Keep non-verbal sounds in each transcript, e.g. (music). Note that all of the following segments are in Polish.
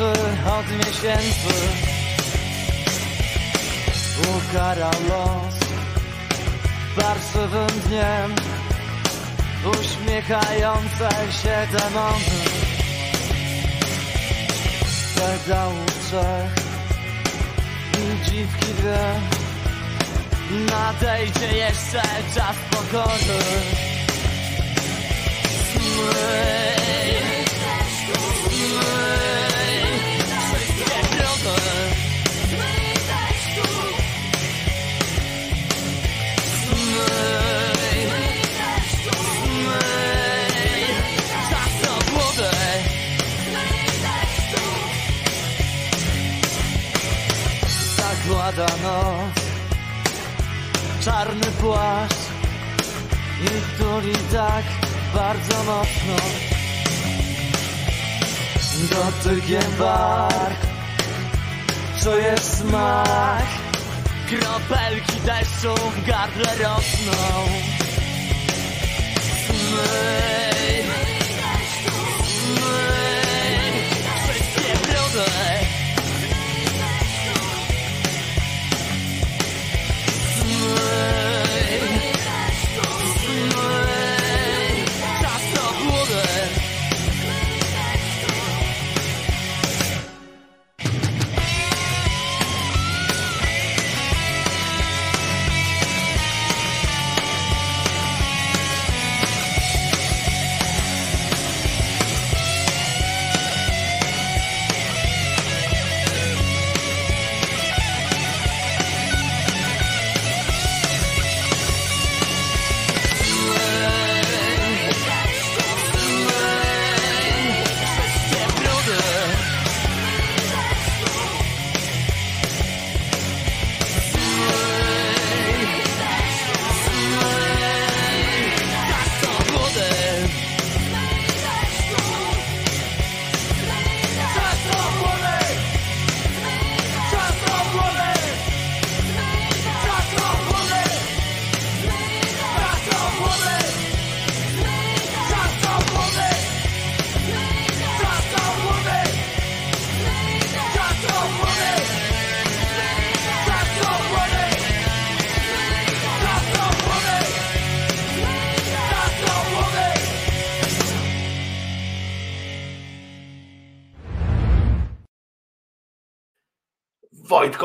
od miesięcy. Ukara los parszywym dniem uśmiechające się demony. Pedału trzech i dziwki dwie. Nadejdzie jeszcze czas pokory. Zmyj, Czarny płaszcz. I tuli tak bardzo mocno. Dotykiem bark. Czujesz smak. Kropelki deszczu w gardle rosną. Zmyj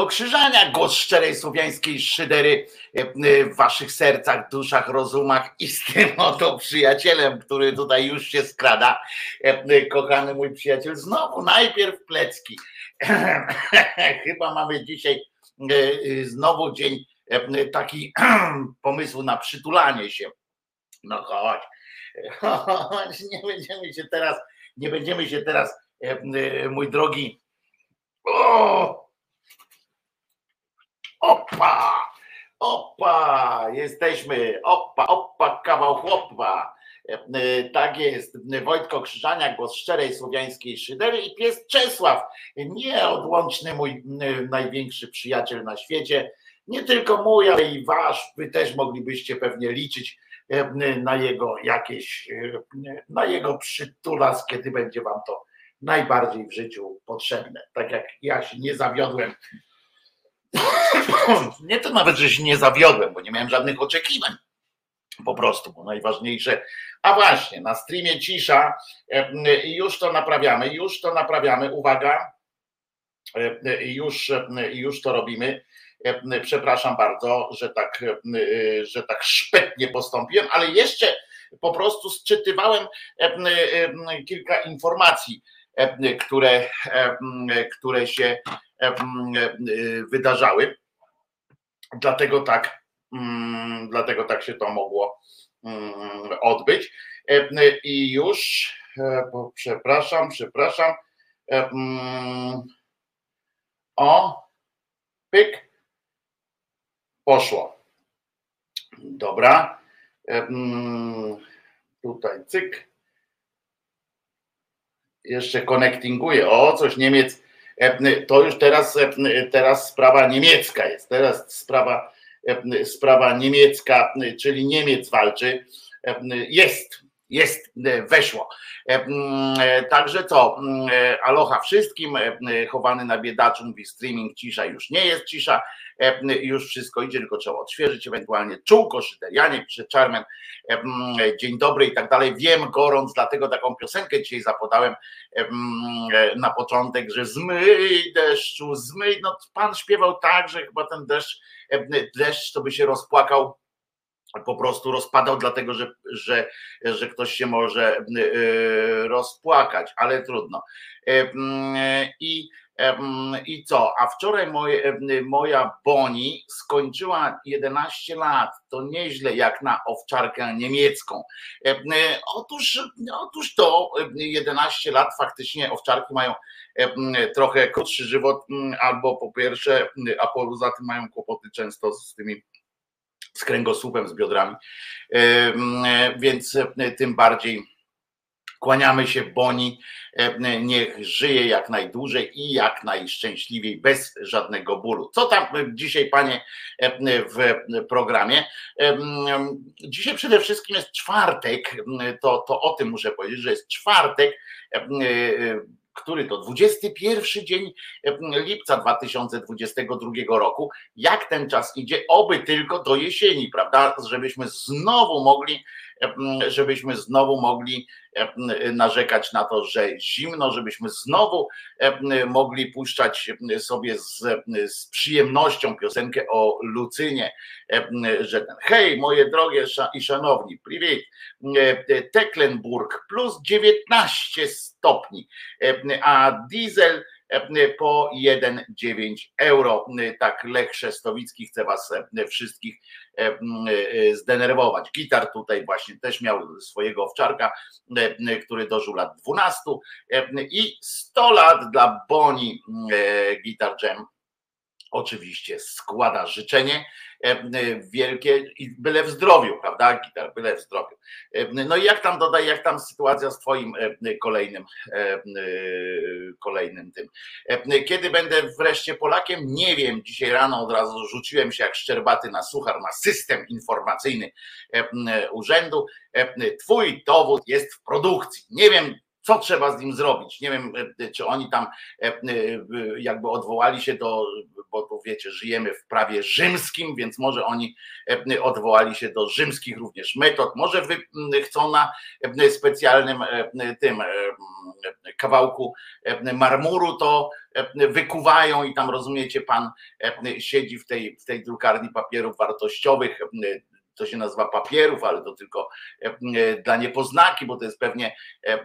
Krzyżania, głos szczerej słowiańskiej szydery e, e, w waszych sercach, duszach, rozumach i z tym oto przyjacielem, który tutaj już się skrada. E, Kochany mój przyjaciel, znowu najpierw plecki. (laughs) Chyba mamy dzisiaj znowu dzień taki (clears throat) pomysłu na przytulanie się. No chodź, chodź, (laughs) nie będziemy się teraz, nie będziemy się teraz, mój drogi, o! Opa! Opa! Jesteśmy! Opa, opa, kawał chłopa! E, e, Tak jest. Wojtko Krzyżania, głos szczerej słowiańskiej szydery i pies Czesław, nieodłączny mój m, największy przyjaciel na świecie. Nie tylko mój, ale i wasz. Wy też moglibyście pewnie liczyć e, na jego jakieś, e, na jego przytulas, kiedy będzie wam to najbardziej w życiu potrzebne. Tak jak ja się nie zawiodłem nie to nawet, że się nie zawiodłem, bo nie miałem żadnych oczekiwań. Po prostu, bo najważniejsze. A właśnie, na streamie cisza e, i już to naprawiamy, już to naprawiamy. Uwaga, e, już, e, już to robimy. E, Przepraszam bardzo, że tak, e, że tak szpetnie postąpiłem, ale jeszcze po prostu sczytywałem e, e, kilka informacji, e, które, e, które się e, wydarzały. Dlatego tak, mm, dlatego tak się to mogło mm, odbyć. E, I już, e, przepraszam, przepraszam. E, O, pyk, poszło. Dobra. E, Tutaj cyk. jeszcze connectinguje. O, coś Niemiec, to już teraz, teraz sprawa niemiecka jest. Teraz sprawa, sprawa niemiecka, czyli Niemiec walczy. Jest jest, e, weszło. E, e, także co, aloha wszystkim, chowany na biedaczu mówi streaming, cisza już nie jest cisza, już wszystko idzie, tylko trzeba odświeżyć, ewentualnie czółko, szyterianie, pisze Czarmen, dzień dobry i tak dalej, wiem gorąc, dlatego taką piosenkę dzisiaj zapodałem na początek, że zmyj deszczu, zmyj, no pan śpiewał tak, że chyba ten deszcz, deszcz to by się rozpłakał po prostu rozpadał, dlatego że, że, że ktoś się może e, rozpłakać, ale trudno. E, I, e, i co? A wczoraj moje, moja Boni skończyła 11 lat. To nieźle jak na owczarkę niemiecką. Otóż, otóż to 11 lat faktycznie owczarki mają trochę krótszy żywot, albo po pierwsze, a poza tym mają kłopoty często z tymi z kręgosłupem, z biodrami. Więc e, tym bardziej kłaniamy się Boni, e, niech żyje jak najdłużej i jak najszczęśliwiej, bez żadnego bólu. Co tam dzisiaj, panie, w programie? Dzisiaj przede wszystkim jest czwartek, to, to o tym muszę powiedzieć, że jest czwartek który to 21 dzień lipca 2022 roku. Jak ten czas idzie? Oby tylko do jesieni, prawda? Żebyśmy znowu mogli żebyśmy znowu mogli narzekać na to, że zimno, żebyśmy znowu mogli puszczać sobie z, z przyjemnością piosenkę o Lucynie, że ten hej, moje drogie i szanowni, privit, e, Tecklenburg plus 19 stopni, a diesel po 1,9 euro. Tak Lech Szestowicki chce was wszystkich zdenerwować. Gitar tutaj właśnie też miał swojego owczarka, który dożył lat 12 i 100 lat dla Boni Gitar Jam oczywiście składa życzenie e, e, wielkie i byle w zdrowiu, prawda? Gitar, byle w zdrowiu. E, no i jak tam dodaj, jak tam sytuacja z twoim kolejnym kolejnym tym. Kiedy będę wreszcie Polakiem? Nie wiem. Dzisiaj rano od razu rzuciłem się jak szczerbaty na suchar, na system informacyjny urzędu. Twój dowód jest w produkcji. Nie wiem, co trzeba z nim zrobić. Nie wiem, e, czy oni tam e, e, jakby odwołali się do, bo tu wiecie, żyjemy w prawie rzymskim, więc może oni odwołali się do rzymskich również metod. Może wy chcą na specjalnym tym kawałku marmuru to wykuwają i tam rozumiecie, pan siedzi w tej, w tej drukarni papierów wartościowych, to się nazywa papierów, ale to tylko e, e, dla niepoznaki, bo to jest pewnie, e,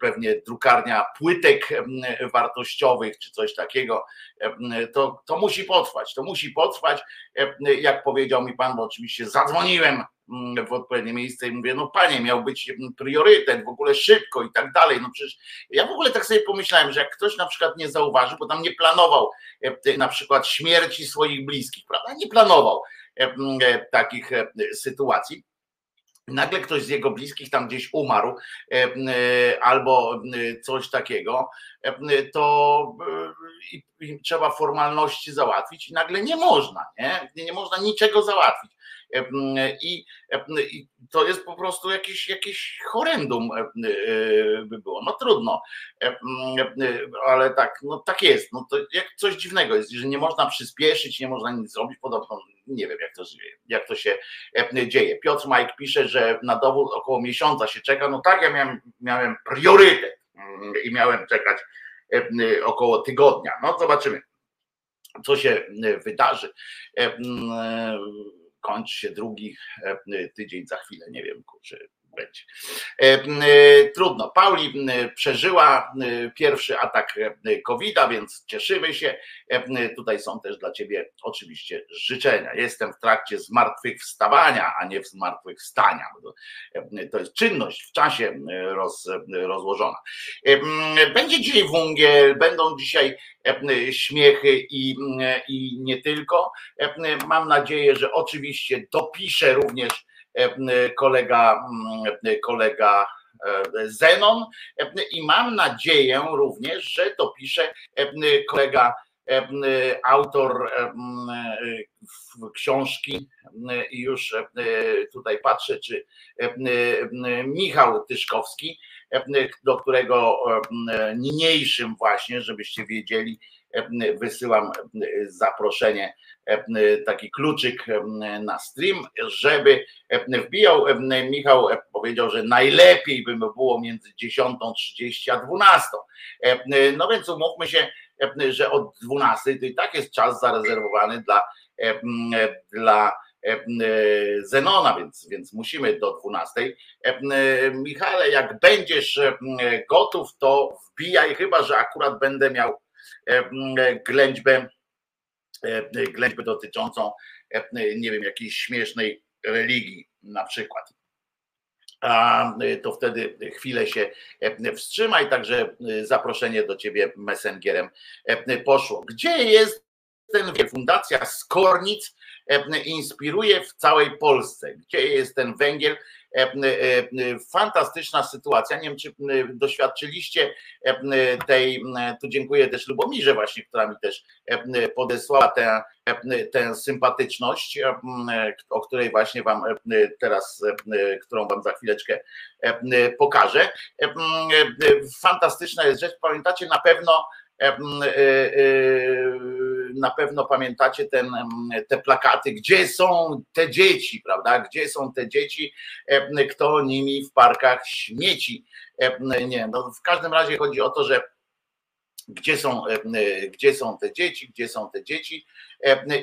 pewnie drukarnia płytek wartościowych czy coś takiego. To, to musi potrwać, to musi potrwać. Jak powiedział mi pan, bo oczywiście zadzwoniłem w odpowiednie miejsce i mówię, no panie, miał być priorytet, w ogóle szybko i tak dalej. No przecież ja w ogóle tak sobie pomyślałem, że jak ktoś na przykład nie zauważy, bo tam nie planował na przykład śmierci swoich bliskich, prawda? Nie planował takich e, sytuacji. Nagle ktoś z jego bliskich tam gdzieś umarł albo coś takiego, to trzeba formalności załatwić i nagle nie można, nie? Nie można niczego załatwić. I, to jest po prostu jakieś, jakieś horrendum by było. No trudno, ale tak, no tak jest. No to jak coś dziwnego jest, że nie można przyspieszyć, nie można nic zrobić, podobno nie wiem jak to, jak to się dzieje. Piotr Mike pisze, że na dowód około miesiąca się czeka. No tak, ja miałem, miałem priorytet i miałem czekać około tygodnia. No zobaczymy co się wydarzy kończy się drugi e, tydzień za chwilę, nie wiem, kurczę, będzie. E, e, trudno. Pauli przeżyła pierwszy atak COVID-a, więc cieszymy się. Tutaj są też dla Ciebie oczywiście życzenia. Jestem w trakcie zmartwychwstawania, a nie w zmartwychwstania. To jest czynność w czasie roz, rozłożona. Będzie dzisiaj wungiel, będą dzisiaj śmiechy i, i nie tylko. Mam nadzieję, że oczywiście dopiszę również kolega, kolega Zenon. I mam nadzieję również, że to pisze kolega autor książki i już tutaj patrzę, czy Michał Tyszkowski, do którego niniejszym właśnie, żebyście wiedzieli, wysyłam zaproszenie, taki kluczyk na stream, żeby wbijał. Michał powiedział, że najlepiej by było między 10.30 a 12. No więc umówmy się, że od 12 to i tak jest czas zarezerwowany dla, dla Zenona, więc, więc musimy do 12. Michale, jak będziesz gotów, to wbijaj, chyba że akurat będę miał ględźbę, ględźbę dotyczącą, nie wiem, jakiejś śmiesznej religii na przykład. A to wtedy chwilę się wstrzymaj, także zaproszenie do ciebie messengerem poszło. Gdzie jest ten fundacja Skornic inspiruje w całej Polsce? Gdzie jest ten węgiel? E, e, fantastyczna sytuacja. Nie wiem, czy doświadczyliście tej, tu dziękuję też Lubomirze właśnie, która mi też podesłała tę, tę sympatyczność, o której właśnie wam teraz, którą wam za chwileczkę pokażę. Fantastyczna jest rzecz. Pamiętacie na pewno na pewno pamiętacie ten, te plakaty, gdzie są te dzieci, prawda? Gdzie są te dzieci, kto nimi w parkach śmieci. Nie, no w każdym razie chodzi o to, że gdzie są, gdzie są te dzieci, gdzie są te dzieci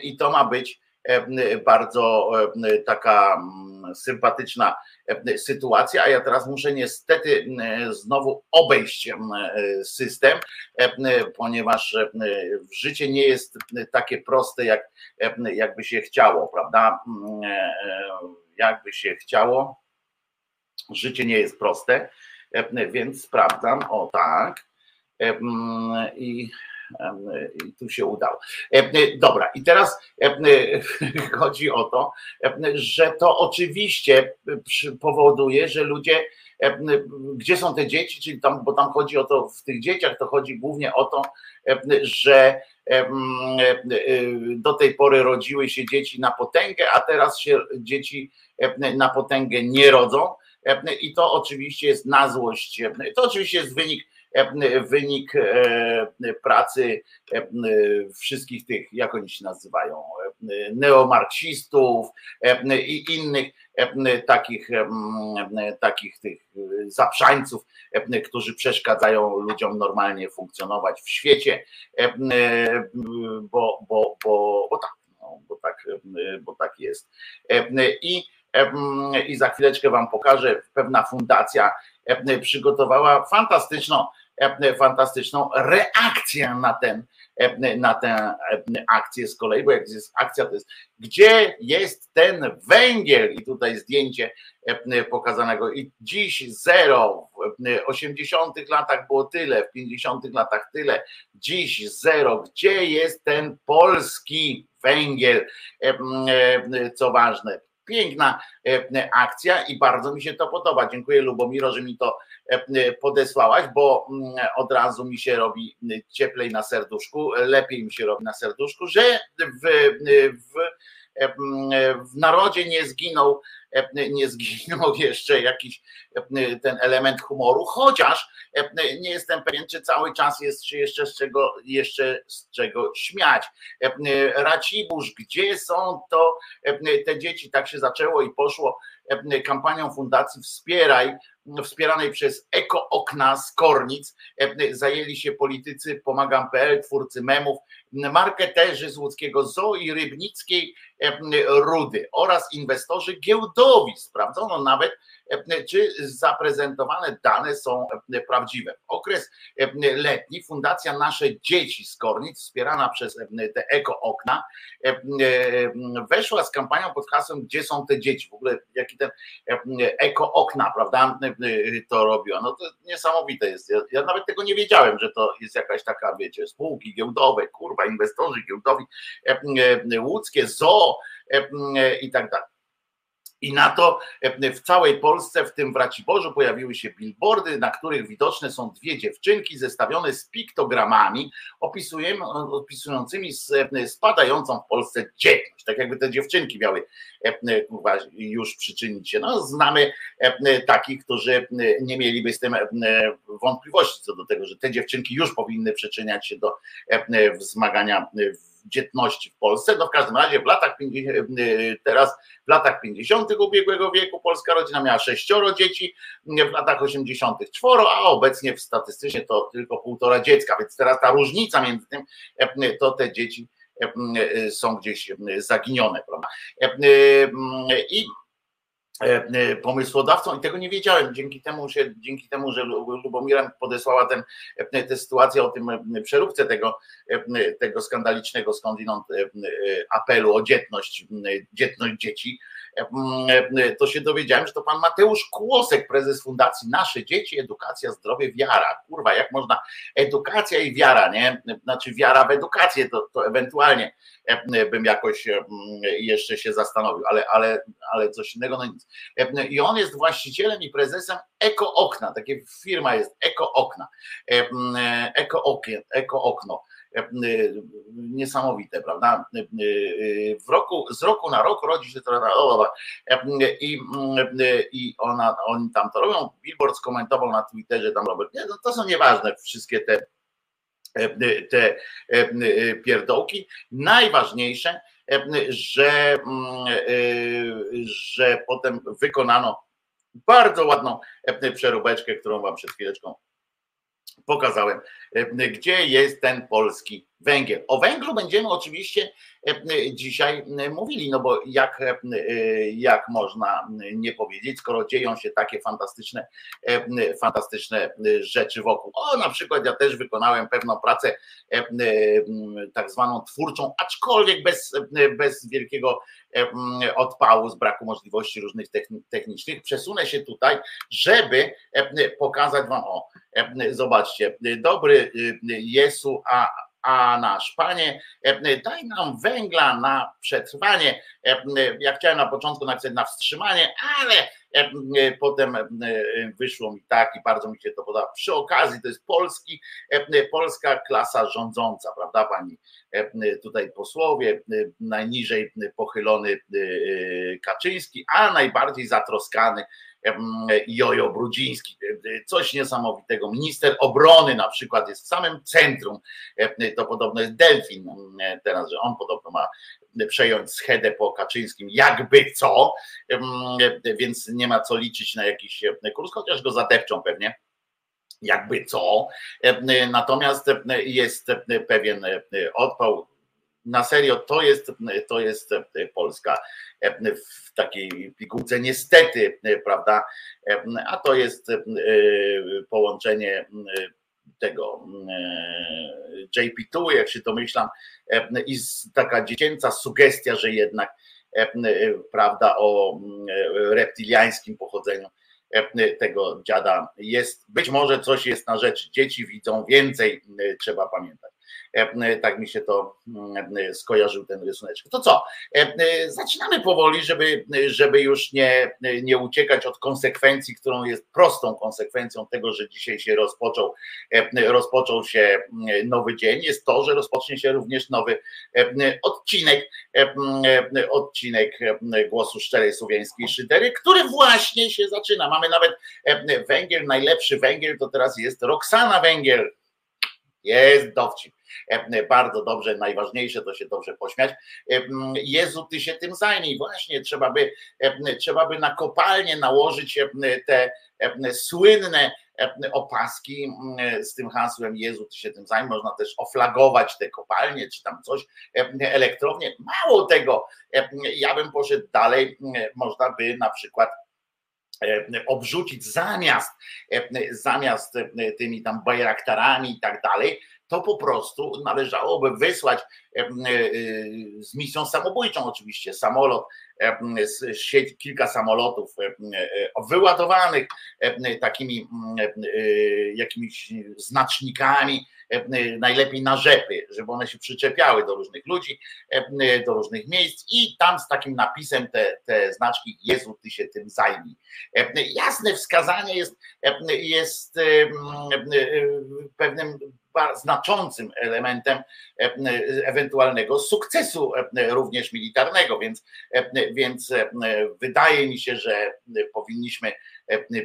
i to ma być bardzo taka sympatyczna sytuacja, a ja teraz muszę niestety znowu obejść system, ponieważ życie nie jest takie proste, jak, jakby się chciało, prawda? Jakby się chciało. Życie nie jest proste, więc sprawdzam. O tak. I i tu się udało. Dobra, i teraz (laughs) chodzi o to, że to oczywiście powoduje, że ludzie, gdzie są te dzieci, czyli tam, bo tam chodzi o to, w tych dzieciach to chodzi głównie o to, że do tej pory rodziły się dzieci na potęgę, a teraz się dzieci na potęgę nie rodzą. I to oczywiście jest na złość. To oczywiście jest wynik wynik e, pracy e, wszystkich tych, jak oni się nazywają, neomarksistów e, i innych takich, takich tych zaprzańców, którzy przeszkadzają ludziom normalnie funkcjonować w świecie, bo, bo, bo, bo tak, no, bo tak, bo tak jest. I, I za chwileczkę Wam pokażę, pewna fundacja przygotowała fantastyczną fantastyczną reakcję na ten, e, na tę e, akcję z kolei, bo jak jest akcja, to jest gdzie jest ten węgiel? I tutaj zdjęcie pokazanego. I dziś zero, w 80 latach było tyle, w 50 latach tyle, dziś zero, gdzie jest ten polski węgiel, co ważne, piękna akcja i bardzo mi się to podoba. Dziękuję Lubomiro, że mi to E, podesłałaś, bo mm, od razu mi się robi cieplej na serduszku, lepiej mi się robi na serduszku, że w, w, e, w narodzie nie zginął, e, nie zginął (laughs) jeszcze jakiś ten element humoru, chociaż nie jestem pewien, czy cały czas jest się jeszcze z czego, jeszcze z czego śmiać. Racibórz, gdzie są to te dzieci? Tak się zaczęło i poszło kampanią Fundacji Wspieraj wspieranej przez Eko Okna z Kornic zajęli się politycy Pomagam.pl, twórcy memów, marketerzy z łódzkiego zoo i rybnickiej rudy oraz inwestorzy giełdowi. Sprawdzono nawet, czy zaprezentowane dane są prawdziwe. Okres letni Fundacja Nasze Dzieci z Kornic, wspierana przez te Eko Okna, weszła z kampanią pod hasłem Gdzie są te dzieci? W ogóle jaki ten Eko Okna, prawda, to robiła. No to niesamowite jest. Ja, ja nawet tego nie wiedziałem, że to jest jakaś taka, wiecie, spółki giełdowe, kurwa, inwestorzy giełdowi, łódzkie, zoo i tak dalej. I na to e, w całej Polsce, w tym w Raciborzu, pojawiły się billboardy, na których widoczne są dwie dziewczynki zestawione z piktogramami opisującymi e, spadającą w Polsce dzietność. Tak jakby te dziewczynki miały e, już przyczynić się. No, znamy takich, którzy nie mieliby z tym wątpliwości co do tego, że te dziewczynki już powinny przyczyniać się do wzmagania dzietności w Polsce. No w każdym razie w latach 50, teraz w latach 50. ubiegłego wieku polska rodzina miała sześcioro dzieci, w latach 80. czworo, a obecnie w statystycznie to tylko półtora dziecka, więc teraz ta różnica między tym to te dzieci są gdzieś zaginione. Prawda? I E, e, pomysłodawcą i tego nie wiedziałem. Dzięki temu, że, dzięki temu, że Lubomira podesłała ten, e, tę sytuację o tym przeróbce tego, tego skandalicznego skądinąd apelu o dzietność, dzietność dzieci, to się dowiedziałem, że to pan Mateusz Kłosek, prezes Fundacji Nasze Dzieci, Edukacja, Zdrowie, Wiara. Kurwa, jak można edukacja i wiara, nie? Znaczy wiara w edukację, to, to ewentualnie bym jakoś jeszcze się zastanowił, ale, ale, ale coś innego, no nic. I on jest właścicielem i prezesem Eko Okna, takie firma jest Eko Okna, Eko, Okien, Eko Okno niesamowite, prawda? W roku, z roku na rok rodzi się to i, i ona, oni tam to robią. Billboard skomentował na Twitterze tam Robert, nie, no to są nieważne wszystkie te te pierdołki. Najważniejsze, że, że potem wykonano bardzo ładną przeróbeczkę, którą wam przed chwileczką pokazałem, gdzie jest ten polski węgiel. O węglu będziemy oczywiście dzisiaj mówili, no bo jak, jak można nie powiedzieć, skoro dzieją się takie fantastyczne, fantastyczne rzeczy wokół. O, na przykład ja też wykonałem pewną pracę tak zwaną twórczą, aczkolwiek bez, bez wielkiego odpału, z braku możliwości różnych technicznych. Przesunę się tutaj, żeby pokazać wam, o, zobaczcie, dobry Jesu, a a nasz Panie, e, daj nam węgla na przetrwanie. E, ja chciałem na początku napisać na wstrzymanie, ale e, potem wyszło mi tak i bardzo mi się to podoba. Przy okazji to jest polski, polska klasa rządząca, prawda pani tutaj posłowie, najniżej pochylony Kaczyński, a najbardziej zatroskany Jojo Brudziński, coś niesamowitego. Minister obrony na przykład jest w samym centrum, to podobno jest Delfin teraz, że on podobno ma przejąć schedę po Kaczyńskim, jakby co, więc nie ma co liczyć na jakiś kurs, chociaż go zadepczą pewnie. Jakby co. Natomiast jest pewien odpał, na serio to jest, to jest Polska w takiej pigułce niestety, prawda, a to jest połączenie tego JP2, jak się domyślam, i taka dziecięca sugestia, że jednak prawda o reptiliańskim pochodzeniu tego dziada jest, być może coś jest na rzeczy, dzieci widzą więcej, trzeba pamiętać. E, e, tak mi się to mm, skojarzył ten rysunek. To co? E, zaczynamy powoli, żeby, żeby już nie, nie uciekać od konsekwencji, którą jest prostą konsekwencją tego, że dzisiaj się rozpoczął, rozpoczął się nowy dzień, jest to, że rozpocznie się również nowy odcinek, odcinek głosu szczerej słowiańskiej szydery, który właśnie się zaczyna. Mamy nawet węgiel, najlepszy węgiel to teraz jest Roxana Węgiel. Jest dowcip. E, bardzo dobrze, najważniejsze to się dobrze pośmiać. E, Jezu, ty się tym zajmij. Właśnie trzeba by, e, trzeba by na kopalnię nałożyć te słynne opaski z tym hasłem Jezu, ty się tym zajmij. Można też oflagować te kopalnie, czy tam coś, elektrownie. Mało tego, ja bym poszedł dalej, można by na przykład obrzucić zamiast, zamiast tymi tam bajraktarami i tak dalej, to po prostu należałoby wysłać e, e, z misją samobójczą oczywiście samolot, kilka samolotów e, wyładowanych takimi jakimiś znacznikami najlepiej na rzepy, żeby one się przyczepiały do różnych ludzi, do różnych miejsc i tam z takim napisem te, te znaczki Jezu, ty się tym zajmij. Jasne wskazanie jest, jest pewnym znaczącym elementem ewentualnego sukcesu również militarnego, więc, więc wydaje mi się, że powinniśmy,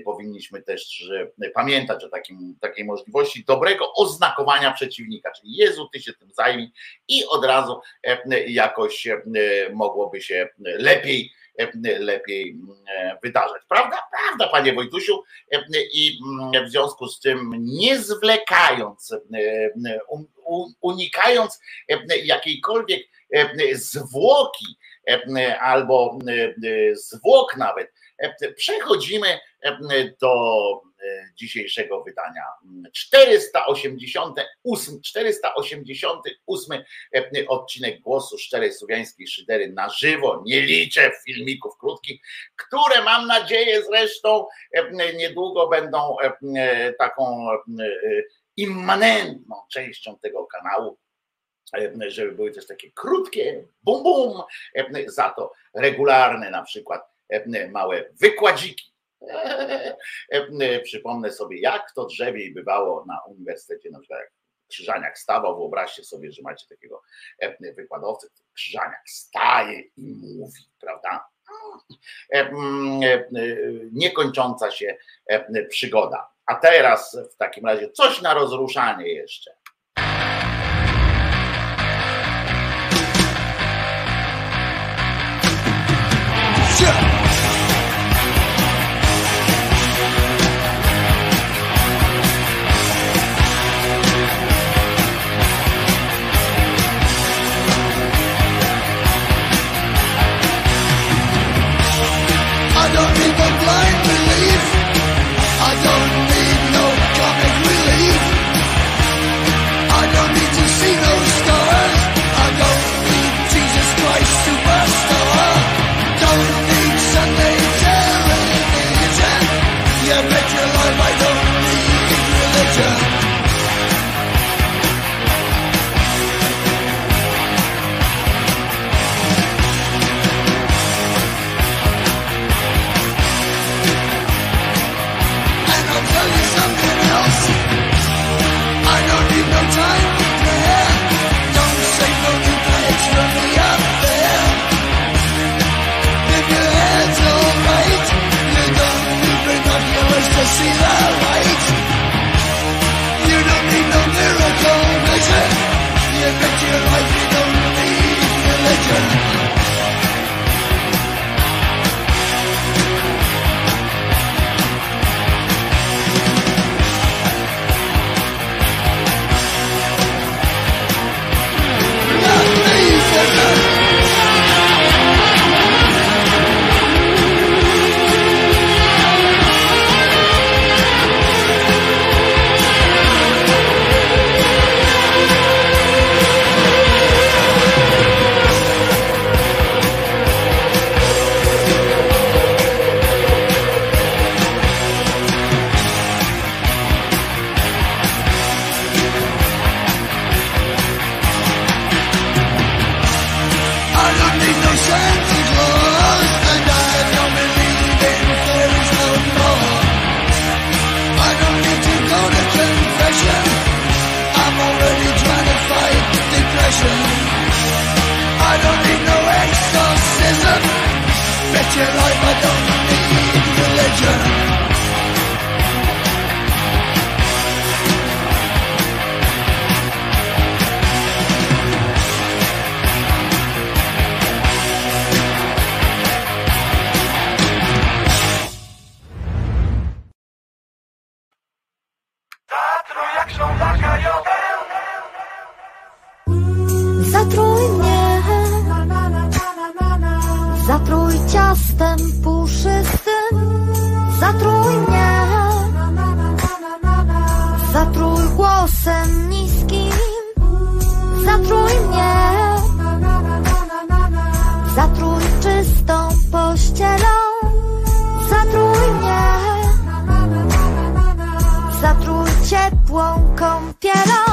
powinniśmy też pamiętać o takim, takiej możliwości dobrego oznakowania przeciwnika, czyli Jezu, ty się tym zajmij i od razu jakoś mogłoby się lepiej lepiej wydarzać. Prawda? Prawda, panie Wojtusiu. I w związku z tym nie zwlekając, unikając jakiejkolwiek zwłoki albo zwłok nawet, przechodzimy do dzisiejszego wydania. 488, 488 odcinek głosu szczerej słowiańskiej szydery na żywo. Nie liczę filmików krótkich, które mam nadzieję zresztą niedługo będą taką immanentną częścią tego kanału żeby były też takie krótkie, bum bum, za to regularne na przykład małe wykładziki (laughs) Przypomnę sobie, jak to drzewiej bywało na uniwersytecie, na przykład jak Krzyżaniak stawał, wyobraźcie sobie, że macie takiego wykładowcę, Krzyżaniak staje i mówi, prawda? Niekończąca się przygoda. A teraz w takim razie coś na rozruszanie jeszcze. Bet your life I don't need religion ciepłą kąpielą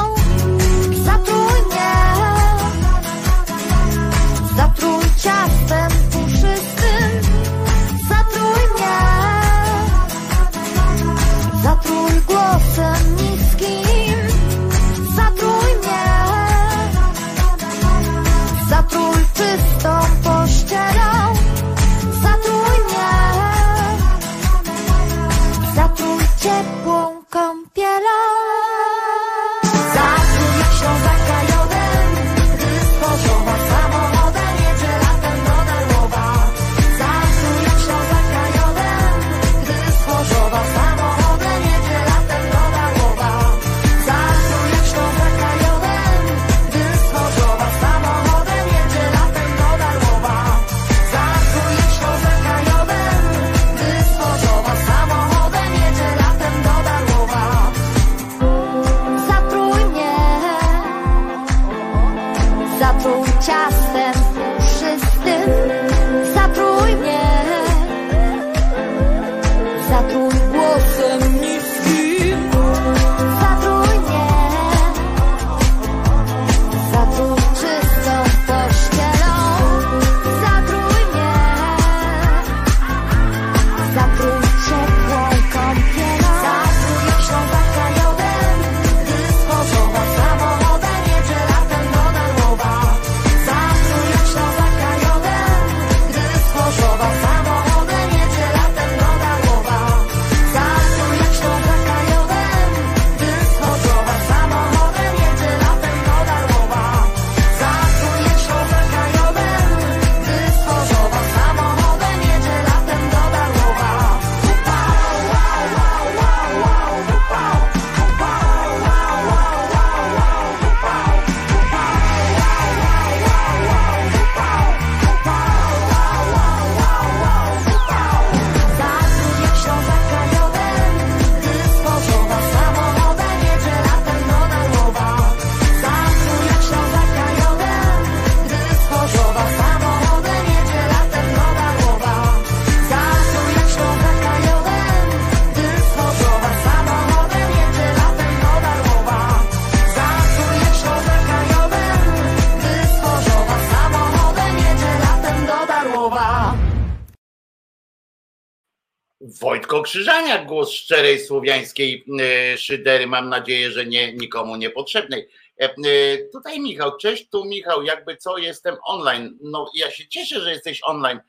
Wojtko Krzyżaniak, głos szczerej słowiańskiej e, szydery, mam nadzieję, że nie, nikomu niepotrzebnej. E, e, tutaj Michał, cześć, tu Michał, jakby co, jestem online. No ja się cieszę, że jesteś online.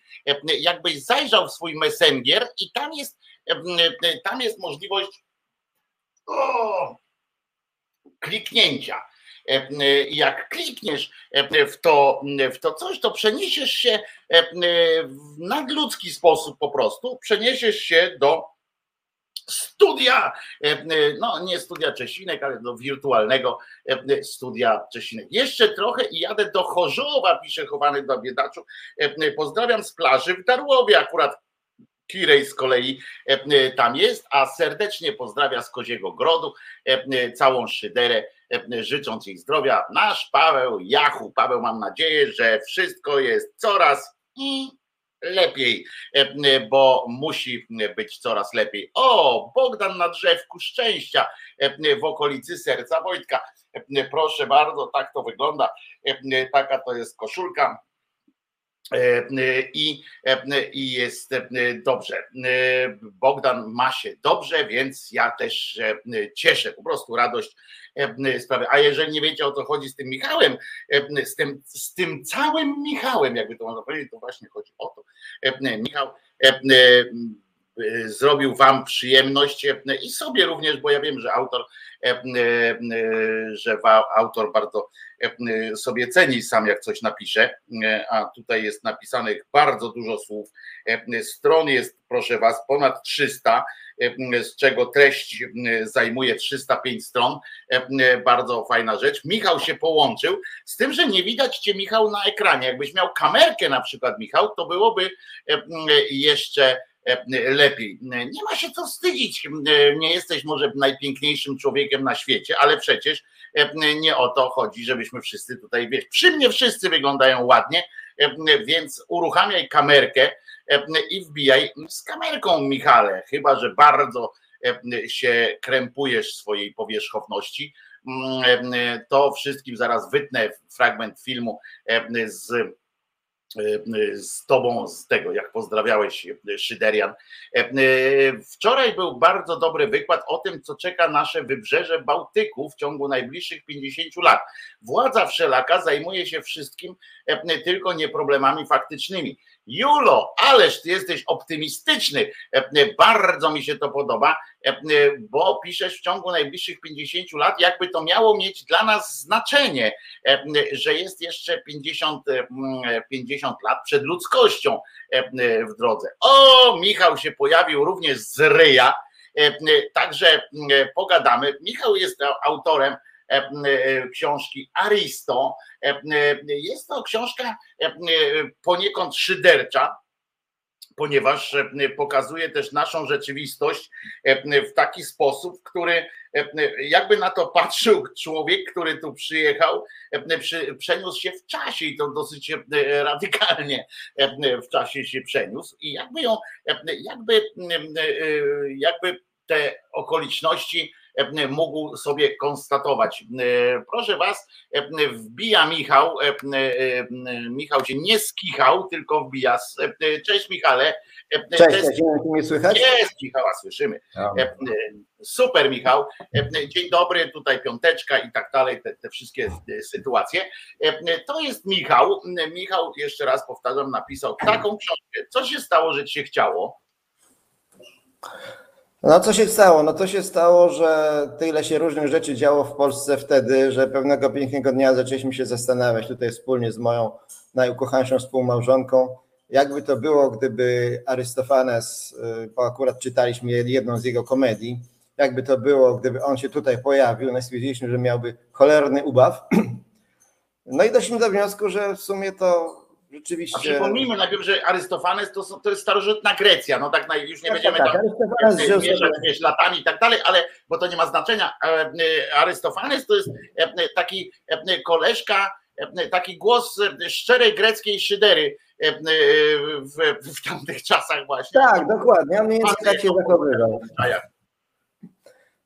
Jakbyś zajrzał w swój messenger i tam jest, tam jest możliwość o, kliknięcia. Jak klikniesz w to, w to coś, to przeniesiesz się w nadludzki sposób po prostu, przeniesiesz się do studia, no nie studia Czesinek, ale do wirtualnego studia Czesinek. Jeszcze trochę i jadę do Chorzowa, pisze chowany do biedaczu. Pozdrawiam z plaży w Darłowie, akurat Kirej z kolei tam jest, a serdecznie pozdrawia z Koziego Grodu całą szyderę, życząc jej zdrowia. Nasz Paweł Jachu. Paweł, mam nadzieję, że wszystko jest coraz lepiej, bo musi być coraz lepiej. O, Bogdan na drzewku szczęścia w okolicy serca Wojtka. Proszę bardzo, tak to wygląda. Taka to jest koszulka E, i, e, i jest e, dobrze. Bogdan ma się dobrze, więc ja też cieszę, po prostu radość sprawy. A jeżeli nie wiecie o co chodzi z tym Michałem, z tym, z tym całym Michałem, jakby to można powiedzieć, to właśnie chodzi o to. Michał zrobił wam przyjemność i sobie również, bo ja wiem, że autor, że autor bardzo sobie ceni sam, jak coś napisze, a tutaj jest napisanych bardzo dużo słów. Stron jest, proszę Was, ponad 300, z czego treść zajmuje 305 stron. Bardzo fajna rzecz. Michał się połączył, z tym, że nie widać Cię, Michał, na ekranie. Jakbyś miał kamerkę na przykład, Michał, to byłoby jeszcze lepiej. Nie ma się co wstydzić. Nie jesteś może najpiękniejszym człowiekiem na świecie, ale przecież nie o to chodzi, żebyśmy wszyscy tutaj, wiesz, przy mnie wszyscy wyglądają ładnie, więc uruchamiaj kamerkę i wbijaj z kamerką, Michale, chyba że bardzo się krępujesz swojej powierzchowności, to wszystkim zaraz wytnę fragment filmu z z tobą, z tego, jak pozdrawiałeś Szyderian. Wczoraj był bardzo dobry wykład o tym, co czeka nasze wybrzeże Bałtyku w ciągu najbliższych 50 lat. Władza wszelaka zajmuje się wszystkim, tylko nie problemami faktycznymi. Julo, ależ ty jesteś optymistyczny. Bardzo mi się to podoba, bo piszesz w ciągu najbliższych 50 lat, jakby to miało mieć dla nas znaczenie, że jest jeszcze 50, 50 lat przed ludzkością w drodze. O, Michał się pojawił również z Ryja, także pogadamy. Michał jest autorem E, e, książki Aristo. E, jest to książka poniekąd szydercza, ponieważ pokazuje też naszą rzeczywistość w taki sposób, który jakby na to patrzył człowiek, który tu przyjechał, przeniósł się w czasie i to dosyć radykalnie w czasie się przeniósł i jakby ją, jakby, jakby te okoliczności E, mógł sobie konstatować. E, proszę Was, e, wbija Michał, Michał się nie skichał, tylko wbija. Cześć Michale. Cześć, Cześć. mnie słychać? Jest, Michała słyszymy. Super Michał, dzień dobry, tutaj piąteczka i tak dalej, te, te wszystkie sytuacje. To jest Michał, Michał, jeszcze raz powtarzam, napisał taką książkę. Co się stało, że Ci się chciało? No co się stało? No to się stało, że tyle się różnych rzeczy działo w Polsce wtedy, że pewnego pięknego dnia zaczęliśmy się zastanawiać tutaj wspólnie z moją najukochańszą współmałżonką, jakby to było, gdyby Arystofanes, y, bo akurat czytaliśmy jedną z jego komedii, jakby to było, gdyby on się tutaj pojawił, no stwierdziliśmy, że miałby cholerny ubaw. (clears throat) No i doszliśmy do wniosku, że w sumie to rzeczywiście. A przypomnijmy najpierw, że Arystofanes to, to jest starożytna Grecja, no tak już nie tak, będziemy tak, tam mierzać wiesz, latami i tak dalej, ale bo to nie ma znaczenia. E, e, Arystofanes to jest e, taki koleżka, taki głos szczerej greckiej szydery w, w tamtych czasach właśnie. Tak, dokładnie, on mniej więcej tak się zachowywał.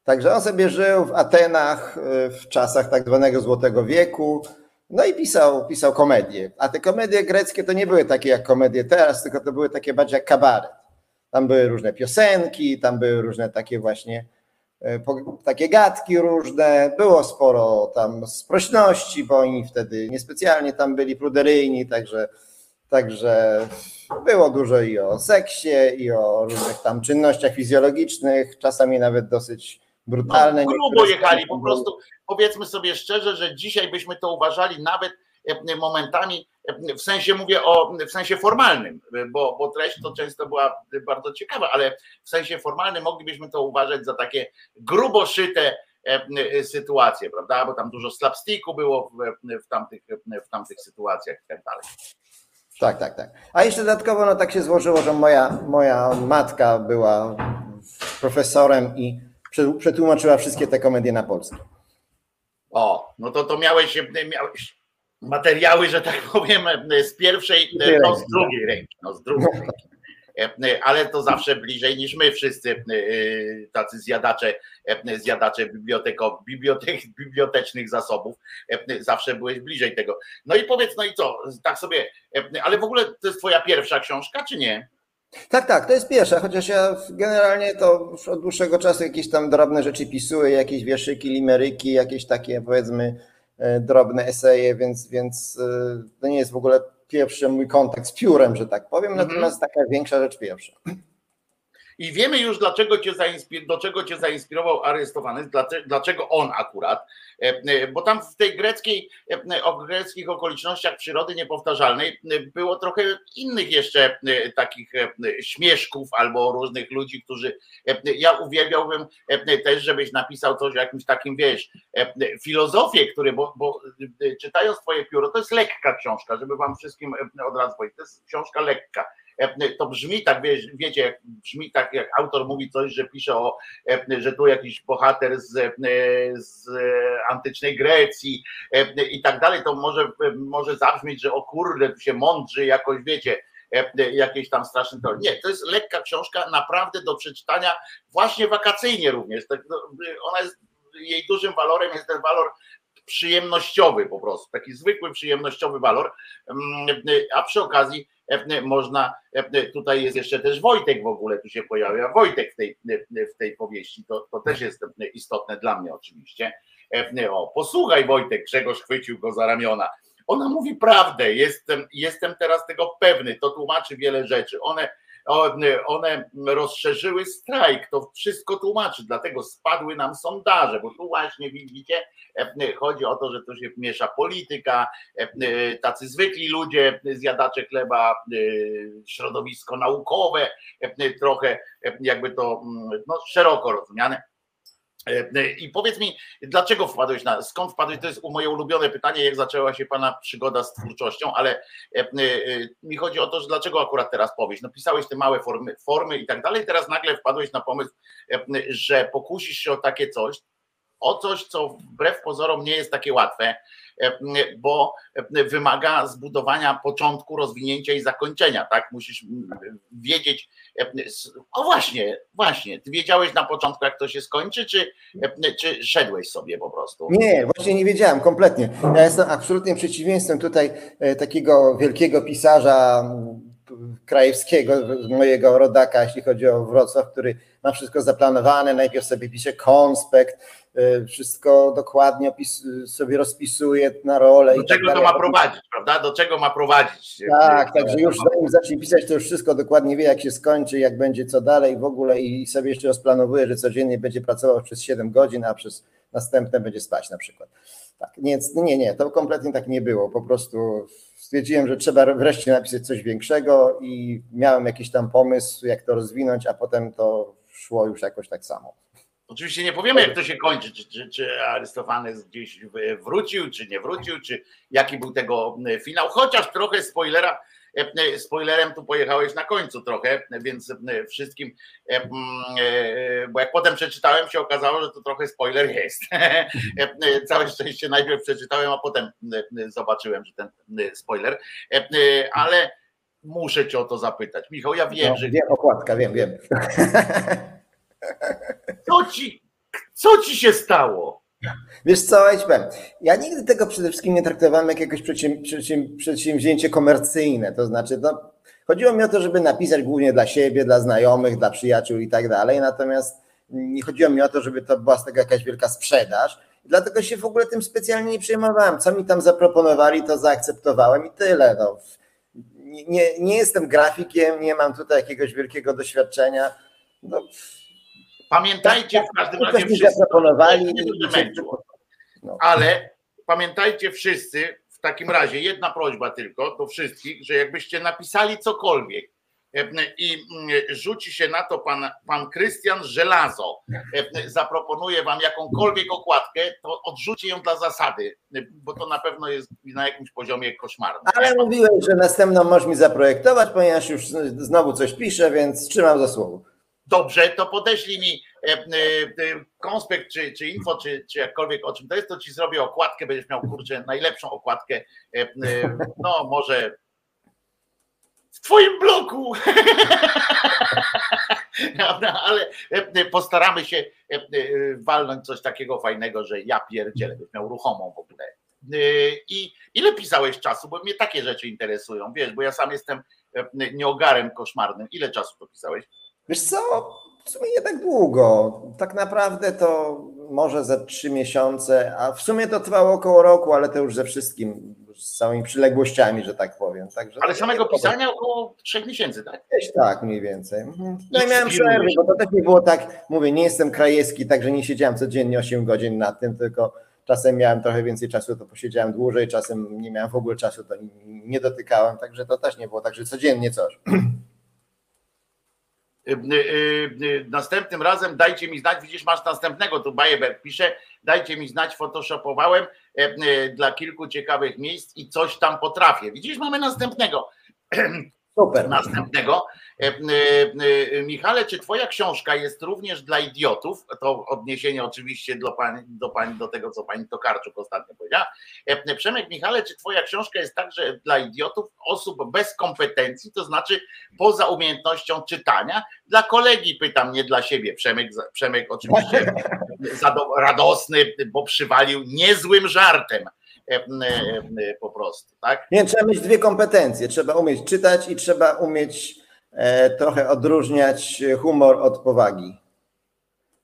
Także on sobie żył w Atenach w czasach tak zwanego Złotego Wieku, no i pisał, pisał komedie. A te komedie greckie to nie były takie jak komedie teraz, tylko to były takie bardziej jak kabaret. Tam były różne piosenki, tam były różne takie właśnie e, takie gadki różne, było sporo tam sprośności, bo oni wtedy niespecjalnie tam byli pruderyjni, także, także było dużo i o seksie, i o różnych tam czynnościach fizjologicznych, czasami nawet dosyć brutalne. No, grubo jechali po prostu. Powiedzmy sobie szczerze, że dzisiaj byśmy to uważali nawet e, momentami, e, w sensie mówię o w sensie formalnym, e, bo, bo treść to często była bardzo ciekawa, ale w sensie formalnym moglibyśmy to uważać za takie grubo szyte e, e, sytuacje, prawda? Bo tam dużo slapsticku było w, tamtych, w tamtych sytuacjach i tak dalej. Tak, tak, tak. A jeszcze dodatkowo no tak się złożyło, że moja, moja matka była profesorem i prze- przetłumaczyła wszystkie te komedie na polski. O, no to to miałeś, miałeś materiały, że tak (laughs) powiem, z pierwszej, no z drugiej ręki, no z drugiej (laughs) ręki. E, Ale to zawsze bliżej niż my wszyscy e, tacy zjadacze, e, zjadacze biblioteko, bibliotek, bibliotecznych zasobów. E, Zawsze byłeś bliżej tego. No i powiedz, no i co, tak sobie, e, ale w ogóle to jest twoja pierwsza książka, czy nie? Tak, tak, to jest pierwsza, chociaż ja generalnie to już od dłuższego czasu jakieś tam drobne rzeczy pisuję, jakieś wierszyki, limeryki, jakieś takie powiedzmy e, drobne eseje, więc, więc e, to nie jest w ogóle pierwszy mój kontakt z piórem, że tak powiem, Mhm. natomiast taka większa rzecz pierwsza. I wiemy już, dlaczego cię zainspir- do czego cię zainspirował aresztowany, dlaczego, on akurat, E, e, bo tam w tej greckiej, e, o greckich okolicznościach przyrody niepowtarzalnej było trochę innych jeszcze takich śmieszków albo różnych ludzi, którzy, ja uwielbiałbym też, żebyś napisał coś o jakimś takim, wiesz, e, filozofię, który, bo, bo czytając twoje pióro, to jest lekka książka, żeby wam wszystkim od razu powiedzieć, to jest książka lekka, to brzmi tak, wiecie, jak brzmi tak, jak autor mówi coś, że pisze o, e, że tu jakiś bohater z, e, z antycznej Grecji e, i tak dalej, to może, może zabrzmieć, że o kurde, tu się mądrzy jakoś, wiecie, e, jakieś tam straszne to. Nie, to jest lekka książka, naprawdę do przeczytania właśnie wakacyjnie również. Tak, no, Ona jest, jej dużym walorem jest ten walor przyjemnościowy po prostu, taki zwykły przyjemnościowy walor, Mm, a przy okazji e, można, tutaj jest jeszcze też Wojtek w ogóle, tu się pojawia Wojtek w tej, w tej powieści, to, to też jest istotne dla mnie oczywiście. O, posłuchaj Wojtek, Grzegorz chwycił go za ramiona. Ona mówi prawdę, jestem, jestem teraz tego pewny, to tłumaczy wiele rzeczy. One, one rozszerzyły strajk, to wszystko tłumaczy, dlatego spadły nam sondaże, bo tu właśnie widzicie, chodzi o to, że tu się miesza polityka, tacy zwykli ludzie, zjadacze chleba, środowisko naukowe, trochę jakby to no, szeroko rozumiane. I powiedz mi, dlaczego wpadłeś na, skąd wpadłeś, to jest moje ulubione pytanie, jak zaczęła się Pana przygoda z twórczością, ale mi chodzi o to, że dlaczego akurat teraz powieść, no pisałeś te małe formy, formy i tak dalej, teraz nagle wpadłeś na pomysł, że pokusisz się o takie coś, o coś, co wbrew pozorom nie jest takie łatwe, bo wymaga zbudowania początku, rozwinięcia i zakończenia, tak? Musisz wiedzieć, o właśnie, właśnie, ty wiedziałeś na początku, jak to się skończy, czy, czy szedłeś sobie po prostu? Nie, właśnie nie wiedziałem kompletnie. Ja jestem absolutnie przeciwieństwem tutaj takiego wielkiego pisarza krajewskiego, mojego rodaka, jeśli chodzi o Wrocław, który ma wszystko zaplanowane, najpierw sobie pisze konspekt, wszystko dokładnie opis, sobie rozpisuje na rolę. Do czego tak to ma prowadzić, prawda? Do czego ma prowadzić? Tak, także już zanim zacznie pisać, to już wszystko dokładnie wie, jak się skończy, jak będzie co dalej w ogóle i sobie jeszcze rozplanowuje, że codziennie będzie pracował przez 7 godzin, a przez następne będzie spać na przykład. Tak, nie, nie, to kompletnie tak nie było. Po prostu stwierdziłem, że trzeba wreszcie napisać coś większego i miałem jakiś tam pomysł, jak to rozwinąć, a potem to szło już jakoś tak samo. Oczywiście nie powiemy, jak to się kończy, czy, czy, czy Arystofanes gdzieś wrócił, czy nie wrócił, czy jaki był tego finał, chociaż trochę spoilera, spoilerem tu pojechałeś na końcu trochę, więc wszystkim, bo jak potem przeczytałem, się okazało, że to trochę spoiler jest. (laughs) Całe szczęście najpierw przeczytałem, a potem zobaczyłem, że ten spoiler, ale muszę cię o to zapytać. Michał, ja wiem, no, że... Wiem, okładka, wiem, wiem. Co ci, co ci się stało? Wiesz co, powiem, ja nigdy tego przede wszystkim nie traktowałem jak jakieś przedsięw- przedsięw- przedsięwzięcie komercyjne, to znaczy no, Chodziło mi o to, żeby napisać głównie dla siebie, dla znajomych, dla przyjaciół i tak dalej, natomiast nie chodziło mi o to, żeby to była z tego jakaś wielka sprzedaż. Dlatego się w ogóle tym specjalnie nie przejmowałem. Co mi tam zaproponowali, to zaakceptowałem i tyle. No. Nie, nie jestem grafikiem, nie mam tutaj jakiegoś wielkiego doświadczenia. No, Pamiętajcie w każdym razie mi wszyscy, zaproponowali. no. ale pamiętajcie wszyscy, w takim razie jedna prośba tylko do wszystkich, że jakbyście napisali cokolwiek e, i mm, rzuci się na to pan, pan Krystian Żelazo, e, zaproponuje wam jakąkolwiek okładkę, to odrzuci ją dla zasady, e, bo to na pewno jest na jakimś poziomie koszmarne. Ale mówiłeś, że następną możesz mi zaprojektować, ponieważ już znowu coś piszę, więc trzymam za słowo. Dobrze, to podeślij mi e, e, e, konspekt, czy, czy info, czy, czy jakkolwiek o czym to jest, to ci zrobię okładkę, będziesz miał kurczę najlepszą okładkę. No może w twoim bloku. (laughs) Ale postaramy się walnąć coś takiego fajnego, że ja pierdzielę, będziesz miał ruchomą w ogóle. I ile pisałeś czasu? Bo mnie takie rzeczy interesują, wiesz, bo ja sam jestem nieogarem koszmarnym. Ile czasu to pisałeś? Wiesz co, w sumie nie tak długo. Tak naprawdę to może ze trzy miesiące, a w sumie to trwało około roku, ale to już ze wszystkim, z całymi przyległościami, że tak powiem. Także Ale samego pisania około trzech miesięcy, tak? Gdzieś tak mniej więcej. Mhm. No i miałem przerwy, bo to też nie było tak, mówię, nie jestem krajewski, także nie siedziałem codziennie 8 godzin nad tym, tylko czasem miałem trochę więcej czasu, to posiedziałem dłużej, czasem nie miałem w ogóle czasu, to nie dotykałem, także to też nie było tak, że codziennie coś. (clears throat) Y, y, y, Następnym razem dajcie mi znać, widzisz, masz następnego, tu Bajeberg pisze, dajcie mi znać, photoshopowałem e, e, dla kilku ciekawych miejsc i coś tam potrafię. Widzisz, mamy następnego. (clears throat) Super. Następnego. E, e, e, Michale, czy twoja książka jest również dla idiotów? To odniesienie oczywiście do pani, do, pani, do tego, co pani Tokarczuk ostatnio powiedziała. Przemek, Michale, czy twoja książka jest także dla idiotów, osób bez kompetencji, to znaczy poza umiejętnością czytania? Dla kolegi pytam, nie dla siebie. Przemek, Przemek oczywiście (laughs) radosny, bo przywalił niezłym żartem. Po prostu, tak? Nie, trzeba mieć dwie kompetencje. Trzeba umieć czytać i trzeba umieć trochę odróżniać humor od powagi.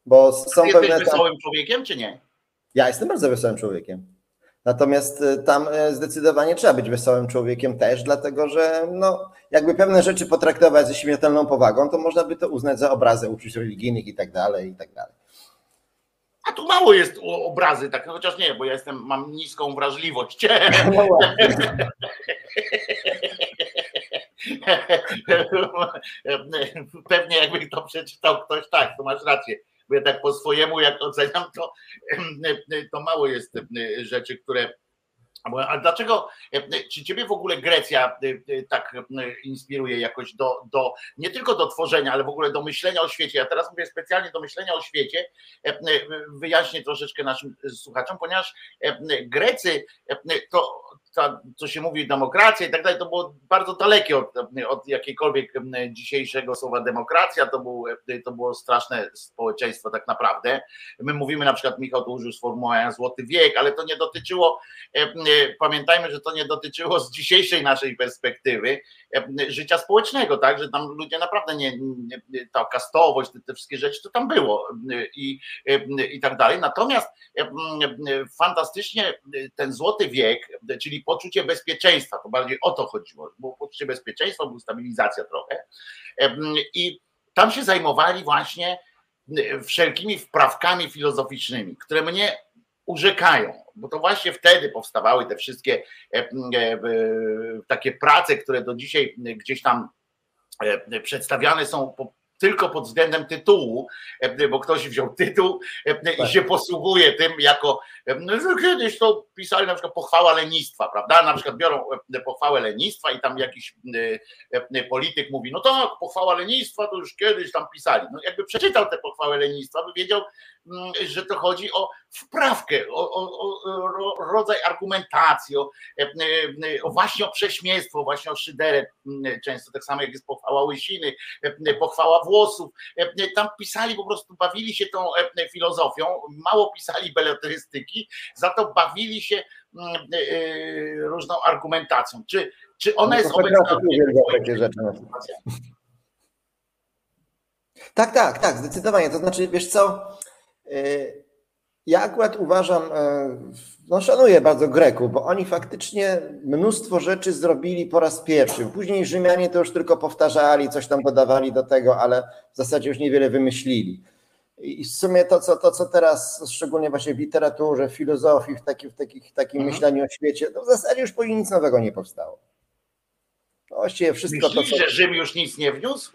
Bo są Ty jesteś pewne. Tam... wesołym człowiekiem, czy nie? Ja jestem bardzo wesołym człowiekiem. Natomiast e, tam e, zdecydowanie trzeba być wesołym człowiekiem też, dlatego że no, jakby pewne rzeczy potraktować ze śmiertelną powagą, to można by to uznać za obrazy uczuć religijnych i tak dalej, i tak dalej. A tu mało jest obrazy, tak, chociaż nie, bo ja jestem, mam niską wrażliwość. (laughs) No. (laughs) Pewnie jakby to przeczytał ktoś tak, to masz rację. Bo ja tak po swojemu, jak oceniam, to, (clears throat) to mało jest rzeczy, które. A dlaczego, czy ciebie w ogóle Grecja tak inspiruje jakoś do, do, nie tylko do tworzenia, ale w ogóle do myślenia o świecie? Ja teraz mówię specjalnie do myślenia o świecie, wyjaśnię troszeczkę naszym słuchaczom, ponieważ Grecy to, to co się mówi demokracja i tak dalej, to było bardzo dalekie od, od jakiejkolwiek dzisiejszego słowa demokracja, to, był, to było straszne społeczeństwo tak naprawdę. My mówimy na przykład, Michał tu użył sformułowania złoty wiek, ale to nie dotyczyło, pamiętajmy, że to nie dotyczyło z dzisiejszej naszej perspektywy życia społecznego, tak, że tam ludzie naprawdę nie, nie ta kastowość, te, te wszystkie rzeczy, to tam było i, i tak dalej. Natomiast fantastycznie ten złoty wiek, czyli poczucie bezpieczeństwa, to bardziej o to chodziło, było poczucie bezpieczeństwa, była stabilizacja trochę. I tam się zajmowali właśnie wszelkimi wprawkami filozoficznymi, które mnie urzekają, bo to właśnie wtedy powstawały te wszystkie takie prace, które do dzisiaj gdzieś tam przedstawiane są tylko pod względem tytułu, bo ktoś wziął tytuł i się posługuje tym jako, no kiedyś to pisali na przykład pochwała lenistwa, prawda? Na przykład biorą pochwałę lenistwa i tam jakiś polityk mówi, no tak, pochwała lenistwa to już kiedyś tam pisali. No jakby przeczytał tę pochwałę lenistwa, by wiedział, że to chodzi o wprawkę, o, o, o rodzaj argumentacji, o, o, właśnie o prześmiestwo, właśnie o szyderę, często tak samo jak jest pochwała łysiny, pochwała włosów. Tam pisali po prostu, bawili się tą filozofią, mało pisali beletrystyki, za to bawili się różną argumentacją. Czy, Czy ona No jest to obecna? Takie rzeczy. Tak, tak, tak, zdecydowanie. To znaczy, wiesz co, ja akurat uważam, y, no szanuję bardzo Greków, bo oni faktycznie mnóstwo rzeczy zrobili po raz pierwszy. Później Rzymianie to już tylko powtarzali, coś tam dodawali do tego, ale w zasadzie już niewiele wymyślili. I w sumie to, co, to, co teraz, szczególnie właśnie w literaturze, w filozofii, w, taki, w takich, takim Mhm. myśleniu o świecie, to w zasadzie już później nic nowego nie powstało. No właściwie wszystko to, Myślisz, co... że Rzym już nic nie wniósł?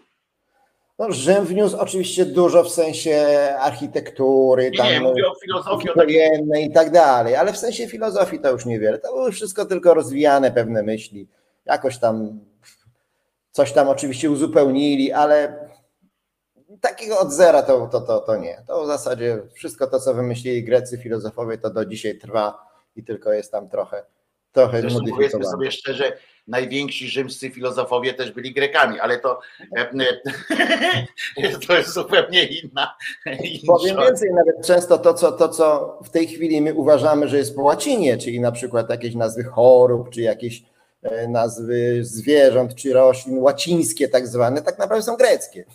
No, Rzym wniósł oczywiście dużo w sensie architektury, tam, nie, mówię o filozofii, wojennej i tak dalej, ale w sensie filozofii to już niewiele. To były wszystko tylko rozwijane pewne myśli. Jakoś tam coś tam oczywiście uzupełnili, ale takiego od zera to, to, to, to nie. To w zasadzie wszystko to, co wymyślili Grecy filozofowie, to do dzisiaj trwa i tylko jest tam trochę, trochę Zresztą powiedzmy modyfikowane. sobie szczerze, najwięksi rzymscy filozofowie też byli Grekami, ale to, e, e, (laughs) to jest zupełnie inna. Powiem więcej, nawet często to co, to, co w tej chwili my uważamy, że jest po łacinie, czyli na przykład jakieś nazwy chorób, czy jakieś e, nazwy zwierząt, czy roślin, łacińskie tak zwane, tak naprawdę są greckie.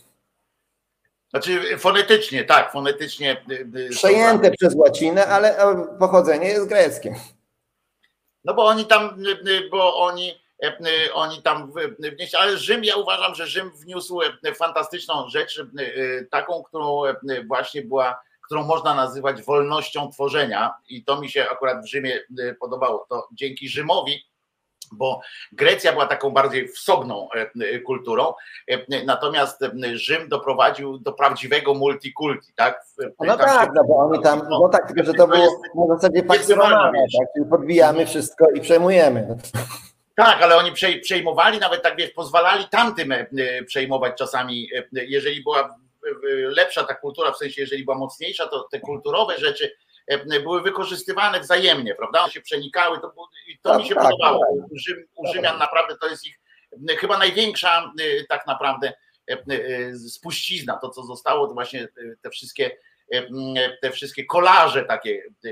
Znaczy fonetycznie, tak, fonetycznie. y, są Przejęte przez łacinę, ale pochodzenie jest greckie. No bo oni tam, bo oni, oni tam wnieśli, ale Rzym, ja uważam, że Rzym wniósł e, fantastyczną rzecz, taką, którą e, właśnie była, którą można nazywać wolnością tworzenia i to mi się akurat w Rzymie podobało. To dzięki Rzymowi, bo Grecja była taką bardziej wsobną e, kulturą, e, natomiast e, Rzym doprowadził do prawdziwego multikulti, tak? No tak, no bo oni tam, no tak, tylko że to To jest było na zasadzie tak, czyli podbijamy wszystko i przejmujemy. Tak, ale oni przej- przejmowali, nawet tak wiesz, pozwalali tamtym e, przejmować czasami, e, jeżeli była e, lepsza ta kultura, w sensie jeżeli była mocniejsza, to te kulturowe rzeczy e, były wykorzystywane wzajemnie, prawda? One się przenikały, to, to Tak, mi się tak, podobało. tak. U, Rzym, u Rzymian naprawdę to jest ich e, chyba największa e, tak naprawdę e, e, spuścizna, to co zostało, to właśnie e, te wszystkie e, te wszystkie kolaże takie e,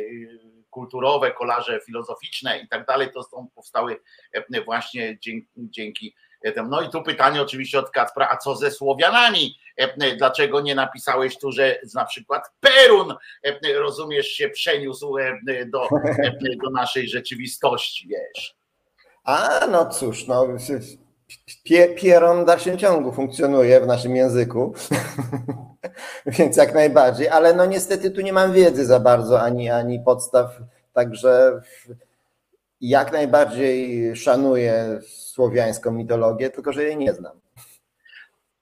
kulturowe, kolaże filozoficzne i tak dalej, to są powstały e, właśnie dzięki, dzięki temu. No i tu pytanie oczywiście od Kacpra, a co ze Słowianami? E, Dlaczego nie napisałeś tu, że na przykład Perun, e, rozumiesz, się przeniósł e, do, e, do naszej rzeczywistości, wiesz? A no cóż, no, pie, pieron w dalszym ciągu funkcjonuje w naszym języku, (laughs) (laughs) więc jak najbardziej, ale no niestety tu nie mam wiedzy za bardzo, ani, ani podstaw, także jak najbardziej szanuję słowiańską mitologię, tylko że jej nie znam.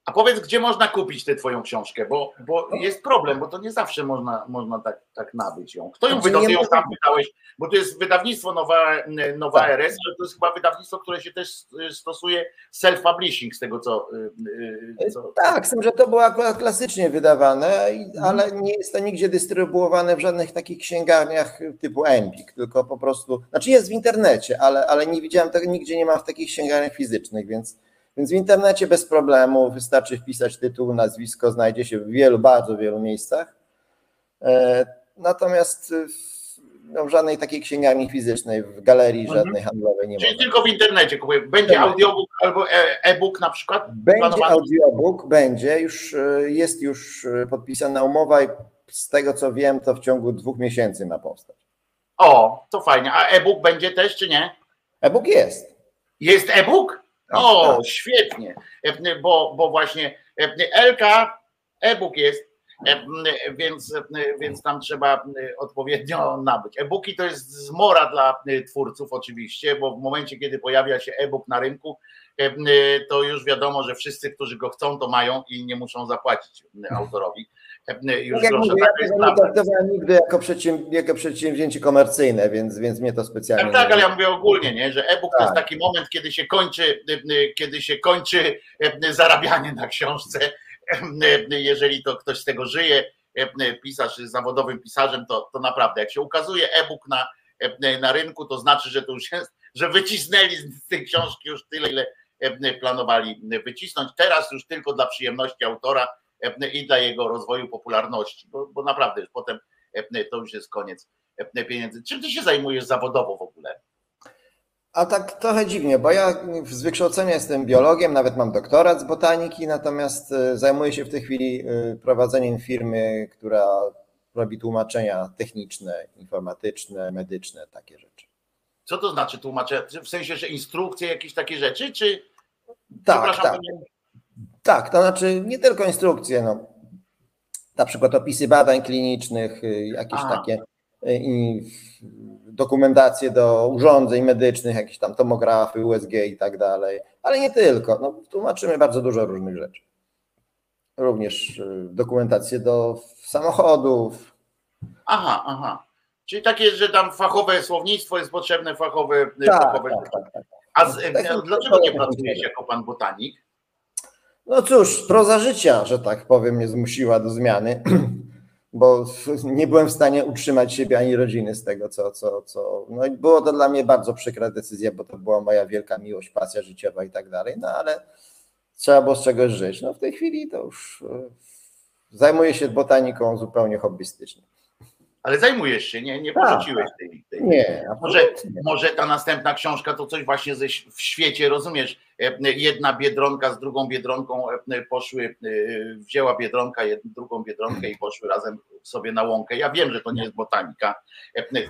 A powiedz, gdzie można kupić tę twoją książkę, bo, bo jest problem, bo to nie zawsze można, można tak, tak nabyć ją. Kto ją wydał? Ty ją sam wydałeś, bo to jest wydawnictwo Nowa, Nowa Tak. RS, ale to jest chyba wydawnictwo, które się też stosuje self-publishing z tego, co, y, y, co Tak, z tym, że to było akurat klasycznie wydawane, Mhm. ale nie jest to nigdzie dystrybuowane w żadnych takich księgarniach typu Empik, tylko po prostu, znaczy jest w internecie, ale, ale nie widziałem tego, nigdzie nie ma w takich księgarniach fizycznych, więc, więc w internecie bez problemu wystarczy wpisać tytuł, nazwisko, znajdzie się w wielu, bardzo wielu miejscach. E, Natomiast w- no, w żadnej takiej księgarni fizycznej, w galerii Mhm. żadnej handlowej nie Czyli można. tylko w internecie kupuję. Będzie Tak. audiobook albo e- e-book na przykład? Będzie planowany? audiobook, będzie, już e, jest już e, podpisana umowa i z tego co wiem, to w ciągu dwóch miesięcy ma powstać. O, to fajnie. A e-book będzie też, czy nie? E-book jest. Jest e-book? Tak, O, tak. świetnie, E, bo, bo właśnie e, Elka, e-book jest, e, więc, e, więc tam trzeba e, odpowiednio nabyć. E-booki to jest zmora dla e, twórców oczywiście, bo w momencie, kiedy pojawia się e-book na rynku, e, to już wiadomo, że wszyscy, którzy go chcą, to mają i nie muszą zapłacić e, autorowi. E, Już Tak grosza. ja tego nie traktowałem nigdy jako, przedsięw- jako przedsięwzięcie komercyjne, więc, więc mnie to specjalnie Tak, tak, ale ja mówię ogólnie, nie? że e-book to jest Tak. taki moment, kiedy się kończy, kiedy się kończy y, zarabianie na książce. Y, Jeżeli to ktoś z tego żyje, y, pisarz jest zawodowym pisarzem, to, to naprawdę, jak się ukazuje e-book na, na rynku, to znaczy, że to już jest, że wycisnęli z tej książki już tyle, ile planowali wycisnąć. Teraz już tylko dla przyjemności autora i dla jego rozwoju popularności, bo, bo naprawdę już potem to już jest koniec pieniędzy. Czym ty się zajmujesz zawodowo w ogóle? A tak trochę dziwnie, bo ja z wykształcenia jestem biologiem, nawet mam doktorat z botaniki, natomiast y, zajmuję się w tej chwili y, prowadzeniem firmy, która robi tłumaczenia techniczne, informatyczne, medyczne, takie rzeczy. Co to znaczy tłumaczę? W sensie, że instrukcje, jakieś takie rzeczy, czy. Tak, tak. Tak, to znaczy nie tylko instrukcje, no, na przykład opisy badań klinicznych, y, jakieś takie y, i dokumentacje do urządzeń medycznych, jakieś tam tomografy, USG i tak dalej, ale nie tylko. No, tłumaczymy bardzo dużo różnych rzeczy. Również y, dokumentacje do samochodów. Aha, aha. Czyli takie, że tam fachowe słownictwo jest potrzebne, fachowe. Tak, fachowe tak, tak, tak. A z, Tak, tak, dlaczego nie pracujesz jako pan botanik? No cóż, proza życia, że tak powiem, mnie zmusiła do zmiany, (clears throat) bo nie byłem w stanie utrzymać siebie ani rodziny z tego, co, co, co. No i było to dla mnie bardzo przykra decyzja, bo to była moja wielka miłość, pasja życiowa i tak dalej, no ale trzeba było z czegoś żyć. No w tej chwili to już e, zajmuję się botaniką zupełnie hobbystycznie. Ale zajmujesz się, nie, nie porzuciłeś tej, tej. Nie, Może, może ta następna książka to coś właśnie ze, w świecie, rozumiesz? E, Jedna biedronka z drugą biedronką e, poszły, e, wzięła biedronka jedną, drugą biedronkę i poszły razem sobie na łąkę. Ja wiem, że to nie jest botanika,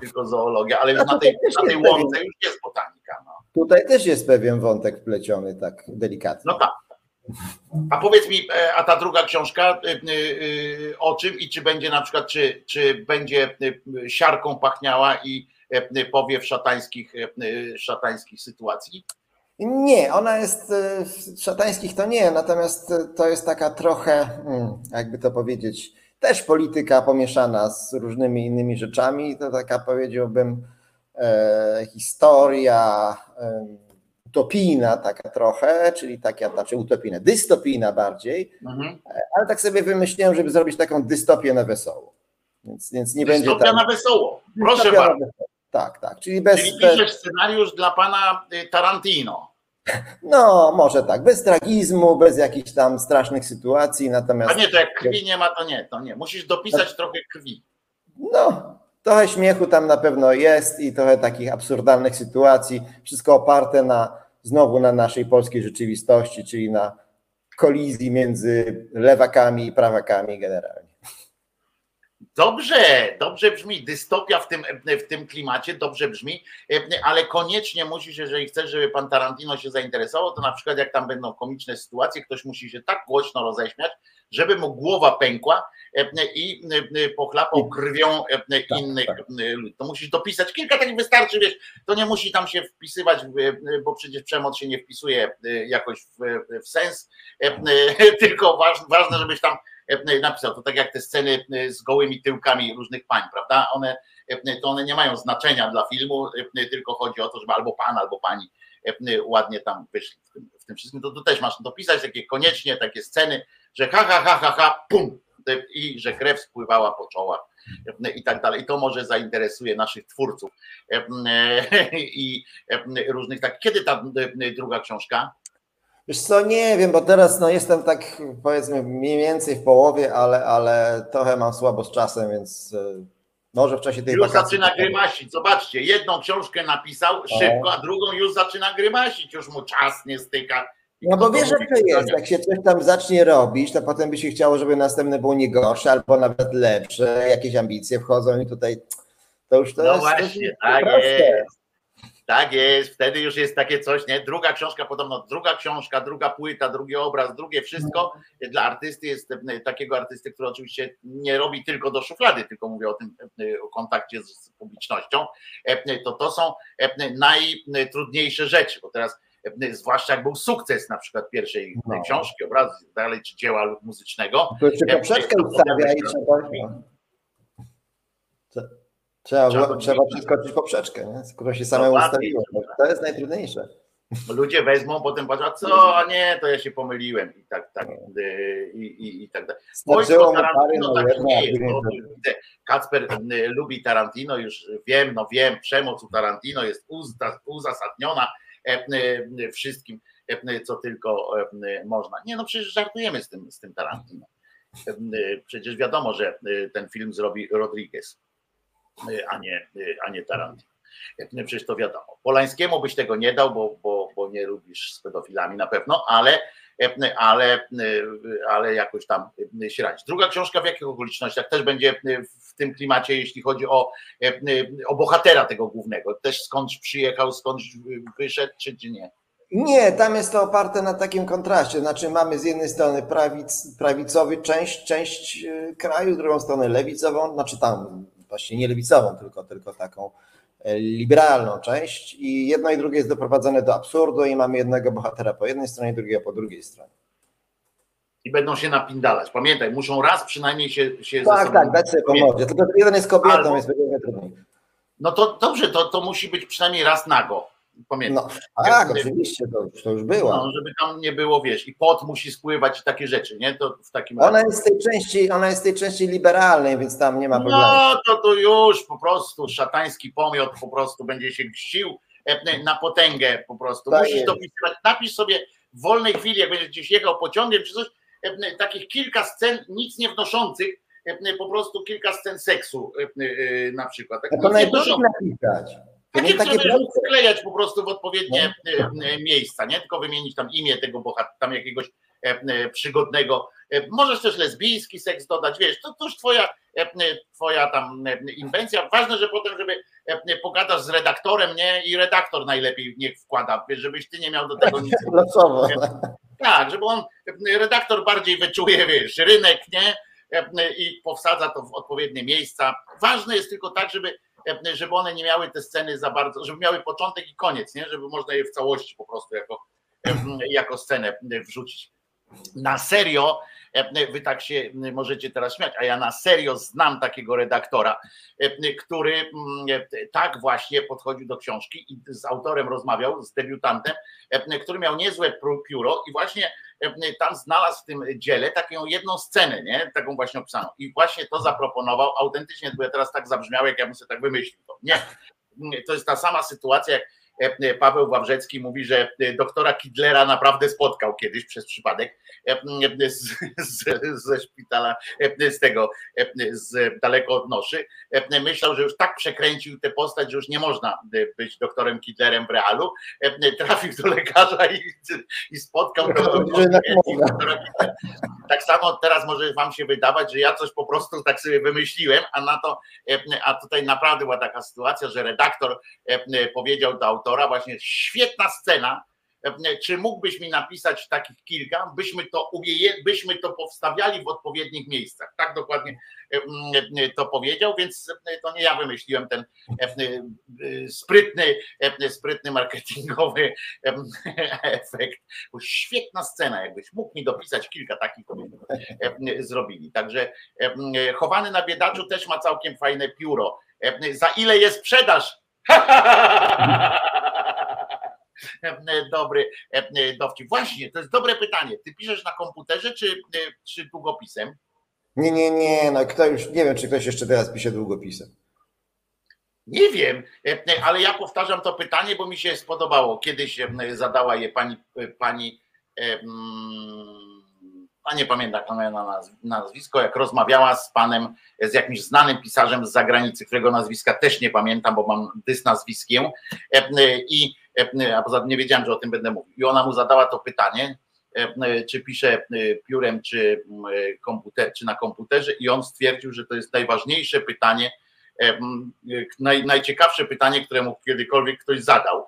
tylko zoologia, ale już na tej, na tej łące już jest botanika. No, Tutaj też jest pewien wątek wpleciony, tak delikatnie. no tak. A powiedz mi, a ta druga książka o czym i czy będzie na przykład, czy, czy będzie siarką pachniała i e, powie w szatańskich, szatańskich sytuacji? Nie, ona jest e, w szatańskich to nie, natomiast e, to jest taka trochę, hmm, jakby to powiedzieć, też polityka pomieszana z różnymi innymi rzeczami. To taka powiedziałbym e, historia e, utopijna taka trochę, czyli taka, znaczy utopijna, dystopijna bardziej, Mhm. ale tak sobie wymyśliłem, żeby zrobić taką dystopię na wesoło. Więc, więc nie będzie tak. na wesoło. Proszę bardzo. Tak, tak, czyli bez, Czyli piszesz scenariusz dla pana y, Tarantino. No może tak, bez tragizmu, bez jakichś tam strasznych sytuacji, A natomiast nie, to jak krwi nie ma, to nie, to nie. Musisz dopisać trochę krwi. No, trochę śmiechu tam na pewno jest i trochę takich absurdalnych sytuacji. Wszystko oparte na znowu na naszej polskiej rzeczywistości, czyli na kolizji między lewakami i prawakami generalnie. Dobrze, dobrze brzmi. Dystopia w tym, w tym klimacie dobrze brzmi, ale koniecznie musisz, jeżeli chcesz, żeby pan Tarantino się zainteresował, to na przykład jak tam będą komiczne sytuacje, ktoś musi się tak głośno roześmiać, żeby mu głowa pękła i pochlapał krwią innych ludzi. To musisz dopisać, kilka takich wystarczy, wiesz, to nie musi tam się wpisywać, bo przecież przemoc się nie wpisuje jakoś w, w sens, tylko ważne, żebyś tam napisał. To tak jak te sceny z gołymi tyłkami różnych pań, prawda? One, to one nie mają znaczenia dla filmu, tylko chodzi o to, żeby albo pan, albo pani ładnie tam wyszli w tym, w tym wszystkim. To też masz dopisać takie koniecznie takie sceny, że ha, ha, ha, ha, ha, pum, i że krew spływała po czołach i tak dalej. I to może zainteresuje naszych twórców i różnych tak. Kiedy ta druga książka? Wiesz co, nie wiem, bo teraz no, jestem tak powiedzmy mniej więcej w połowie, ale, ale trochę mam słabo z czasem, więc y, może w czasie tej Już wakacji... zaczyna grymasić. Zobaczcie, jedną książkę napisał szybko, a drugą już zaczyna grymasić. Już mu czas nie styka. No bo wiesz, jak to jest, jak się coś tam zacznie robić, to potem by się chciało, żeby następne było nie gorsze, albo nawet lepsze, jakieś ambicje wchodzą i tutaj to już to No jest... właśnie, to jest tak jest. Tak jest, wtedy już jest takie coś, nie? Druga książka, podobno druga książka, druga płyta, drugi obraz, drugie wszystko. Dla artysty jest e, takiego artysty, który oczywiście nie robi tylko do szuflady, tylko mówię o tym e, o kontakcie z publicznością, e, to to są najtrudniejsze rzeczy, bo teraz zwłaszcza jak był sukces na przykład pierwszej No. książki, obrazu i tak dalej, czy dzieła lub muzycznego, To jeszcze poprzeczkę ustawia i trzeba... no. Trzeba, Trzeba trzeba, przeskoczyć poprzeczkę, nie? skoro się samemu Dokładnie. ustawiło. To jest najtrudniejsze. ludzie wezmą, potem patrzą, co, a nie, to ja się pomyliłem i tak, tak, y, i, i, i tak dalej. Starczyło mu Tarantino na tak nie jest. No, Kacper y, lubi Tarantino, już wiem, no wiem, przemoc u Tarantino jest uzasadniona e, y, wszystkim, e, co tylko e, można. Nie, no przecież żartujemy z tym, z tym Tarantino. E, Przecież wiadomo, że ten film zrobi Rodriguez, a nie, y, a nie Tarantino. Przecież to wiadomo. Polańskiemu byś tego nie dał, bo, bo, bo nie lubisz z pedofilami na pewno, ale, ale, ale jakoś tam się radzi. Druga książka w jakich okolicznościach też będzie w tym klimacie, jeśli chodzi o, o bohatera tego głównego. Też skądś przyjechał, skądś wyszedł, czy, czy nie? Nie, tam jest to oparte na takim kontraście. Znaczy mamy z jednej strony prawic, prawicowy część, część e, kraju, drugą stronę lewicową, znaczy tam właśnie nie lewicową, tylko, tylko taką e, liberalną część i jedno i drugie jest doprowadzone do absurdu i mamy jednego bohatera po jednej stronie, drugiego po drugiej stronie. I będą się napindalać. Pamiętaj, muszą raz przynajmniej się... się tak, tak, dać sobie pomóc. Tylko jeden jest kobietą, Albo... jest trudniej. No to dobrze, to, to musi być przynajmniej raz nago Pamiętam. No, tak, oczywiście, to, to już było. No, żeby tam nie było, wiesz, i pot musi spływać i takie rzeczy, nie? To w takim ona jest z tej części, ona jest tej części liberalnej, więc tam nie ma problemu. No to to już po prostu szatański pomiot po prostu będzie się gścił e, na potęgę po prostu. Tak Musisz to pisywać. Napisz sobie w wolnej chwili, jak będziesz gdzieś jechał pociągiem czy coś, e, takich kilka scen nic nie wnoszących, e, po prostu kilka scen seksu na przykład. Tak, to najgorzej napisać. Takie, takie które wklejać po prostu w odpowiednie no. E, e, miejsca, nie tylko wymienić tam imię tego bohatera, tam jakiegoś e, przygodnego. Możesz też lesbijski seks dodać, wiesz, to, już twoja, twoja tam inwencja. Ważne, że potem, żeby pogadasz z redaktorem, nie? I redaktor najlepiej niech wkłada, wiesz, żebyś ty nie miał do tego nic. (laughs) Losowo. Tak, żeby on, redaktor bardziej wyczuje, wiesz, rynek, nie? I powsadza to w odpowiednie miejsca. Ważne jest tylko tak, żeby żeby one nie miały te sceny za bardzo, żeby miały początek i koniec, nie? żeby można je w całości po prostu jako, e, (clears throat) jako scenę wrzucić. Na serio, e, wy tak się możecie teraz śmiać, a ja na serio znam takiego redaktora, który tak właśnie podchodził do książki i z autorem rozmawiał, z debiutantem, który miał niezłe pióro i właśnie tam znalazł w tym dziele taką jedną scenę, nie? taką właśnie opisaną. I właśnie to zaproponował autentycznie, bo ja teraz tak zabrzmiał, jak ja bym sobie tak wymyślił. To. Nie, to jest ta sama sytuacja, jak E, Paweł Wawrzecki mówi, że e, doktora Kidlera naprawdę spotkał kiedyś przez przypadek e, z, z, ze szpitala, z tego, z daleko od noszy. Myślał, że już tak przekręcił tę postać, że już nie można być doktorem Kidlerem w realu. Trafił do lekarza i, i spotkał doktora Tak samo teraz może wam się wydawać, że ja coś po prostu tak sobie wymyśliłem, a na to, a tutaj naprawdę była taka sytuacja, że redaktor powiedział do autora, autora, właśnie świetna scena. Czy mógłbyś mi napisać takich kilka, byśmy to, byśmy to powstawiali w odpowiednich miejscach. Tak dokładnie to powiedział, więc to nie ja wymyśliłem ten sprytny, sprytny marketingowy efekt. Świetna scena, jakbyś mógł mi dopisać kilka takich, to byśmy zrobili. Także chowany na biedaczu też ma całkiem fajne pióro. Za ile je sprzedaż? Dobry e, dowcip. Właśnie, to jest dobre pytanie. Ty piszesz na komputerze czy, e, czy długopisem? Nie, nie, nie. No kto już, nie wiem, czy ktoś jeszcze teraz pisze długopisem. Nie wiem, e, ale ja powtarzam to pytanie, bo mi się spodobało. Kiedyś zadała je pani, pani a nie pamiętam na nazwisko, jak rozmawiała z panem, z jakimś znanym pisarzem z zagranicy, którego nazwiska też nie pamiętam, bo mam dys nazwiskiem e, i e, a poza tym nie wiedziałem, że o tym będę mówił. I ona mu zadała to pytanie, e, czy pisze piórem, czy, komputer, czy na komputerze i on stwierdził, że to jest najważniejsze pytanie, naj, najciekawsze pytanie, któremu kiedykolwiek ktoś zadał,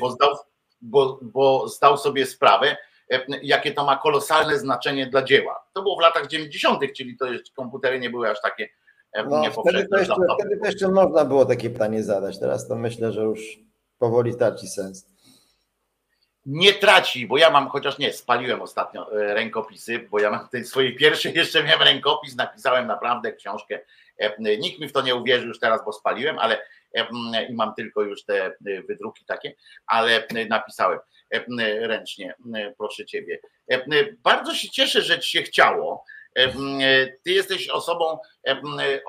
bo zdał, bo, bo zdał sobie sprawę, E, jakie to ma kolosalne znaczenie dla dzieła. To było w latach 90., czyli to jeszcze komputery nie były aż takie e, no, wtedy, to jeszcze, wtedy to jeszcze można było takie pytanie zadać. Teraz to myślę, że już powoli traci sens. Nie traci, bo ja mam, chociaż nie, spaliłem ostatnio e, rękopisy, bo ja mam tej swojej pierwszej (laughs) jeszcze miałem rękopis, napisałem naprawdę książkę. Nikt mi w to nie uwierzył już teraz, bo spaliłem, ale i mam tylko już te wydruki takie, ale napisałem. E, ręcznie, e, proszę ciebie. E, bardzo się cieszę, że ci się chciało. Ty jesteś osobą,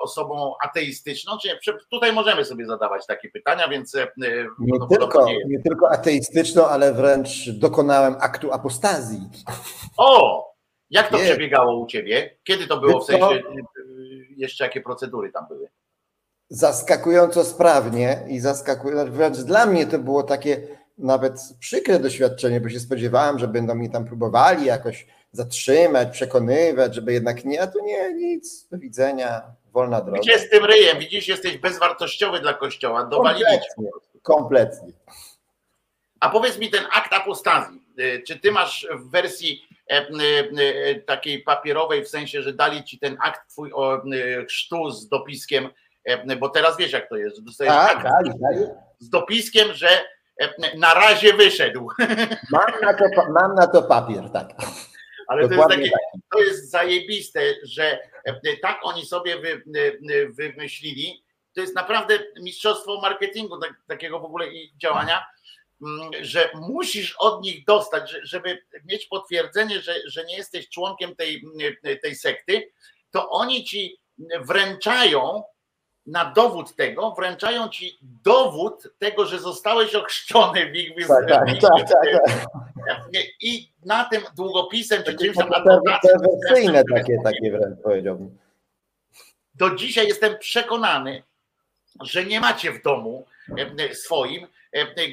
osobą ateistyczną, czy tutaj możemy sobie zadawać takie pytania, więc nie, tylko, nie, nie tylko ateistyczną, ale wręcz dokonałem aktu apostazji. O! Jak to nie. przebiegało u ciebie? Kiedy to było? W sensie jeszcze jakie procedury tam były? zaskakująco sprawnie i zaskakująco, wręcz dla mnie to było takie nawet przykre doświadczenie, bo się spodziewałem, że będą mi tam próbowali jakoś zatrzymać, przekonywać, żeby jednak nie, a tu nie, nic, do widzenia, wolna droga. Gdzie z tym ryjem? Widzisz, jesteś bezwartościowy dla kościoła, dowalili. Kompletnie, kompletnie. A powiedz mi ten akt apostazji, y, czy ty masz w wersji e, y, y, takiej papierowej, w sensie, że dali ci ten akt twój o chrztu z dopiskiem, e, bo teraz wiesz jak to jest, dostajesz Tak, akt tak, tak. z dopiskiem, że e, na razie wyszedł. Mam na to, mam na to papier, tak. Ale to jest, takie, to jest zajebiste, że e, tak oni sobie wy, e, wymyślili. To jest naprawdę mistrzostwo marketingu, tak, takiego w ogóle działania, mm, że musisz od nich dostać, że- żeby mieć potwierdzenie, że, że nie jesteś członkiem tej, tej sekty, to oni ci wręczają na dowód tego, wręczają ci dowód tego, że zostałeś ochrzczony w ich, Tak, tak, tak, tak, tak. i na tym długopisem czy czymś tam perwersyjne takie, takie wręcz powiedziałbym. do dzisiaj jestem przekonany, że nie macie w domu swoim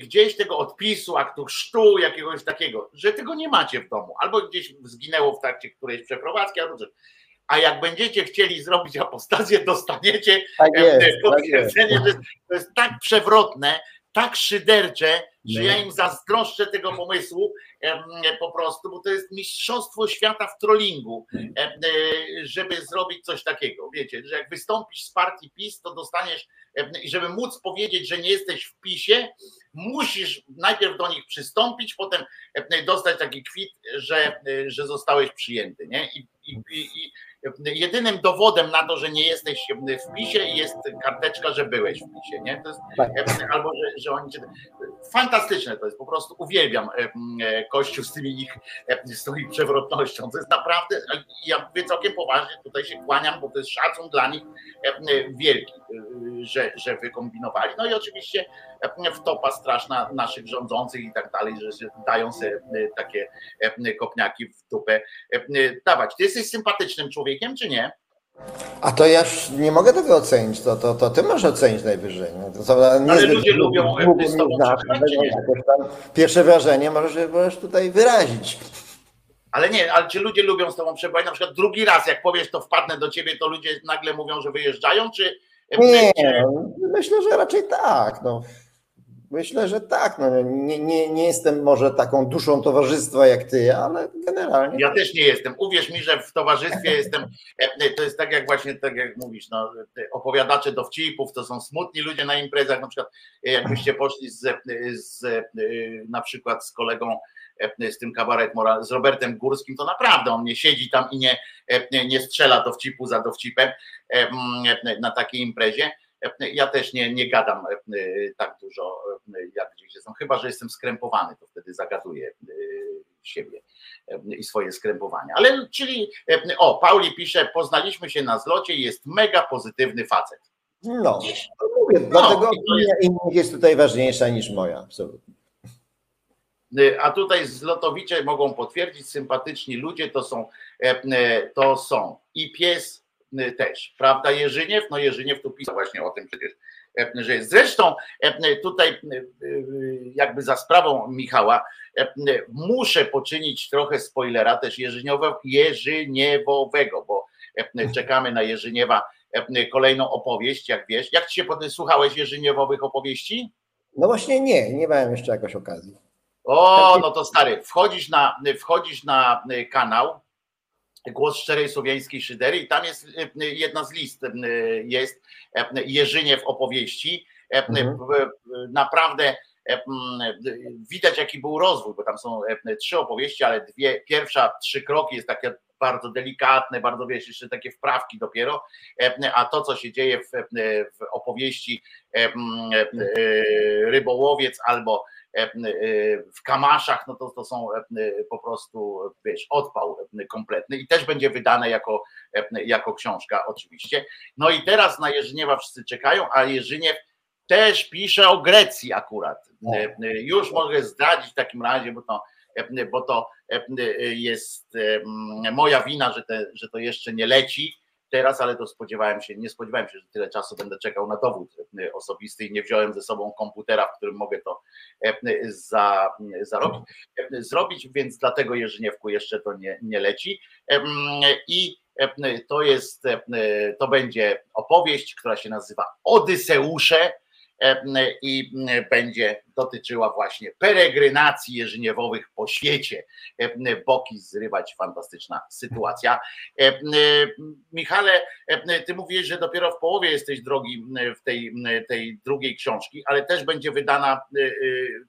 gdzieś tego odpisu, aktu chrztu, jakiegoś takiego, że tego nie macie w domu, albo gdzieś zginęło w trakcie którejś przeprowadzki, albo coś. A jak będziecie chcieli zrobić apostazję, dostaniecie Tak jest, tak jest. potwierdzenie, że to jest tak przewrotne, tak szydercze, że No. ja im zazdroszczę tego pomysłu po prostu, bo to jest mistrzostwo świata w trollingu, e, żeby zrobić coś takiego. Wiecie, że jak wystąpisz z partii PiS, to dostaniesz, i żeby móc powiedzieć, że nie jesteś w PiSie, musisz najpierw do nich przystąpić, potem em, dostać taki kwit, że, e, że zostałeś przyjęty. Nie? I, i, i, jedynym dowodem na to, że nie jesteś w PiSie jest karteczka, że byłeś w PiSie. Nie? Jest, Tak. albo że, że oni cię fantastyczne to jest, po prostu uwielbiam e, e, Kościół z tymi ich, e, z tą ich przewrotnością, to jest naprawdę, ja mówię całkiem poważnie, tutaj się kłaniam, bo to jest szacun dla nich wielki, że, że wykombinowali, no i oczywiście wtopa straszna naszych rządzących i tak dalej, że że dają sobie takie kopniaki w dupę dawać. Ty jesteś sympatycznym człowiekiem, czy nie? A to ja już nie mogę tego ocenić, to, to, to ty możesz ocenić najwyżej. To, nie Ale ludzie lubią, nie znasz, Pierwsze wrażenie możesz, możesz tutaj wyrazić. Ale nie, ale czy ludzie lubią z tobą przebywać? Na przykład drugi raz, jak powiesz, to wpadnę do ciebie, to ludzie nagle mówią, że wyjeżdżają, czy. Nie, czy- myślę, że raczej tak. No. Myślę, że tak. No, nie, nie, nie jestem może taką duszą towarzystwa jak ty, ale generalnie. Ja też nie jestem. Uwierz mi, że w towarzystwie (laughs) jestem. e, To jest tak jak właśnie, tak jak mówisz, no, opowiadacze dowcipów, to są smutni ludzie na imprezach. Na przykład, e, jakbyście poszli z, z e, na przykład z kolegą e, z tym kabaret moral, z Robertem Górskim, to naprawdę on nie siedzi tam i nie, e, nie strzela dowcipu za dowcipem e, mm, na takiej imprezie. E, Ja też nie, nie gadam e, tak dużo, e, jak gdzieś jestem, chyba że jestem skrępowany, to wtedy zagaduję e, siebie e, i swoje skrępowania. Ale czyli, e, o, Pauli pisze, poznaliśmy się na zlocie i jest mega pozytywny facet. No, to mówię, dlatego i to jest- opinia innych jest tutaj ważniejsza niż moja, absolutnie. A tutaj zlotowicze mogą potwierdzić, sympatyczni ludzie to są, e, e, to są i pies też, prawda Jerzyniew? No Jerzyniew tu pisał właśnie o tym przecież, e, że jest. Zresztą e, tutaj jakby za sprawą Michała e, muszę poczynić trochę spoilera też Jerzyniewo, Jerzyniewowego, bo e, czekamy na Jerzyniewa e, kolejną opowieść, jak wiesz. Jak ci się pod- słuchałeś Jerzyniewowych opowieści? No właśnie nie, nie miałem jeszcze jakoś okazji. O, no to stary, wchodzisz na, wchodzisz na kanał Głos Szczerej Słowiańskiej Szydery i tam jest y, y, jedna z list, y, jest Jerzyniew opowieści. Mhm. Naprawdę widać jaki był rozwój, bo tam są trzy opowieści, ale dwie, pierwsza trzy kroki jest takie bardzo delikatne, bardzo wiesz, jeszcze takie wprawki dopiero, a to co się dzieje w, w opowieści m, e, rybołowiec albo w kamaszach, no to, to są e, po prostu, wiesz, odpał e, kompletny i też będzie wydane jako, e, jako książka oczywiście. No i teraz na Jerzyniewa wszyscy czekają, a Jerzyniew też pisze o Grecji akurat. E, e, Już mogę zdradzić w takim razie, bo to, e, bo to e, jest e, moja wina, że, te, że to jeszcze nie leci. Teraz, ale to spodziewałem się, nie spodziewałem się, że tyle czasu będę czekał na dowód osobisty i nie wziąłem ze sobą komputera, w którym mogę to za, zarobić, zrobić, więc dlatego Jerzyniewku jeszcze to nie, nie leci. I to jest, to będzie opowieść, która się nazywa Odyseusze i będzie dotyczyła właśnie peregrynacji jeżyniewowych po świecie. Boki zrywać, fantastyczna sytuacja. Michale, ty mówisz, że dopiero w połowie jesteś drogi w tej, tej drugiej książki, ale też będzie wydana,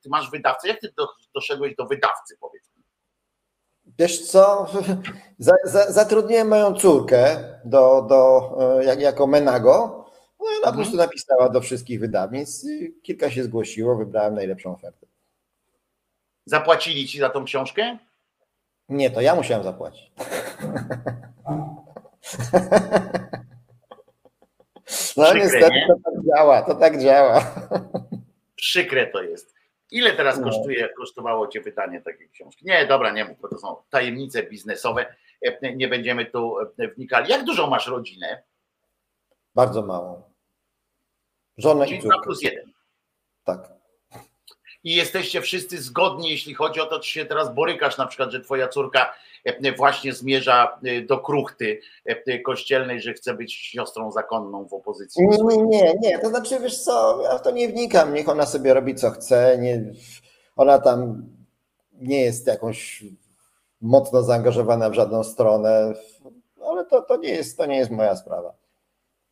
ty masz wydawcę. Jak ty doszedłeś do wydawcy, powiedz? Wiesz co, (laughs) zatrudniłem moją córkę do, do, jak, jako menago no i ona po prostu napisała do wszystkich wydawnictw, kilka się zgłosiło, wybrałem najlepszą ofertę. Zapłacili ci za tą książkę? Nie, to ja musiałem zapłacić. No Przykre, niestety nie? to tak działa, to tak działa. Przykre to jest. Ile teraz no. kosztuje, kosztowało Cię wydanie takiej książki? Nie, dobra, nie mów, bo to są tajemnice biznesowe, nie będziemy tu wnikali. Jak dużą masz rodzinę? Bardzo małą. Żonę Czyli i córkę. 2 plus 1. Tak. I jesteście wszyscy zgodni, jeśli chodzi o to, czy się teraz borykasz, na przykład, że twoja córka e, właśnie zmierza e, do kruchty e, kościelnej, że chce być siostrą zakonną w opozycji. Nie, nie, nie, nie. To znaczy, wiesz co, ja w to nie wnikam. Niech ona sobie robi co chce. Nie, ona tam nie jest jakąś mocno zaangażowana w żadną stronę, ale to, to, nie, jest, to nie jest moja sprawa.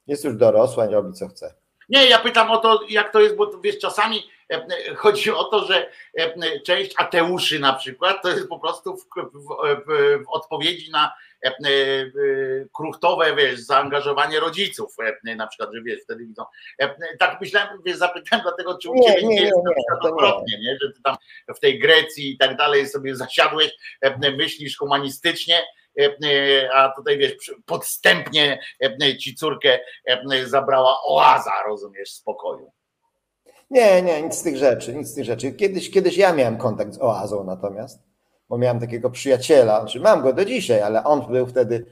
Jest już dorosła, nie robi co chce. Nie, ja pytam o to, jak to jest, bo wiesz, czasami e, e, chodzi o to, że e, część ateuszy na przykład to jest po prostu w, w, w, odpowiedzi na kruchtowe, wiesz, zaangażowanie rodziców, na przykład, że wiesz, wtedy widzą. Tak myślałem, wiesz, zapytałem dlatego, czy u nie, ciebie nie, nie jest nie, na przykład odwrotnie, nie. że ty tam w tej Grecji i tak dalej sobie zasiadłeś, myślisz humanistycznie, a tutaj wiesz, podstępnie ci córkę zabrała oaza, rozumiesz, spokoju. Nie, nie, nic z tych rzeczy, nic z tych rzeczy. Kiedyś, kiedyś ja miałem kontakt z oazą natomiast, bo miałem takiego przyjaciela, znaczy mam go do dzisiaj, ale on był wtedy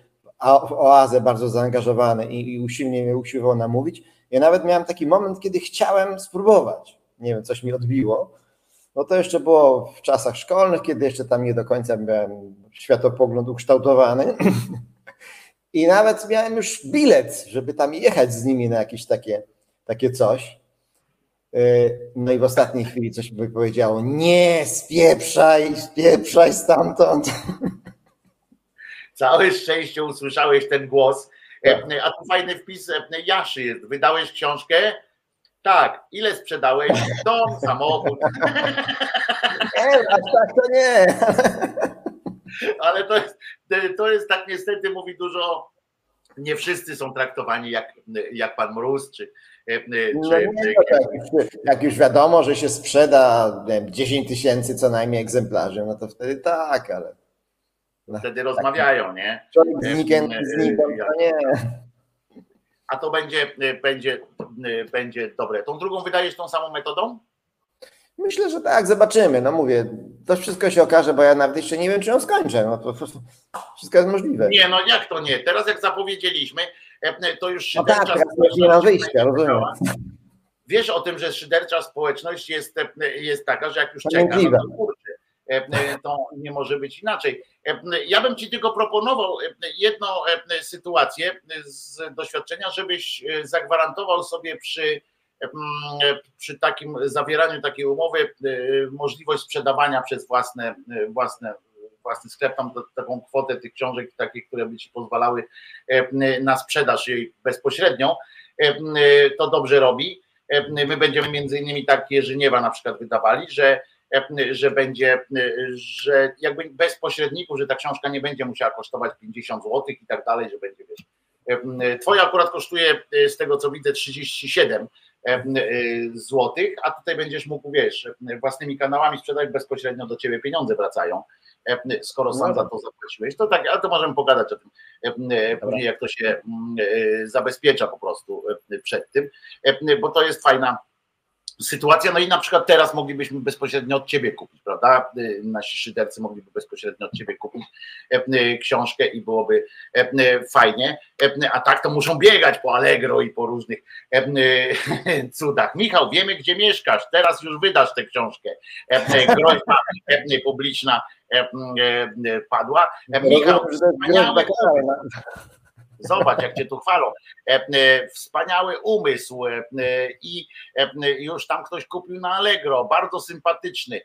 w oazę bardzo zaangażowany i, i usilnie mnie usiłował namówić. Ja nawet miałem taki moment, kiedy chciałem spróbować. Nie wiem, coś mi odbiło no to jeszcze było w czasach szkolnych, kiedy jeszcze tam nie do końca miałem światopogląd ukształtowany. (clears throat) I nawet miałem już bilet, żeby tam jechać z nimi na jakieś takie, takie coś. Y, no i w ostatniej chwili coś mi powiedziało: Nie, spieprzaj, spieprzaj stamtąd. (laughs) Całe szczęście usłyszałeś ten głos. E, a tu fajny wpis e, Jaszy jest. Wydałeś książkę tak, ile sprzedałeś? Dom, samochód. Nie, aż tak to nie. Ale to jest, to jest tak niestety mówi dużo. Nie wszyscy są traktowani jak, jak pan Mróz, czy, czy, no nie, no tak, jak już wiadomo, że się sprzeda wiem, 10 tysięcy co najmniej egzemplarzy, no to wtedy tak, ale. Wtedy tak, rozmawiają, nie? Człowiek z nikiem, z nikiem to nie a to będzie, y, będzie, y, będzie dobre. Tą drugą wydajesz tą samą metodą? Myślę, że tak, zobaczymy. No mówię, to wszystko się okaże, bo ja nawet jeszcze nie wiem, czy ją skończę. No to wszystko jest możliwe. Nie, no jak to nie? Teraz jak zapowiedzieliśmy, e, to już no tak, teraz nie ma wyjścia, rozumiem. Wiesz o tym, że szydercza społeczność jest, e, jest taka, że jak już czeka, no to kurczę, to nie może być inaczej. Ja bym Ci tylko proponował jedną sytuację z doświadczenia, żebyś zagwarantował sobie przy, przy takim zawieraniu takiej umowy możliwość sprzedawania przez własne, własne własny sklep, tam taką kwotę tych książek takich, które by Ci pozwalały na sprzedaż jej bezpośrednią, to dobrze robi. My będziemy między innymi tak Jerzyniewa na przykład wydawali, że że będzie, że jakby bez pośredników, że ta książka nie będzie musiała kosztować 50 zł i tak dalej, że będzie wiesz. Twoja akurat kosztuje z tego co widzę 37 złotych, a tutaj będziesz mógł, wiesz, własnymi kanałami sprzedać bezpośrednio do ciebie pieniądze wracają. Skoro sam no za to zapłaciłeś, to tak, ale to możemy pogadać o tym później, jak to się zabezpiecza po prostu przed tym, bo to jest fajna sytuacja. No i na przykład teraz moglibyśmy bezpośrednio od ciebie kupić, prawda? Y, nasi szydercy mogliby bezpośrednio od ciebie kupić e, y, książkę i byłoby e, y, fajnie. E, a tak to muszą biegać po Allegro i po różnych (laughs) cudach. Michał, wiemy gdzie mieszkasz, teraz już wydasz tę książkę. Groźba publiczna padła. Michał, wspaniały, Zobacz, jak cię tu chwalą. E, e, wspaniały umysł e, i już tam ktoś kupił na Allegro, bardzo sympatyczny.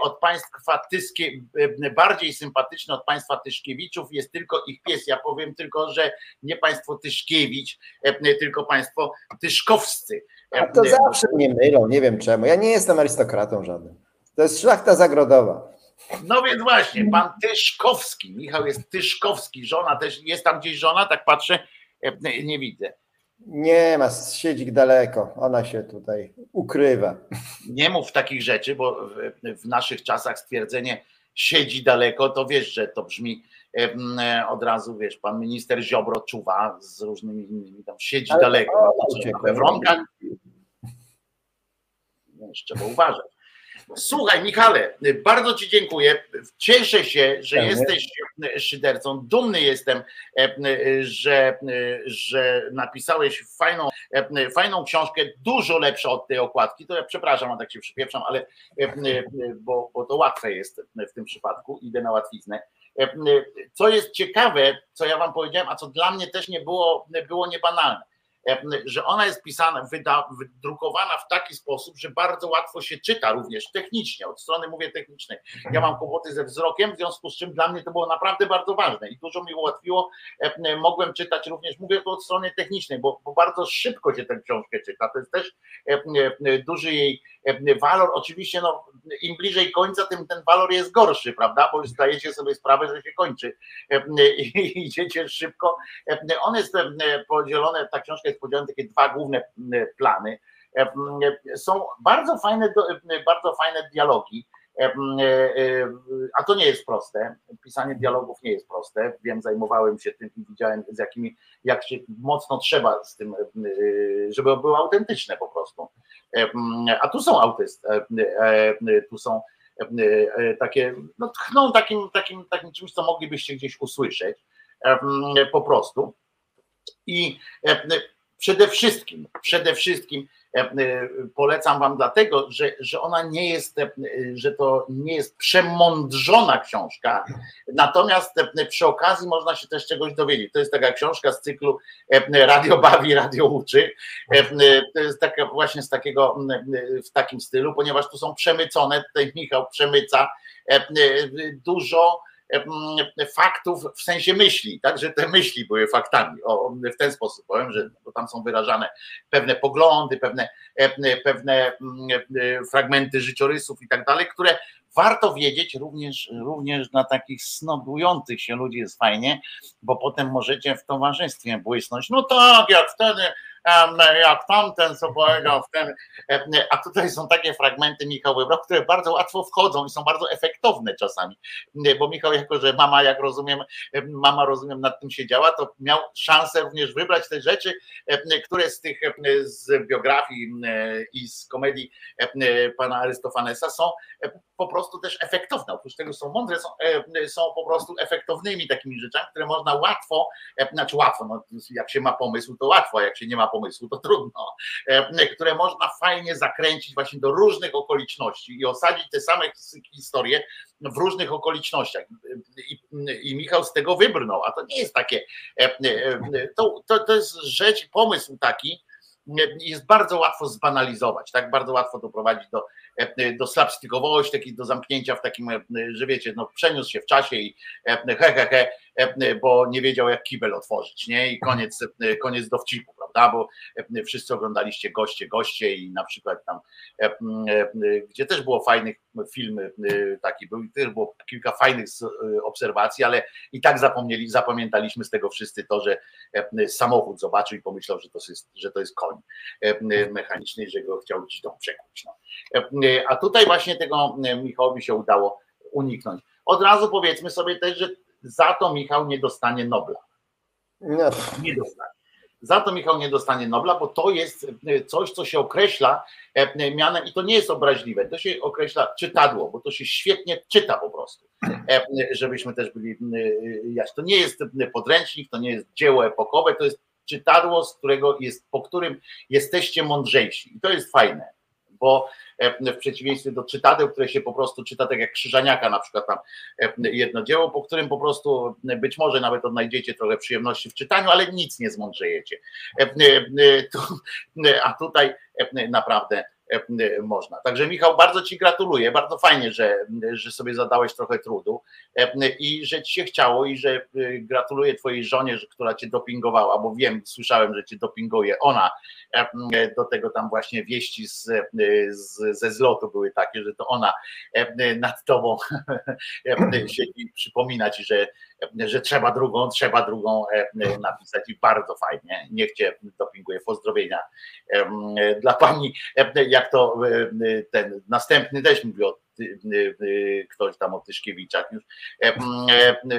Od państwa Tyskie, bardziej sympatyczny od państwa Tyszkiewiczów jest tylko ich pies. Ja powiem tylko, że nie państwo Tyszkiewicz, tylko państwo Tyszkowscy. A to zawsze mnie mylą, nie wiem czemu. Ja nie jestem arystokratą żadnym. To jest szlachta zagrodowa. No więc właśnie, pan Tyszkowski, Michał jest Tyszkowski, żona też, jest tam gdzieś żona, tak patrzę, e, nie widzę. Nie ma, siedzi daleko, ona się tutaj ukrywa. Nie mów takich rzeczy, bo w, w naszych czasach stwierdzenie siedzi daleko, to wiesz, że to brzmi e, od razu, wiesz, pan minister Ziobro czuwa z różnymi innymi, tam siedzi Ale daleko, no, we wronkach. Trzeba uważać. Słuchaj, Michale, bardzo Ci dziękuję. Cieszę się, że jesteś szydercą. Dumny jestem, że, że napisałeś fajną, fajną książkę, dużo lepszą od tej okładki. To ja przepraszam, tak się przypieprzam, ale bo, bo to łatwe jest w tym przypadku, idę na łatwiznę. Co jest ciekawe, co ja Wam powiedziałem, a co dla mnie też nie było, było niebanalne E, że ona jest pisana, wyda, wydrukowana w taki sposób, że bardzo łatwo się czyta również technicznie, od strony mówię technicznej. Ja mam kłopoty ze wzrokiem, w związku z czym dla mnie to było naprawdę bardzo ważne i dużo mi ułatwiło. Mogłem czytać również, mówię to od strony technicznej, bo, bo bardzo szybko się tę książkę czyta. To jest też duży jej walor. Oczywiście, no, im bliżej końca, tym ten walor jest gorszy, prawda? Bo już zdajecie sobie sprawę, że się kończy i (laughs) idziecie szybko. On jest podzielony, ta książka jest podzielona takie dwa główne plany. Są bardzo fajne, bardzo fajne dialogi. A to nie jest proste. Pisanie dialogów nie jest proste. Wiem, zajmowałem się tym i widziałem, z jakimi, jak się mocno trzeba z tym, żeby były autentyczne po prostu. A tu są autyst, tu są takie, no tchną takim, takim, takim czymś, co moglibyście gdzieś usłyszeć po prostu. I przede wszystkim, przede wszystkim e, e, polecam wam dlatego, że, że ona nie jest, e, że to nie jest przemądrzona książka, natomiast przy okazji można się też czegoś dowiedzieć. To jest taka książka z cyklu Radio bawi, radio uczy. To jest taka właśnie z takiego, w takim stylu, ponieważ tu są przemycone, tutaj Michał przemyca dużo faktów w sensie myśli, tak, że te myśli były faktami. O, w ten sposób powiem, że bo tam są wyrażane pewne poglądy, pewne, pewne fragmenty życiorysów i tak dalej, które warto wiedzieć również, również dla takich snobujących się ludzi jest fajnie, bo potem możecie w towarzystwie błysnąć. No tak, jak wtedy jak tamten co powiedział w ten, a tutaj są takie fragmenty Michał wybrał, które bardzo łatwo wchodzą i są bardzo efektowne czasami, bo Michał jako, że mama jak rozumiem, mama rozumiem nad tym siedziała, to miał szansę również wybrać te rzeczy, które z tych z biografii i z komedii pana Arystofanesa są po prostu też efektowne. Oprócz tego są mądre, są, są po prostu efektownymi takimi rzeczami, które można łatwo, znaczy łatwo, no, jak się ma pomysł, to łatwo, a jak się nie ma pomysłu, to trudno, e, które można fajnie zakręcić właśnie do różnych okoliczności i osadzić te same historie w różnych okolicznościach. I, i Michał z tego wybrnął, a to nie jest takie, e, e, to, to, to jest rzecz, pomysł taki, jest bardzo łatwo zbanalizować, tak? Bardzo łatwo doprowadzić do, do slapstickowości, do zamknięcia w takim, że wiecie, no przeniósł się w czasie i he, he, he, bo nie wiedział jak kibel otworzyć, nie? I koniec, koniec dowcipu, prawda? Bo wszyscy oglądaliście goście, goście i na przykład tam, gdzie też było fajnych filmy taki był, też było kilka fajnych obserwacji, ale i tak zapomnieli, zapamiętaliśmy z tego wszyscy to, że samochód zobaczył i pomyślał, że to jest, że to jest koń mechaniczny, że go chciał dom przekuć. No. A tutaj właśnie tego Michałowi się udało uniknąć. Od razu powiedzmy sobie też, że za to Michał nie dostanie Nobla. No. Nie dostanie. Za to Michał nie dostanie Nobla, bo to jest e, coś, co się określa e, mianem i to nie jest obraźliwe. To się określa czytadło, bo to się świetnie czyta po prostu. E, żebyśmy też byli jaśni. To nie jest podręcznik, to nie jest dzieło epokowe, to jest czytadło, z którego jest, po którym jesteście mądrzejsi. I to jest fajne bo e, w przeciwieństwie do czytadeł, które się po prostu czyta tak jak Krzyżaniaka na przykład tam e, jedno dzieło, po którym po prostu być może nawet odnajdziecie trochę przyjemności w czytaniu, ale nic nie zmądrzejecie. E, a tutaj naprawdę E, można. Także Michał, bardzo Ci gratuluję, bardzo fajnie, że, że sobie zadałeś trochę trudu e, i że Ci się chciało i że e, gratuluję Twojej żonie, która Cię dopingowała, bo wiem, słyszałem, że Cię dopinguje ona. Do tego tam właśnie wieści z, z, ze zlotu były takie, że to ona nad Tobą (laughs) siedzi przypomina Ci, że, że trzeba drugą, trzeba drugą napisać i bardzo fajnie. Niech Cię dopinguje. Pozdrowienia dla Pani. Ja jak to e, e, ten następny też mówi o e, ktoś tam o Tyszkiewiczach już,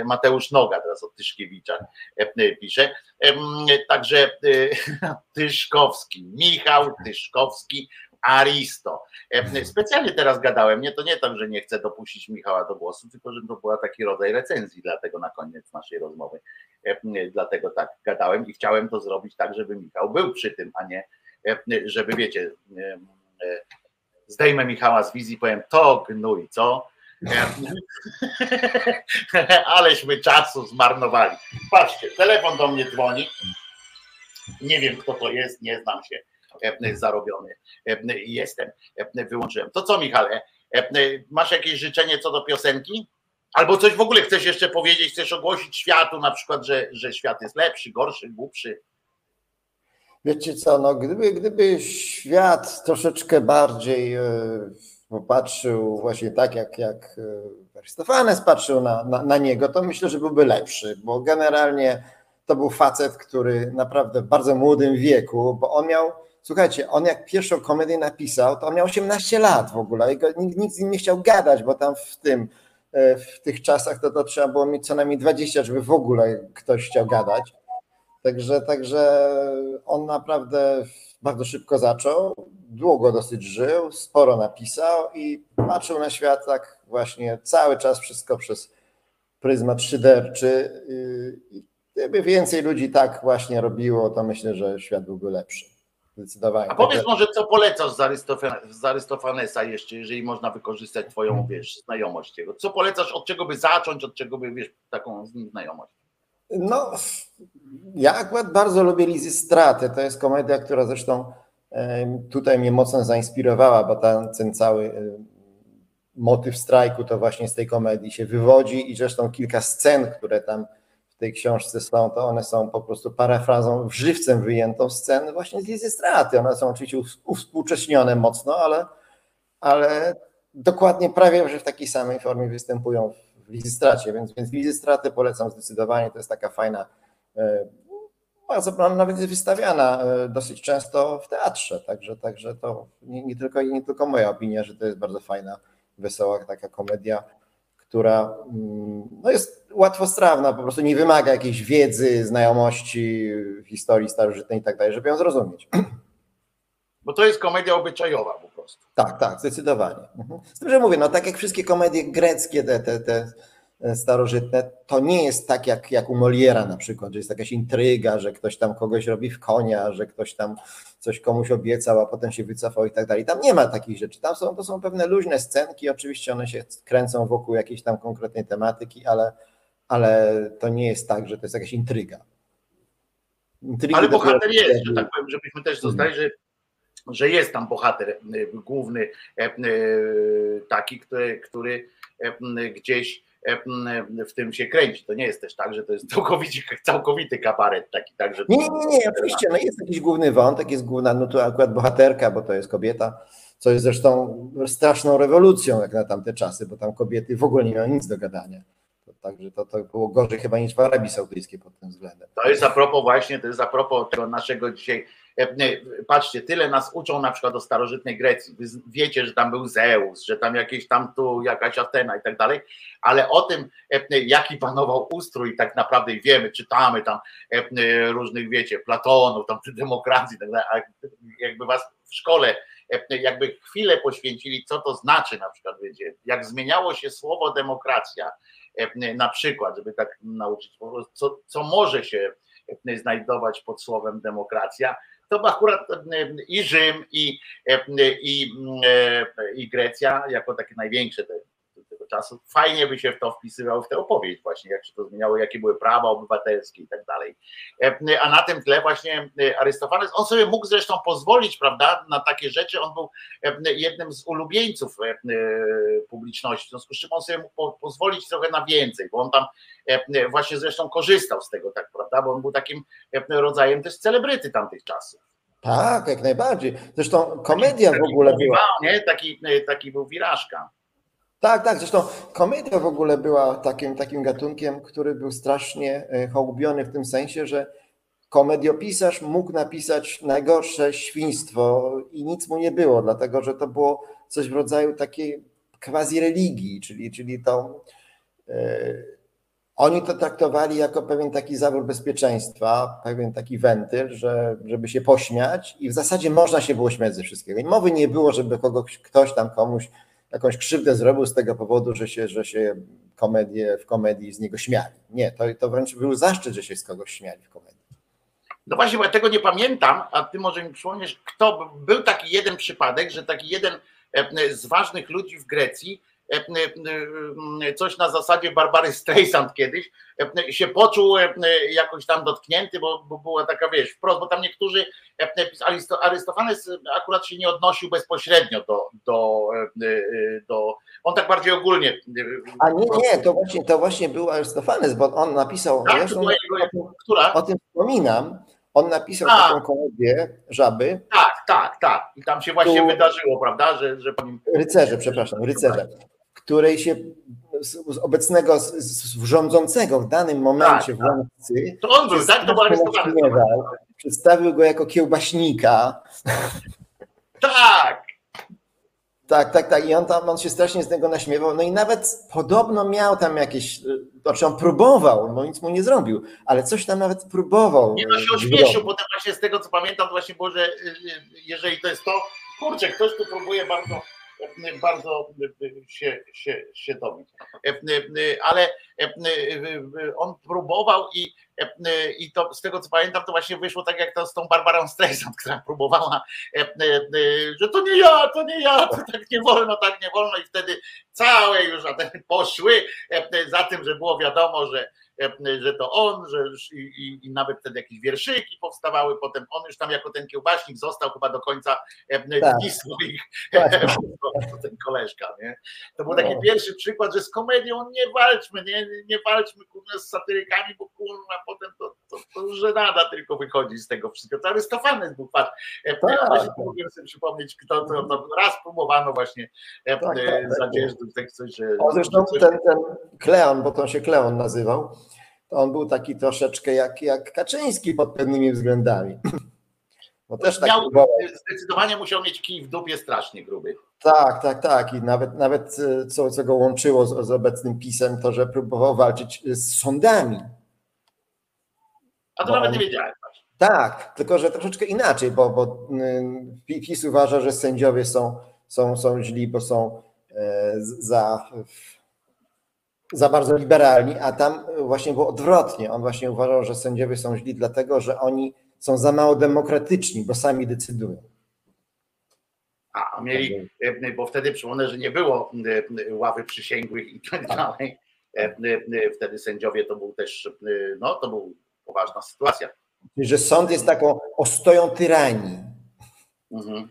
Mateusz Noga teraz o Tyszkiewiczach pisze, także (laughs) Tyszkowski, Michał Tyszkowski, Aristo. Specjalnie teraz gadałem, nie to nie tak, że nie chcę dopuścić Michała do głosu, tylko że to była taki rodzaj recenzji, dlatego na koniec naszej rozmowy, dlatego tak gadałem i chciałem to zrobić tak, żeby Michał był przy tym, a nie żeby wiecie, E, zdejmę Michała z wizji, powiem to gnój, co? (laughs) Aleśmy czasu zmarnowali. Patrzcie, telefon do mnie dzwoni. Nie wiem, kto to jest, nie znam się. Zarobiony jestem. Wyłączyłem. To co, Michale? Masz jakieś życzenie co do piosenki? Albo coś w ogóle chcesz jeszcze powiedzieć, chcesz ogłosić światu, na przykład, że, że świat jest lepszy, gorszy, głupszy? Wiecie co, no gdyby, gdyby świat troszeczkę bardziej e, popatrzył właśnie tak, jak, jak e, Arystofanes patrzył na, na, na, niego, to myślę, że byłby lepszy, bo generalnie to był facet, który naprawdę w bardzo młodym wieku, bo on miał, słuchajcie, on jak pierwszą komedię napisał, to on miał 18 lat w ogóle i nikt, nikt z nim nie chciał gadać, bo tam w tym, e, w tych czasach to, to trzeba było mieć co najmniej 20, żeby w ogóle ktoś chciał gadać. Także, także on naprawdę bardzo szybko zaczął, długo dosyć żył, sporo napisał i patrzył na świat tak właśnie cały czas wszystko przez pryzmat szyderczy. Gdyby więcej ludzi tak właśnie robiło, to myślę, że świat byłby lepszy. Zdecydowanie. A powiedz może, co polecasz z, Arystofanesa jeszcze, jeżeli można wykorzystać twoją, wiesz, znajomość jego. Co polecasz, od czego by zacząć, od czego by, wiesz, taką z nim znajomość? No, ja akurat bardzo lubię Lizy Straty. To jest komedia, która zresztą tutaj mnie mocno zainspirowała, bo ten, cały motyw strajku to właśnie z tej komedii się wywodzi i zresztą kilka scen, które tam w tej książce są, to one są po prostu parafrazą, żywcem wyjętą scen właśnie z Lizy Straty. One są oczywiście uwspółcześnione mocno, ale, ale dokładnie prawie że w takiej samej formie występują w Lizystracie, więc, więc Lizystraty polecam zdecydowanie, to jest taka fajna, e, bardzo nawet jest wystawiana e, dosyć często w teatrze, także, także to nie, nie, tylko, nie tylko moja opinia, że to jest bardzo fajna, wesoła taka komedia, która mm, no jest łatwostrawna, po prostu nie wymaga jakiejś wiedzy, znajomości historii starożytnej i tak dalej, żeby ją zrozumieć. Bo to jest komedia obyczajowa prostu. Tak, tak, zdecydowanie. Mhm. Z tym, że mówię, no tak jak wszystkie komedie greckie, te, te, te starożytne, to nie jest tak jak, jak u Moliera na przykład, że jest jakaś intryga, że ktoś tam kogoś robi w konia, że ktoś tam coś komuś obiecał, a potem się wycofał i tak dalej. Tam nie ma takich rzeczy. Tam są, to są pewne luźne scenki, oczywiście one się kręcą wokół jakiejś tam konkretnej tematyki, ale, ale to nie jest tak, że to jest jakaś intryga. Intrygi ale bohater jest, że tak powiem, żebyśmy też zostali, że że jest tam bohater e, główny e, e, taki, który, który gdzieś w tym się kręci. To nie jest też tak, że to jest całkowity, całkowity kabaret taki, tak, że... Nie, nie, nie, oczywiście, no jest jakiś główny wątek, jest główna, no to akurat bohaterka, bo to jest kobieta, co jest zresztą straszną rewolucją jak na tamte czasy, bo tam kobiety w ogóle nie miały nic do gadania. Także to, to było gorzej chyba niż w Arabii Saudyjskiej pod tym względem. To jest a propos właśnie, to jest a propos tego naszego dzisiaj patrzcie, tyle nas uczą na przykład o starożytnej Grecji. Wy wiecie, że tam był Zeus, że tam jakieś tam tu jakaś Atena i tak dalej, ale o tym, jaki panował ustrój, tak naprawdę wiemy, czytamy tam różnych, wiecie, Platonów, tam demokracji, tak dalej, jakby was w szkole jakby chwilę poświęcili, co to znaczy na przykład, wiecie, jak zmieniało się słowo demokracja, na przykład, żeby tak nauczyć, co, co może się znajdować pod słowem demokracja, to akurat i Rzym, i, i, i Grecja, jako takie największe te czasu, fajnie by się w to wpisywał w tę opowieść właśnie, jak się to zmieniało, jakie były prawa obywatelskie i tak dalej. A na tym tle właśnie Arystofanes, on sobie mógł zresztą pozwolić, prawda, na takie rzeczy, on był jednym z ulubieńców publiczności, w związku z czym on sobie mógł pozwolić trochę na więcej, bo on tam właśnie zresztą korzystał z tego, tak, prawda, bo on był takim rodzajem też celebryty tamtych czasów. Tak, jak najbardziej. Zresztą komedia w ogóle była. Nie? Taki, taki był wirażka. Tak, tak. Zresztą komedia w ogóle była takim, takim gatunkiem, który był strasznie e, hołubiony w tym sensie, że komediopisarz mógł napisać najgorsze świństwo i nic mu nie było, dlatego że to było coś w rodzaju takiej quasi religii, czyli, czyli to. Yy, oni to traktowali jako pewien taki zawór bezpieczeństwa, pewien taki wentyl, że, żeby się pośmiać i w zasadzie można się było śmiać ze wszystkiego. I mowy nie było, żeby kogoś, ktoś tam komuś jakąś krzywdę zrobił z tego powodu, że się, że się komedię, w komedii z niego śmiali. Nie, to, to wręcz był zaszczyt, że się z kogoś śmiali w komedii. No właśnie, bo ja tego nie pamiętam, a ty może mi przypomniesz, kto był taki jeden przypadek, że taki jeden e, z ważnych ludzi w Grecji coś na zasadzie Barbary Streisand kiedyś, się poczuł jakoś tam dotknięty, bo, bo była taka, wiesz, wprost, bo tam niektórzy, Arystofanes akurat się nie odnosił bezpośrednio do, do, do on tak bardziej ogólnie. A nie, nie, to właśnie, to właśnie był Arystofanes, bo on napisał, tak, zresztą, jego, która? o tym wspominam, on napisał A. taką komedię Żaby. Tak, tak, tak. I tam się właśnie tu... wydarzyło, prawda? Że, że... Rycerze, przepraszam, rycerze której się z obecnego z, z rządzącego w danym momencie tak, władcy. To on był, tak? To był aresztowany. Przedstawił go jako kiełbaśnika. Tak! Tak, tak, tak. I on tam on się strasznie z tego naśmiewał. No i nawet podobno miał tam jakieś. Znaczy on próbował, no nic mu nie zrobił, ale coś tam nawet próbował. Nie no się ośmieszył, potem właśnie z tego co pamiętam, to właśnie było, że y, jeżeli to jest to, kurczę, ktoś tu próbuje bardzo bardzo się, się, się dobić. Ale on próbował i, i to z tego co pamiętam, to właśnie wyszło tak jak to z tą Barbarą Streisand, która próbowała, że to nie ja, to nie ja, to tak nie wolno, tak nie wolno i wtedy całe już poszły za tym, że było wiadomo, że E, że to on, że i, i, nawet wtedy jakieś wierszyki powstawały, potem on już tam jako ten kiełbaśnik został chyba do końca e, tak. dni swoich, tak. (laughs) ten koleżka, nie? To był taki no. pierwszy przykład, że z komedią nie walczmy, nie, nie walczmy kurwa z satyrykami, bo kurwa potem to, to, to już żenada tylko wychodzi z tego wszystkiego. To Arystofanes był patrz. E, tak. Ja właśnie mogłem sobie przypomnieć, kto to, to raz próbowano właśnie tak, tak, tak, tak. coś, że... O, zresztą ten, ten Kleon, bo to się Kleon nazywał, to on był taki troszeczkę jak, jak Kaczyński pod pewnymi względami. Bo też tak Miał, zdecydowanie musiał mieć kij w dupie strasznie gruby. Tak, tak, tak. I nawet, nawet e, co, co go łączyło z, z obecnym pisem, to że próbował walczyć z sądami. A to bo nawet on, nie wiedziałem. Tak, tylko że troszeczkę inaczej, bo, bo PiS uważa, że sędziowie są, są, są źli, bo są e, za za bardzo liberalni, a tam właśnie było odwrotnie. On właśnie uważał, że sędziowie są źli dlatego, że oni są za mało demokratyczni, bo sami decydują. A mieli, e, bo wtedy przypomnę, że nie było e, ławy przysięgłych i tak, tak. dalej. E, wtedy sędziowie to był też, no to był poważna sytuacja. Że sąd jest taką ostoją tyranii. Mhm.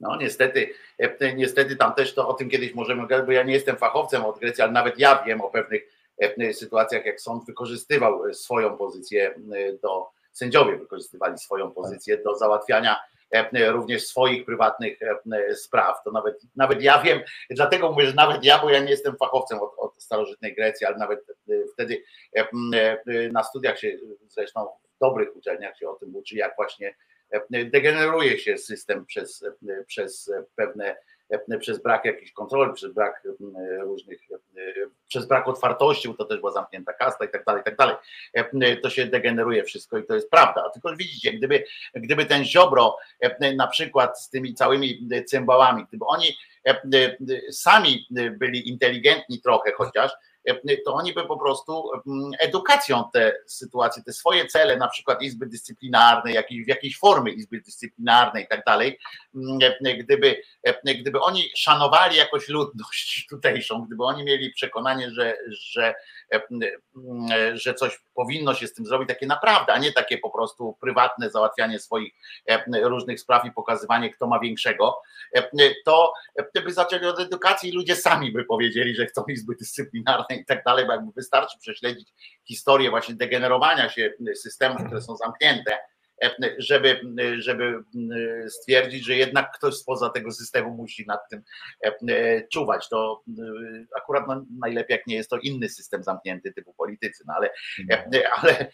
No niestety, e, niestety tam też to o tym kiedyś możemy gadać, bo ja nie jestem fachowcem od Grecji, ale nawet ja wiem o pewnych e, sytuacjach, jak sąd wykorzystywał e, swoją pozycję do, sędziowie wykorzystywali swoją pozycję do załatwiania również swoich prywatnych spraw. To nawet, nawet ja wiem, dlatego mówię, że nawet ja, bo ja nie jestem fachowcem od, od starożytnej Grecji, ale nawet wtedy na studiach się, zresztą w dobrych uczelniach się o tym uczy, jak właśnie degeneruje się system przez, przez pewne przez brak jakiejś kontroli, przez brak różnych, przez brak otwartości, bo to też była zamknięta kasta i tak dalej, i tak dalej. To się degeneruje wszystko i to jest prawda. Tylko widzicie, gdyby, gdyby ten Ziobro na przykład z tymi całymi cymbałami, gdyby oni sami byli inteligentni trochę chociaż, to oni by po prostu mm, edukacją te sytuacje, te swoje cele, na przykład Izby Dyscyplinarnej, w jakiejś formy Izby Dyscyplinarnej i tak dalej, mm, gdyby, gdyby oni szanowali jakoś ludność (laughs) tutejszą, gdyby oni mieli przekonanie, że, że, że coś powinno się z tym zrobić, takie naprawdę, a nie takie po prostu prywatne załatwianie swoich różnych spraw i pokazywanie, kto ma większego, to by zaczęli od edukacji i ludzie sami by powiedzieli, że chcą Izby Dyscyplinarnej i tak dalej, bo jakby wystarczy prześledzić historię właśnie degenerowania się systemów, które są zamknięte, żeby, żeby stwierdzić, że jednak ktoś spoza tego systemu musi nad tym czuwać. To akurat no, najlepiej, jak nie jest to inny system zamknięty typu politycy, no ale, ale,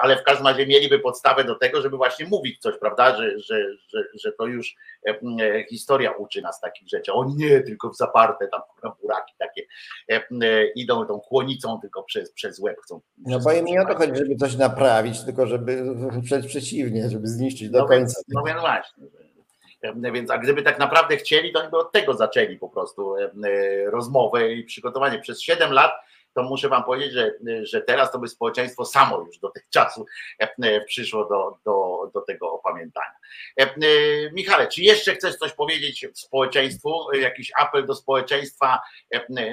ale w każdym razie mieliby podstawę do tego, żeby właśnie mówić coś, prawda, że, że, że, że to już historia uczy nas takich rzeczy. O nie, tylko w zaparte tam buraki takie idą tą kłonicą tylko przez, przez łeb chcą. No bo im nie o to chodzi, żeby coś naprawić, tylko żeby przeciw przeciwnie, żeby zniszczyć do no końca. Więc, no więc właśnie. Więc a gdyby tak naprawdę chcieli, to oni by od tego zaczęli po prostu rozmowę i przygotowanie. Przez 7 lat to muszę wam powiedzieć, że, że teraz to by społeczeństwo samo już do tych czasów przyszło do, do, do tego opamiętania. Michale, czy jeszcze chcesz coś powiedzieć społeczeństwu? Jakiś apel do społeczeństwa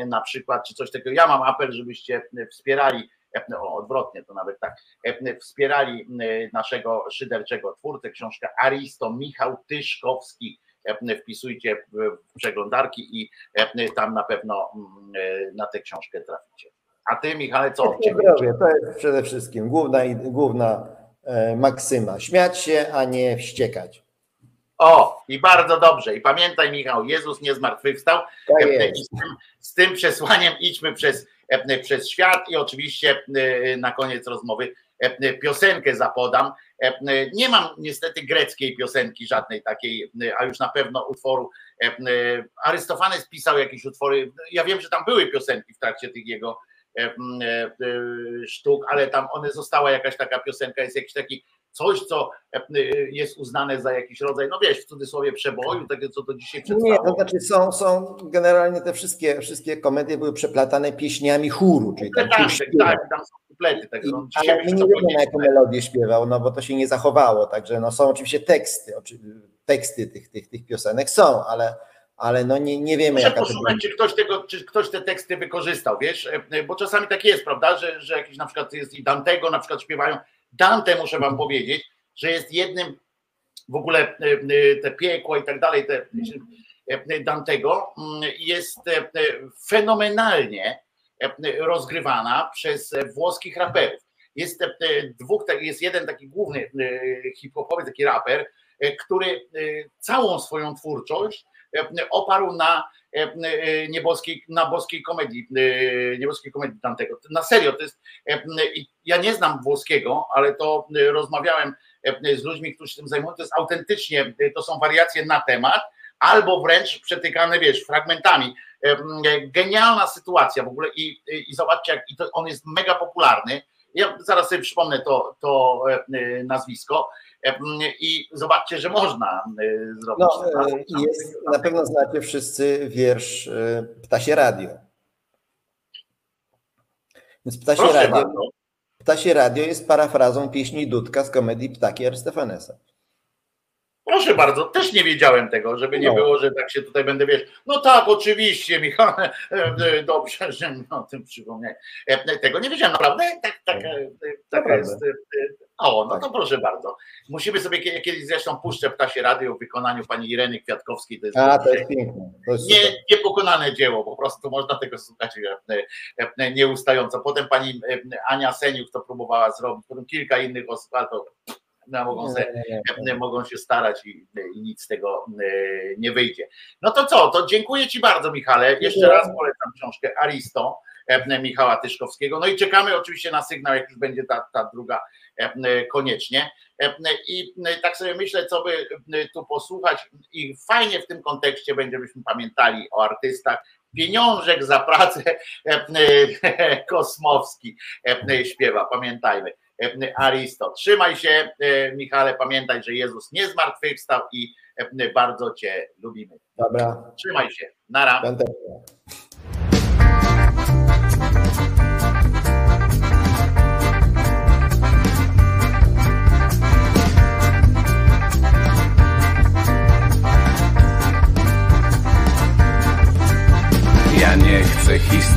na przykład, czy coś takiego? Ja mam apel, żebyście wspierali o, odwrotnie, to nawet tak, wspierali naszego szyderczego twórcę, książkę Aristo Michał Tyszkowski, wpisujcie w przeglądarki i tam na pewno na tę książkę traficie. A ty, Michale, co? Zdrowie, to jest przede wszystkim główna, główna maksyma. Śmiać się, a nie wściekać. O, i bardzo dobrze. I pamiętaj, Michał, Jezus nie zmartwychwstał. Tak I z tym, z tym przesłaniem idźmy przez E, przez świat i oczywiście e, na koniec rozmowy e, piosenkę zapodam. Nie mam niestety greckiej piosenki, żadnej takiej, a już na pewno utworu. Arystofanes pisał jakieś utwory. Ja wiem, że tam były piosenki w trakcie tych jego sztuk, ale tam one została jakaś taka piosenka, jest jakiś taki coś, co e, jest uznane za jakiś rodzaj, no wiesz, w cudzysłowie przeboju, takie co to dzisiaj przedstawiło. Nie, to znaczy są, są generalnie te wszystkie, wszystkie komedie były przeplatane pieśniami chóru, czyli tam tak, tak, tam są kuplety. Tak, no, ale my nie wiemy na jaką melodię śpiewał, no bo to się nie zachowało, także no są oczywiście teksty, teksty tych, tych, tych piosenek są, ale ale no nie, nie wiemy, Muszę jaka posłuchać, to czy ktoś, tego, czy ktoś te teksty wykorzystał, wiesz, e, bo czasami tak jest, prawda, że, że jakiś na przykład jest i Dantego na przykład śpiewają Dante, muszę wam powiedzieć, że jest jednym w ogóle e, e, te piekło i tak dalej, te, e, Dantego mm, jest fenomenalnie rozgrywana przez włoskich raperów. Jest dwóch, jest jeden taki główny hip-hopowy, taki raper, który całą swoją twórczość oparł na nieboskiej, na boskiej komedii, nieboskiej komedii Dantego. Na serio, to jest, ja nie znam włoskiego, ale to rozmawiałem z ludźmi, którzy się tym zajmują, to jest autentycznie, to są wariacje na temat, albo wręcz przetykane, wiesz, fragmentami. Genialna sytuacja w ogóle i, i zobaczcie, jak i to, on jest mega popularny. Ja zaraz sobie przypomnę to, to nazwisko i zobaczcie, że można zrobić. No, e, jest, na pewno znacie wszyscy wiersz e, Ptasie Radio. Więc Ptasie Proszę Radio, bardzo. Ptasie Radio jest parafrazą pieśni Dudka z komedii Ptaki Arstefanesa. Proszę bardzo, też nie wiedziałem tego, żeby nie no. było, że tak się tutaj będę wiesz. No tak, oczywiście, Michał, (laughs) dobrze, że mi o tym przypomniał. Tego nie wiedziałem, naprawdę? Tak, tak, tak jest. O, no to tak. proszę bardzo. Musimy sobie kiedyś zresztą puszczę Ptasie Radio w wykonaniu pani Ireny Kwiatkowskiej. To jest, A, to jest piękne. To jest nie, niepokonane dzieło, po prostu można tego słuchać nieustająco. Potem pani Ania Seniuk to próbowała zrobić, potem kilka innych osób, ale to no, mogą, se, mogą się starać i, i, nic z tego e, nie wyjdzie. No to co, to dziękuję Ci bardzo Michale, jeszcze raz polecam książkę Aristo Michała Tyszkowskiego, no i czekamy oczywiście na sygnał, jak już będzie ta, ta druga koniecznie. I tak sobie myślę, co by tu posłuchać, i fajnie w tym kontekście będzie, byśmy pamiętali o artystach. Pieniążek za pracę (laughs) Kosmowski śpiewa, pamiętajmy. Aristo. Trzymaj się, Michale, pamiętaj, że Jezus nie zmartwychwstał i bardzo Cię lubimy. Dobra. Trzymaj się. Nara. Będę.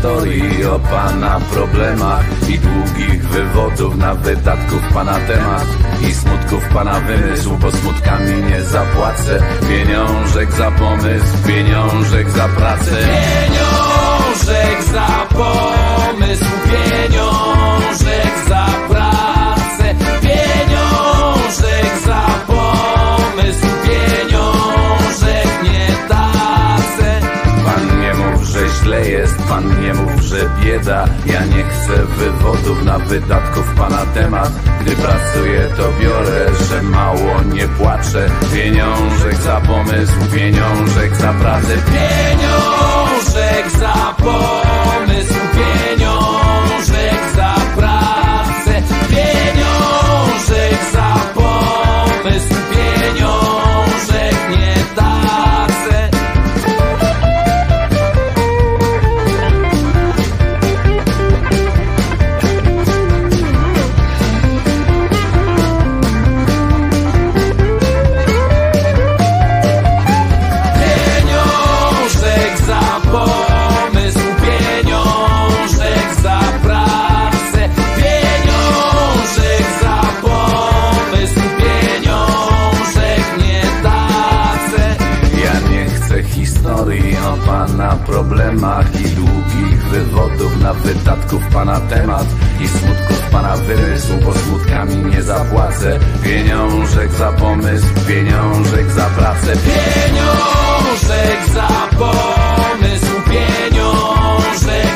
Historii o pana problemach I długich wywodów na wydatków pana temat I smutków pana wymysł, bo smutkami nie zapłacę. Pieniążek za pomysł, pieniążek za pracę. Pieniążek za pomysł, pieniążek za pracę. Pieniążek za pomysł, pieniążek źle jest, pan nie mów, że bieda. Ja nie chcę wywodów na wydatków pana temat. Gdy pracuję to biorę, że mało nie płaczę. Pieniążek za pomysł, pieniążek za pracę. Pieniążek za pomysł, pieniążek za pracę. Pieniążek za pomysł, problemach I długich wywodów na wydatków pana temat I smutków pana wymysł, bo smutkami nie zapłacę. Pieniążek za pomysł, pieniążek za pracę. Pieniążek za pomysł, pieniążek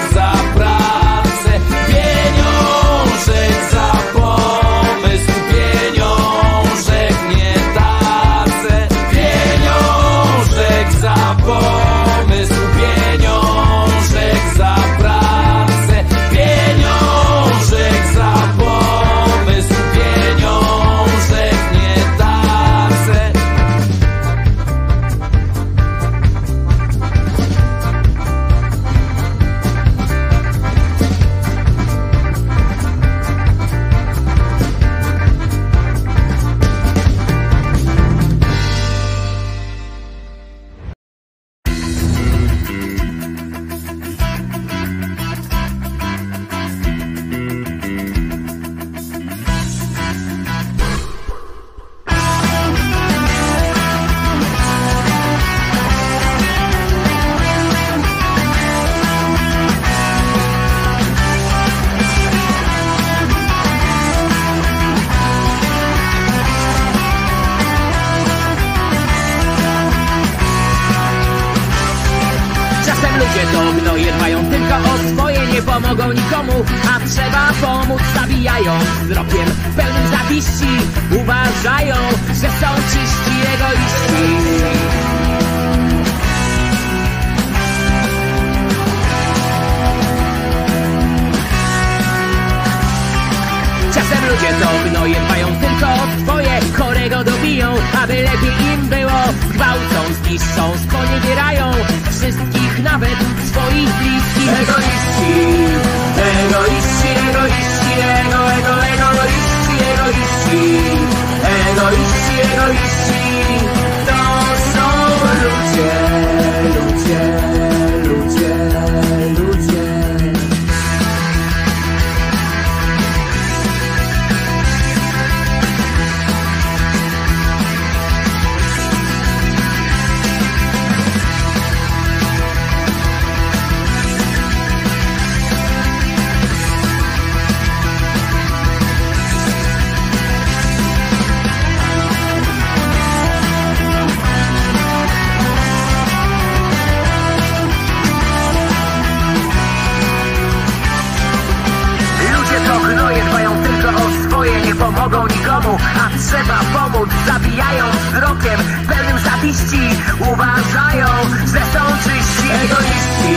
Zabijają wzrokiem, pełnym zawiści Uważają, że są czyści. Egoiści,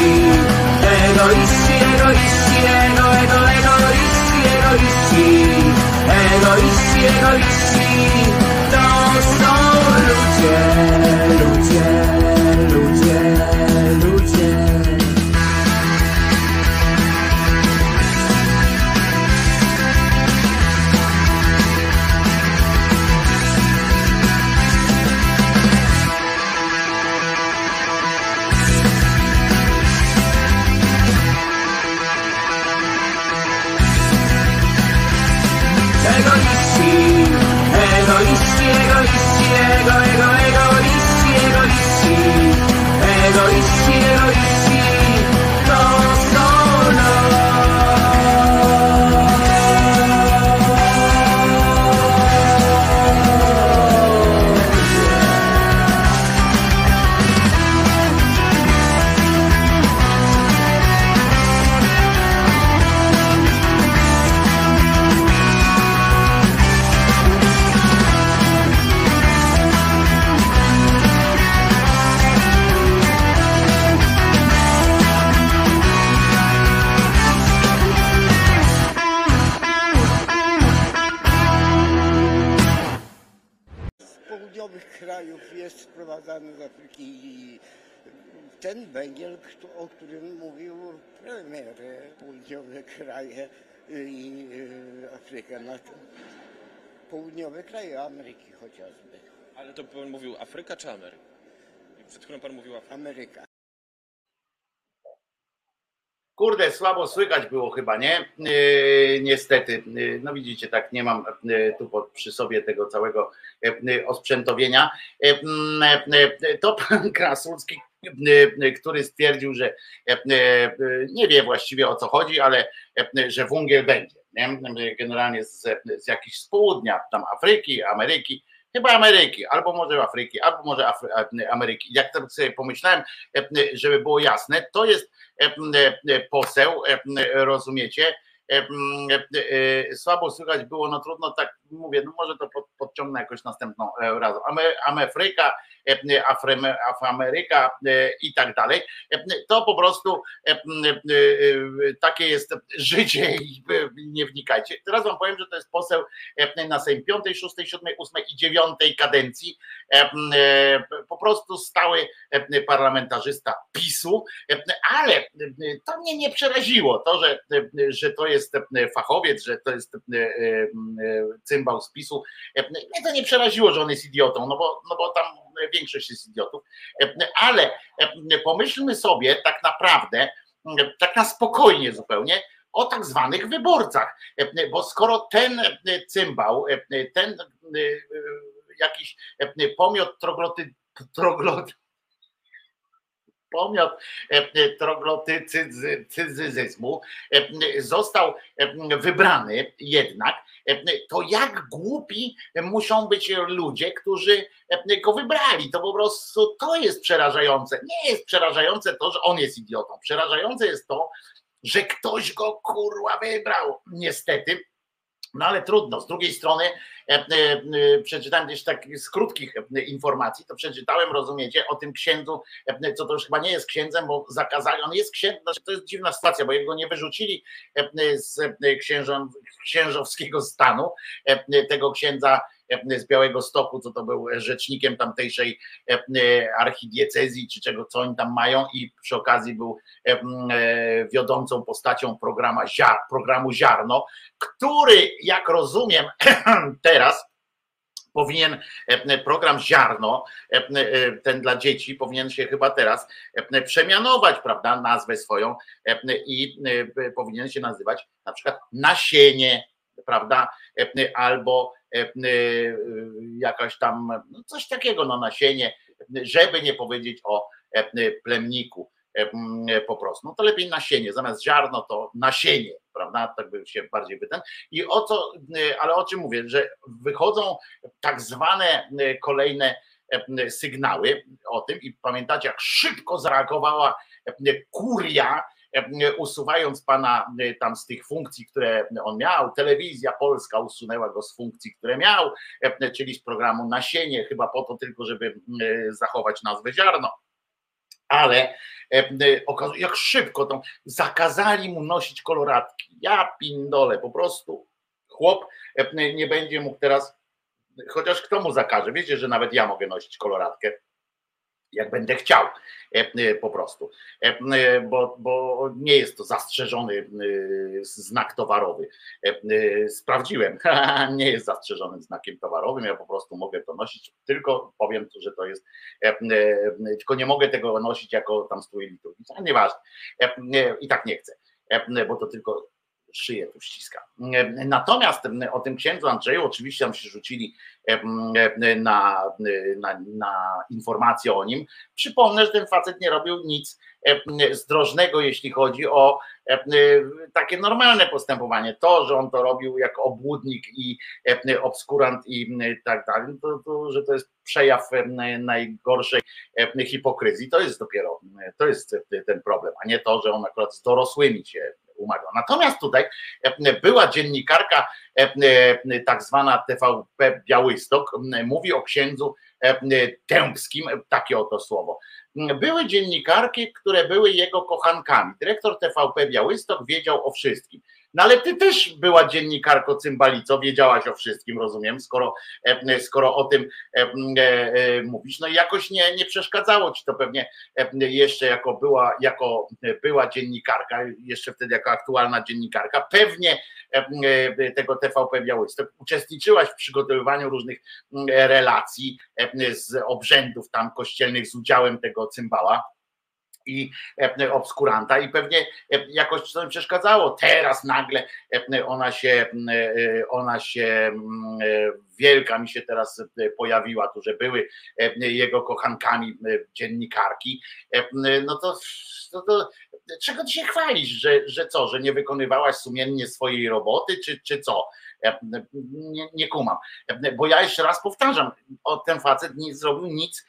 egoiści, egoiści Ego, ego, egoiści, egoiści. Egoiści, egoiści Kurde, słabo słychać było chyba, nie? Yy, niestety. Yy, no widzicie, tak nie mam yy, tu pod, przy sobie tego całego osprzętowienia. Yy, to pan (laughs) Krasulski, który stwierdził, że nie wie właściwie o co chodzi, ale że węgiel będzie. Nie? Generalnie z, z jakichś z południa, tam Afryki, Ameryki. Chyba Ameryki, albo może Afryki, albo może Afry- Ameryki. Jak tak sobie pomyślałem, żeby było jasne, to jest poseł, rozumiecie? E, Słabo słychać było, no trudno tak mówię, no może to pod- podciągnę jakoś następną e, razem. Ame- Amefryka, e, Afroameryka e, i tak dalej. To po prostu takie jest życie i nie wnikajcie. Teraz wam powiem, że to jest poseł na Sejm 5, 6, 7, 8 i 9 kadencji. Po prostu stały parlamentarzysta PiSu, ale to mnie nie przeraziło, to, że, że to jest fachowiec, że to jest e, cymbał z PiSu. E, Mnie to nie przeraziło, że on jest idiotą, no bo, no bo tam większość jest idiotów, E, ale e, pomyślmy sobie tak naprawdę, tak na spokojnie zupełnie, o tak zwanych wyborcach, bo skoro ten cymbał, ten jakiś pomiot trogloty, troglot, pomiot e, troglotycyzmu e, został e, wybrany jednak, e, to jak głupi muszą być ludzie, którzy e, go wybrali. To po prostu to jest przerażające. Nie jest przerażające to, że on jest idiotą. Przerażające jest to, że ktoś go kurwa wybrał. Niestety. No ale trudno. Z drugiej strony e, e, e, przeczytałem gdzieś tak z krótkich informacji, to przeczytałem, rozumiecie, o tym księdzu, co to już chyba nie jest księdzem, bo zakazali, on jest księdzem, znaczy to jest dziwna sytuacja, bo jego nie wyrzucili z księżą, księżowskiego stanu, tego księdza z Białego Stoku, co to był rzecznikiem tamtejszej e, e, archidiecezji, czy czego, co oni tam mają. I przy okazji był e, e, wiodącą postacią programu Ziarno, który, jak rozumiem (clears throat) teraz, powinien e, program Ziarno, e, e, ten dla dzieci, powinien się chyba teraz e, przemianować, prawda, nazwę swoją e, i e, powinien się nazywać na przykład Nasienie, prawda, E, albo e, e, jakaś tam, no coś takiego, no nasienie, żeby nie powiedzieć o e, plemniku e, po prostu. No to lepiej nasienie, zamiast ziarno to nasienie, prawda? Tak by się bardziej by ten. I o co, e, ale o czym mówię, że wychodzą tak zwane e, kolejne e, sygnały o tym i pamiętacie, jak szybko zareagowała e, kuria e, usuwając pana e, tam z tych funkcji, które on miał, telewizja polska usunęła go z funkcji, które miał, e, czyli z programu Nasienie, chyba po to tylko, żeby e, zachować nazwę ziarno ale e, e, jak szybko to zakazali mu nosić koloratki. Ja pindole, po prostu chłop e, nie będzie mógł teraz, chociaż kto mu zakaże? Wiecie, że nawet ja mogę nosić koloratkę jak będę chciał e, e, po prostu, E, bo, bo nie jest to zastrzeżony znak towarowy. Sprawdziłem, (laughs) nie jest zastrzeżonym znakiem towarowym, ja po prostu mogę to nosić, tylko powiem, że to jest, tylko nie mogę tego nosić jako tam strój liturgiczny, nieważne, i tak nie chcę, bo to tylko szyję tu ściska. E, Natomiast e, o tym księdzu Andrzeju oczywiście tam się rzucili e, e, na, na, na informacje o nim. Przypomnę, że ten facet nie robił nic e, zdrożnego, jeśli chodzi o e, takie normalne postępowanie. To, że on to robił jako obłudnik i e, obskurant i tak dalej, to, to, że to jest przejaw e, najgorszej e, hipokryzji, to jest dopiero, to jest ten problem, a nie to, że on akurat z dorosłymi się umawiał. Natomiast tutaj e, była dziennikarka e, e, tak zwana TVP Białystok, mówi o księdzu e, Tępskim, takie oto słowo. Były dziennikarki, które były jego kochankami. Dyrektor TVP Białystok wiedział o wszystkim. No ale ty też była dziennikarko cymbalico, wiedziałaś o wszystkim, rozumiem, skoro, e, skoro o tym e, e, mówisz. No i jakoś nie, nie przeszkadzało ci to pewnie jeszcze jako była, jako była dziennikarka, jeszcze wtedy jako aktualna dziennikarka, pewnie tego TVP Białystok uczestniczyłaś w przygotowywaniu różnych relacji z obrzędów tam kościelnych z udziałem tego cymbała i e, obskuranta i pewnie e, jakoś to im przeszkadzało. Teraz nagle e, ona się, ona się mm, wielka mi się teraz pojawiła tu, że były jego kochankami dziennikarki. No to, to, to czego ty się chwalisz, że, że co, że nie wykonywałaś sumiennie swojej roboty, czy, czy co? Nie, nie kumam. Bo ja jeszcze raz powtarzam, ten facet nie zrobił nic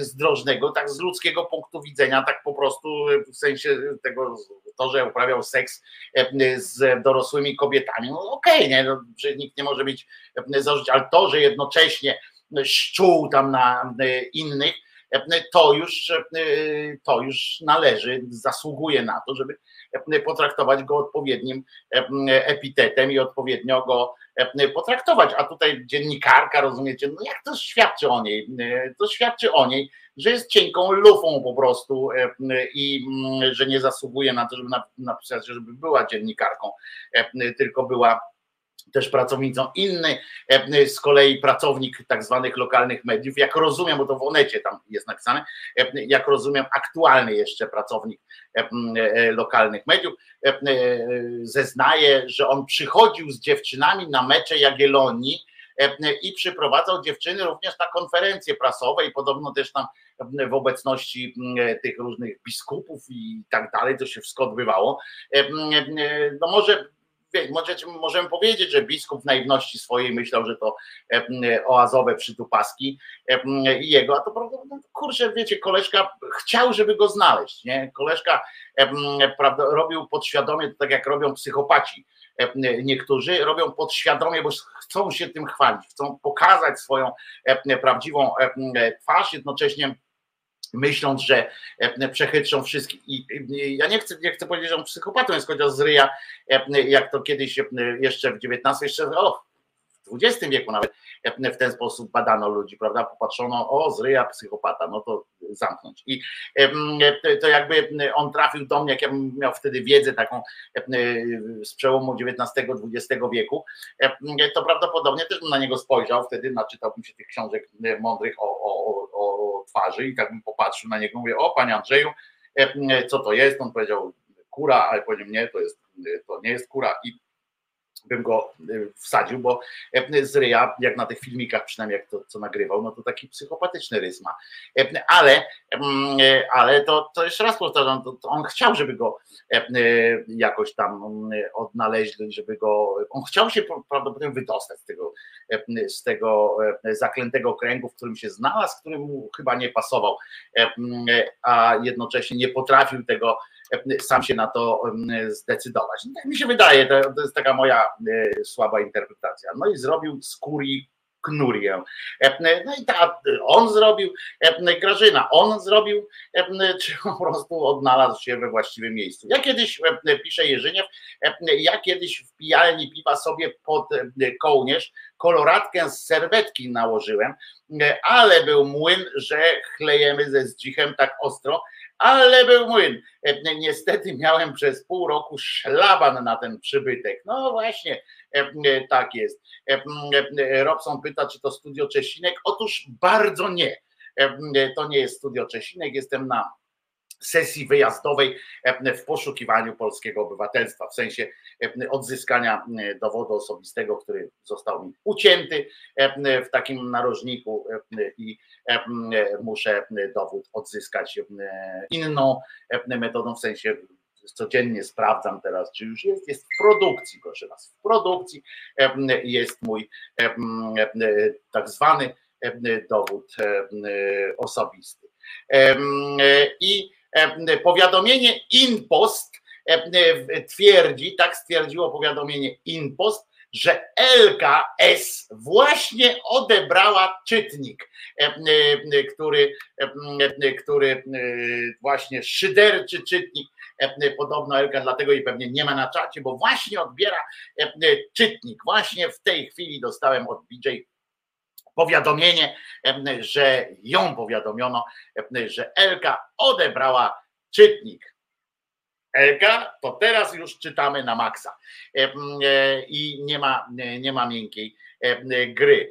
zdrożnego, tak z ludzkiego punktu widzenia, tak po prostu w sensie tego, to, że uprawiał seks z dorosłymi kobietami, no okej, nie, no, że nikt nie może mieć zarzucić, ale to, że jednocześnie szczuł tam na innych, to już, e, to już należy, zasługuje na to, żeby em, potraktować go odpowiednim em, epitetem i odpowiednio go potraktować. A tutaj dziennikarka, rozumiecie, no jak to świadczy o niej? E, To świadczy o niej, że jest cienką lufą po prostu e, i mm, że nie zasługuje na to, żeby nap- napisać, żeby była dziennikarką, e, tylko była też pracownicą. Inny e, z kolei pracownik tak zwanych lokalnych mediów, jak rozumiem, bo to w Onecie tam jest napisane, e, jak rozumiem, aktualny jeszcze pracownik e, lokalnych mediów, zeznaje, że on przychodził z dziewczynami na mecze Jagiellonii i przyprowadzał dziewczyny również na konferencje prasowe i podobno też tam w obecności tych różnych biskupów i tak dalej, to się wszystko odbywało. No może możemy powiedzieć, że biskup w naiwności swojej myślał, że to e, oazowe przytupaski e, i jego, a to no, kurczę, wiecie, koleżka chciał, żeby go znaleźć, nie? Koleżka e, prawda, robił podświadomie, tak jak robią psychopaci, niektórzy robią podświadomie, bo chcą się tym chwalić, chcą pokazać swoją prawdziwą twarz, jednocześnie myśląc, że e, przechytrzą wszystkich. I ja nie chcę, nie chcę powiedzieć, że on psychopatą jest, chociaż z ryja, e, jak to kiedyś e, jeszcze w XIX, jeszcze o, w XX wieku nawet w ten sposób badano ludzi, prawda? Popatrzono, o, z ryja psychopata, no to zamknąć. I to- jakby on trafił do mnie, jak ja bym miał wtedy wiedzę taką z przełomu XIX-XX wieku, to prawdopodobnie też bym na niego spojrzał, wtedy naczytałbym się tych książek mądrych o, o, o twarzy i tak bym popatrzył na niego, mówię, o panie Andrzeju, e, co to jest? On powiedział kura, ale powiedział nie, to jest, to nie jest kura i bym go y, wsadził, bo e, z ryja, jak na tych filmikach przynajmniej jak to co nagrywał, no to taki psychopatyczny rys ma. E, Ale, mm, e, ale to, to jeszcze raz powtarzam, to, to on chciał, żeby go jakoś tam mm, odnaleźli, żeby go, on chciał się prawdopodobnie wydostać z tego, z tego zaklętego kręgu, w którym się znalazł, który mu chyba nie pasował, mm, a jednocześnie nie potrafił tego sam się na to zdecydować. No, tak mi się wydaje, to, jest taka moja słaba interpretacja. No i zrobił z kurii knurię. No i ta, on zrobił, Grażyna, on zrobił, (laughs) czy po prostu odnalazł się we właściwym miejscu. Ja kiedyś, pisze Jerzyniew, ja kiedyś w pijalni piwa sobie pod kołnierz koloratkę z serwetki nałożyłem, ale był młyn, że chlejemy ze zdzichem tak ostro, ale był młyn. Niestety miałem przez pół roku szlaban na ten przybytek. No właśnie, tak jest. Robson pyta, czy to studio Czesinek? Otóż bardzo nie. To nie jest studio Czesinek, jestem na sesji wyjazdowej w poszukiwaniu polskiego obywatelstwa, w sensie odzyskania dowodu osobistego, który został mi ucięty w takim narożniku i muszę dowód odzyskać inną metodą, w sensie codziennie sprawdzam teraz, czy już jest, jest w produkcji, proszę Was, w produkcji jest mój tak zwany dowód osobisty. I powiadomienie InPost twierdzi, tak stwierdziło powiadomienie InPost, że LKS właśnie odebrała czytnik, który, który właśnie szyderczy czytnik, podobno Elka dlatego jej pewnie nie ma na czacie, bo właśnie odbiera czytnik. Właśnie w tej chwili dostałem od BJ powiadomienie, że ją powiadomiono, że Elka odebrała czytnik. Elka, to teraz już czytamy na maksa i nie ma, nie ma miękkiej gry.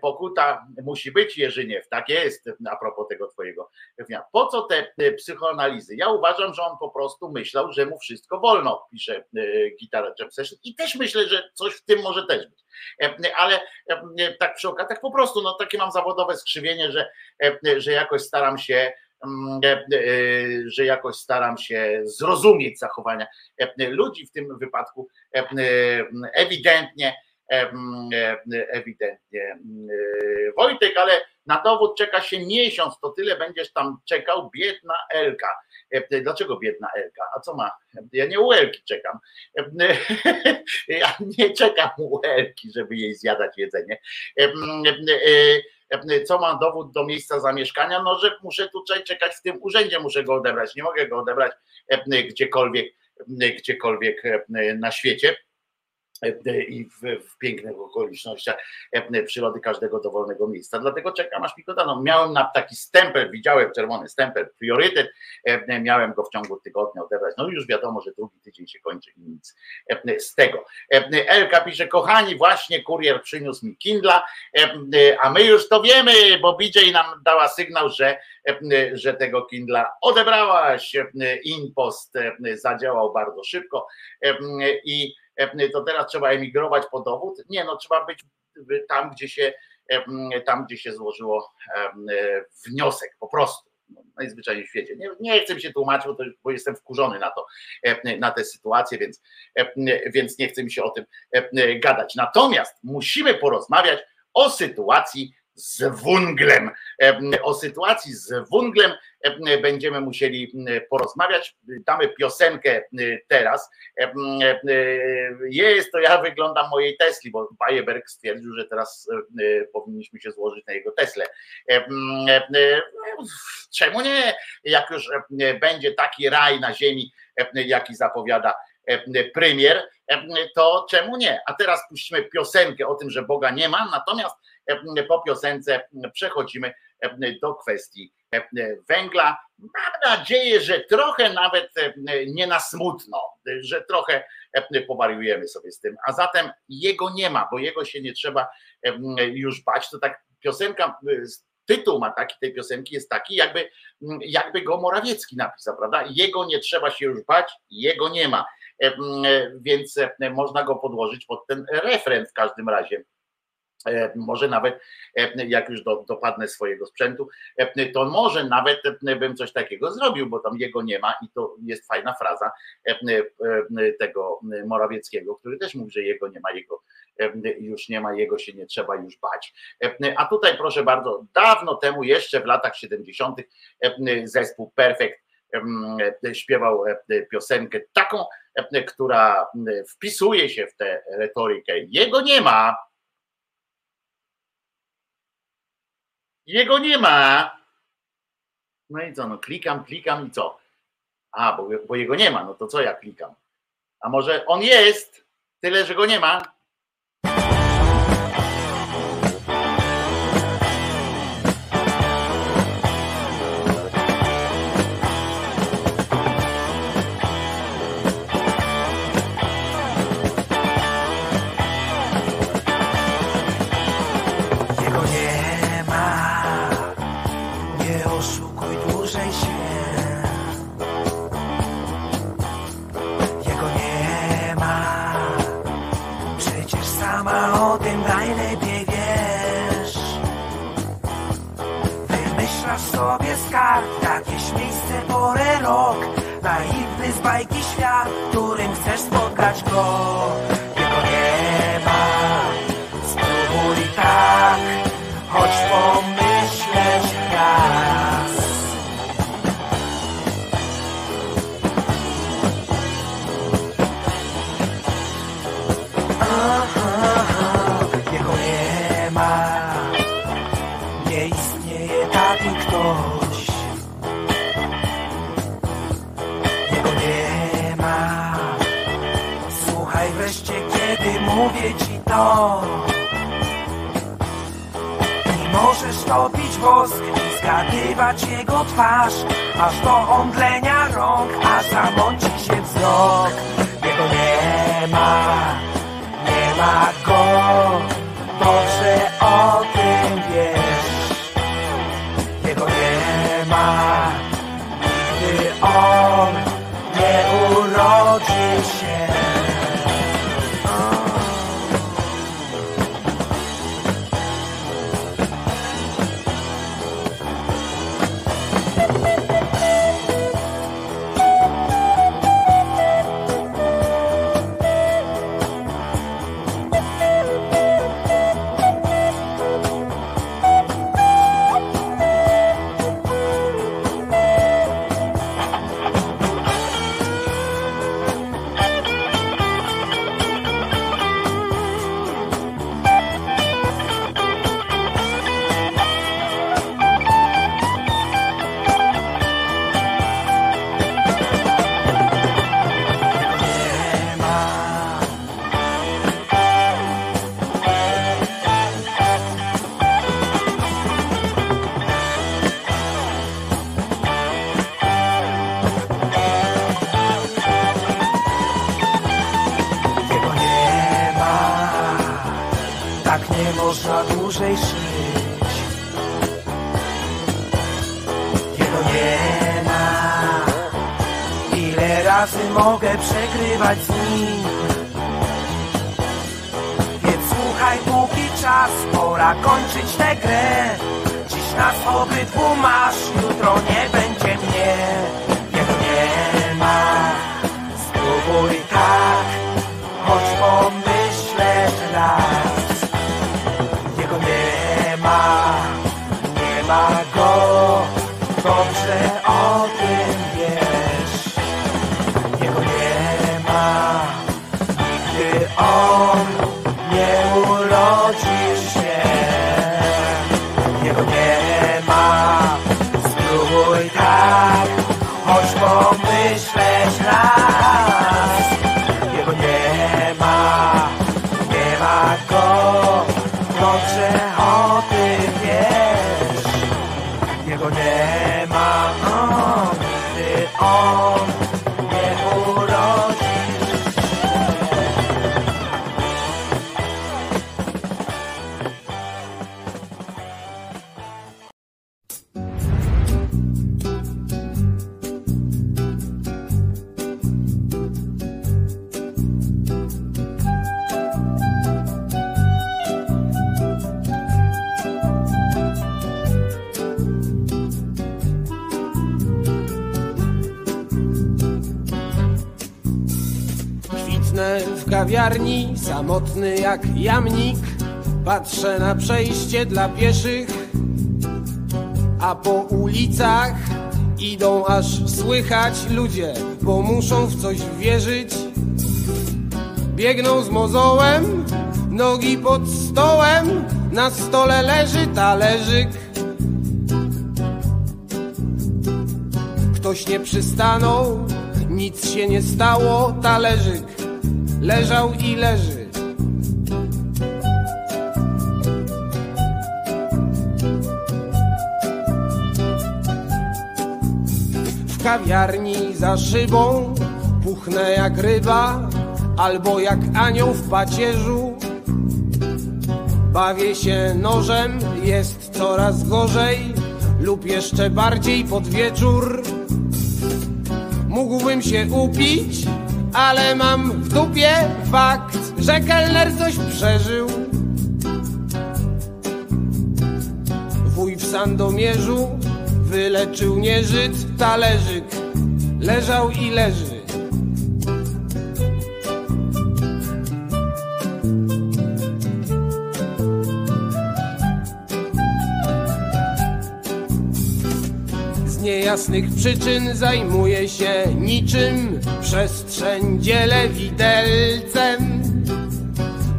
Pokuta musi być, Jerzyniew, tak jest, a propos tego twojego. Po co te psychoanalizy? Ja uważam, że on po prostu myślał, że mu wszystko wolno, pisze Gitara Jam Session i też myślę, że coś w tym może też być. Ale tak przy okazji, tak po prostu, no takie mam zawodowe skrzywienie, że, że jakoś staram się że jakoś staram się zrozumieć zachowania ludzi w tym wypadku ewidentnie ewidentnie Wojtek, ale na dowód czeka się miesiąc, to tyle będziesz tam czekał, biedna Elka. Dlaczego biedna Elka? A co ma? Ja nie u Elki czekam. (laughs) Ja nie czekam u Elki, żeby jej zjadać jedzenie co ma dowód do miejsca zamieszkania, no że muszę tutaj czekać w tym urzędzie, muszę go odebrać, nie mogę go odebrać gdziekolwiek, gdziekolwiek na świecie i w, w, pięknych okolicznościach przyrody każdego dowolnego miejsca. Dlatego czekam aż mi go dano. Miałem na taki stempel, widziałem czerwony stempel, priorytet, miałem go w ciągu tygodnia odebrać. No już wiadomo, że drugi tydzień się kończy i nic z tego. Elka pisze, kochani, właśnie kurier przyniósł mi Kindla, a my już to wiemy, bo BJ nam dała sygnał, że, że tego Kindla odebrałaś. Inpost zadziałał bardzo szybko i to teraz trzeba emigrować po dowód. Nie, no trzeba być tam, gdzie się tam, gdzie się złożyło wniosek, po prostu. No, najzwyczajniej w świecie. Nie, nie chcę mi się tłumaczyć, bo jestem wkurzony na to, na tę sytuację, więc, więc nie chcę mi się o tym gadać. Natomiast musimy porozmawiać o sytuacji z wunglem. O sytuacji z wunglem będziemy musieli porozmawiać. Damy piosenkę teraz. Jest to ja wyglądam mojej Tesli, bo Bayeberg stwierdził, że teraz powinniśmy się złożyć na jego Teslę. Czemu nie? Jak już będzie taki raj na ziemi, jaki zapowiada premier, to czemu nie? A teraz puścimy piosenkę o tym, że Boga nie ma, natomiast po piosence przechodzimy do kwestii węgla. Mam nadzieję, że trochę nawet nie na smutno, że trochę powariujemy sobie z tym, a zatem jego nie ma, bo jego się nie trzeba już bać. To tak piosenka, tytuł ma taki tej piosenki jest taki, jakby, jakby go Morawiecki napisał, prawda? Jego nie trzeba się już bać, jego nie ma. Więc można go podłożyć pod ten refren w każdym razie E, E, może nawet e, jak już do, dopadnę swojego sprzętu, e, to może nawet bym coś takiego zrobił, bo tam jego nie ma i to jest fajna fraza tego Morawieckiego, który też mówi, że jego nie ma, jego już nie ma, jego się nie trzeba już bać. A tutaj proszę bardzo, dawno temu, jeszcze w latach 70. zespół Perfect śpiewał piosenkę taką, która wpisuje się w tę retorykę. Jego nie ma, Jego nie ma. No i co, no klikam, klikam i co? A, bo, bo jego nie ma, no to co ja klikam? A może on jest, tyle że go nie ma? rok. Naiwny z bajki świat, którym chcesz spotkać go. mówię ci to. Nie możesz topić wosk i zgadywać jego twarz. Aż do omdlenia rąk, aż zamąci się wzrok. Jego nie ma, nie ma go. Dobrze o tym wiesz. przejście dla pieszych, a po ulicach idą aż słychać ludzie, bo muszą w coś wierzyć. Biegną z mozołem, nogi pod stołem, na stole leży talerzyk. Ktoś nie przystanął, nic się nie stało, talerzyk leżał i leży kawiarni za szybą puchnę jak ryba, albo jak anioł w pacierzu. Bawię się nożem, jest coraz gorzej, lub jeszcze bardziej pod wieczór. Mógłbym się upić, ale mam w dupie fakt, że kelner coś przeżył. Wuj w Sandomierzu wyleczył nieżyt talerzyk, leżał i leży. Z niejasnych przyczyn zajmuje się niczym przestrzeń dzielę widelcem.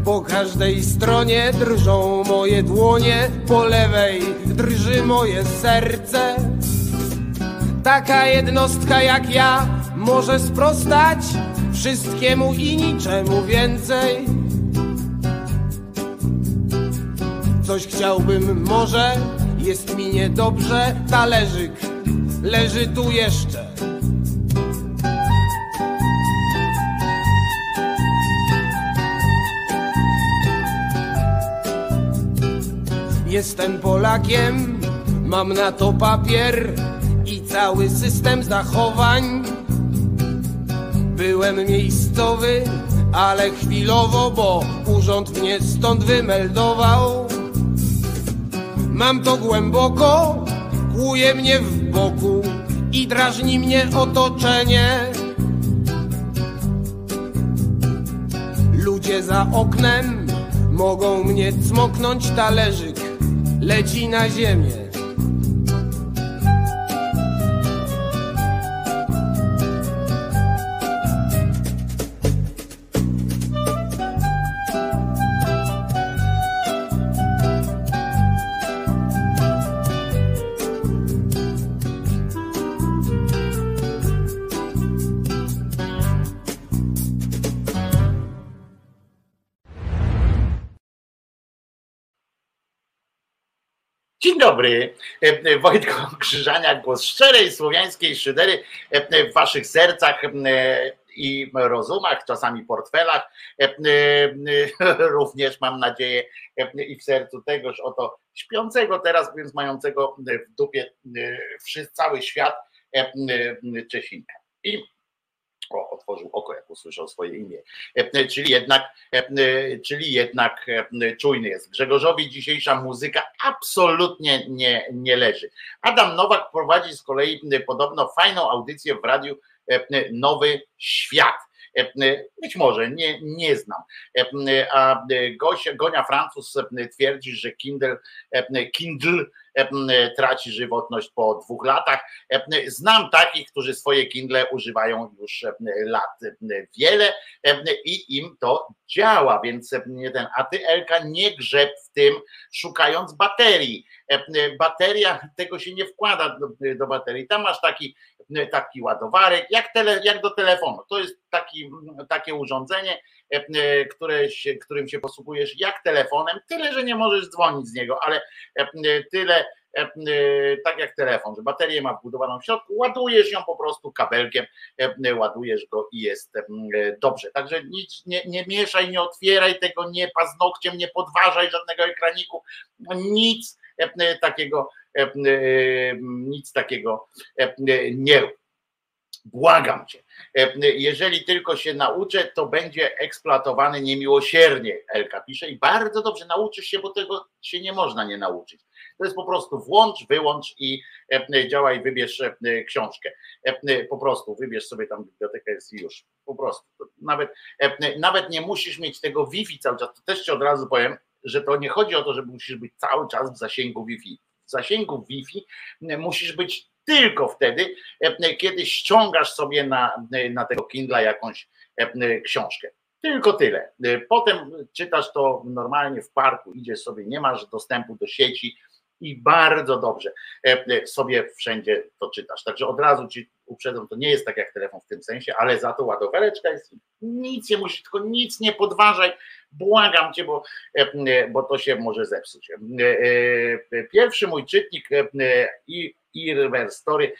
Po każdej stronie drżą moje dłonie, po lewej drży moje serce. Taka jednostka jak ja może sprostać wszystkiemu i niczemu więcej. Coś chciałbym może, jest mi niedobrze, talerzyk leży tu jeszcze. Jestem Polakiem, mam na to papier i cały system zachowań. Byłem miejscowy, ale chwilowo, bo urząd mnie stąd wymeldował. Mam to głęboko, kłuje mnie w boku i drażni mnie otoczenie. Ludzie za oknem mogą mnie cmoknąć talerzyk, leci na ziemię. Dobry, E, e, Wojtko Krzyżaniak, głos szczerej słowiańskiej szydery e, w waszych sercach i rozumach, czasami portfelach, (laughs) również mam nadzieję i w sercu tegoż oto śpiącego teraz, więc mającego w dupie cały świat Czesinka. I otworzył oko, jak usłyszał swoje imię. E, Czyli jednak, e, czyli jednak e, czujny jest. Grzegorzowi dzisiejsza muzyka absolutnie nie, nie leży. Adam Nowak prowadzi z kolei podobno fajną audycję w radiu e, Nowy Świat. E, Być może, nie, nie znam. E, A Gosia, Gonia Francuz twierdzi, że Kindle, e, Kindle e, traci żywotność po dwóch latach. E, Znam takich, którzy swoje Kindle używają już e, lat e, wiele e, i im to działa, więc e, nie ten, a ty Elka nie grzeb w tym, szukając baterii. E, Bateria tego się nie wkłada do, do baterii. Tam masz taki, taki ładowarek, jak, tele, jak do telefonu. To jest taki, takie urządzenie, e, e, które się, którym się posługujesz jak telefonem, tyle, że nie możesz dzwonić z niego, ale e, tyle e, e, tak jak telefon, że baterię ma wbudowaną w środku, ładujesz ją po prostu kabelkiem, e, ładujesz go i jest e, dobrze. Także nic nie, nie mieszaj, nie otwieraj tego, nie paznokciem, nie podważaj żadnego ekraniku, nic e, takiego, e, e, nic takiego e, nie rób. Błagam cię. E, Jeżeli tylko się nauczę, to będzie eksploatowany niemiłosiernie, Elka pisze i bardzo dobrze nauczysz się, bo tego się nie można nie nauczyć. To jest po prostu włącz, wyłącz i e, działaj, wybierz e, książkę. E, Po prostu wybierz sobie tam bibliotekę jest już. Po prostu. Nawet, e, nawet nie musisz mieć tego Wi-Fi cały czas. To też ci od razu powiem, że to nie chodzi o to, że musisz być cały czas w zasięgu Wi-Fi. W zasięgu Wi-Fi musisz być tylko wtedy, kiedy ściągasz sobie na, na tego Kindla jakąś książkę. Tylko tyle. Potem czytasz to normalnie w parku, idziesz sobie, nie masz dostępu do sieci i bardzo dobrze sobie wszędzie to czytasz. Także od razu ci uprzedzam, to nie jest tak jak telefon w tym sensie, ale za to ładowareczka jest, nic nie musisz, tylko nic nie podważaj, błagam cię, bo, bo to się może zepsuć. Pierwszy mój czytnik i i River Story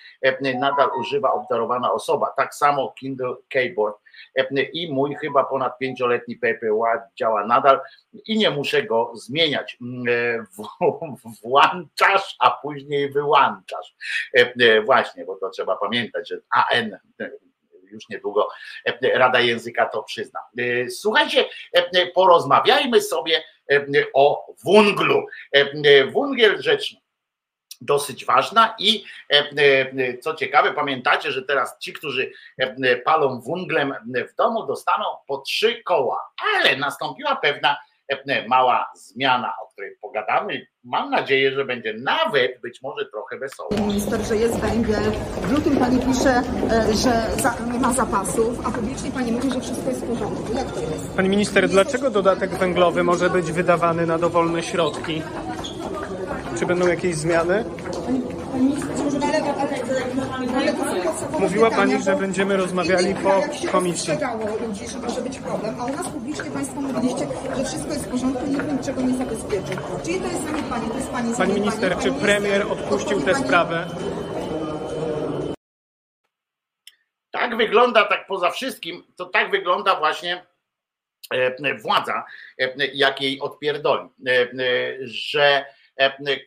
nadal używa obdarowana osoba. Tak samo Kindle Keyboard i mój chyba ponad pięcioletni PPA działa nadal i nie muszę go zmieniać. Włączasz, a później wyłączasz. Właśnie, bo to trzeba pamiętać, że AN już niedługo Rada Języka to przyzna. Słuchajcie, porozmawiajmy sobie o wunglu. Wungiel rzecz dosyć ważna i co ciekawe, pamiętacie, że teraz ci, którzy palą wunglem w domu, dostaną po trzy koła, ale nastąpiła pewna mała zmiana, o której pogadamy. Mam nadzieję, że będzie nawet być może trochę wesoło. Minister, że jest węgiel. W lutym pani pisze, że za, nie ma zapasów, a publicznie pani mówi, że wszystko jest w porządku. Jak to jest? Pani minister, dlaczego dodatek węglowy może być wydawany na dowolne środki? Czy będą jakieś zmiany? Mówiła Pani, że będziemy rozmawiali po komisji. ludzi, że może być problem, a u nas publicznie Państwo mówiliście, że wszystko jest w porządku i nikt niczego nie zabezpieczył. Czyli to jest zaniedbanie, to jest Pani Pani minister, czy premier odpuścił tę sprawę? Tak wygląda, tak poza wszystkim, to tak wygląda właśnie władza, jak jej odpierdoli, że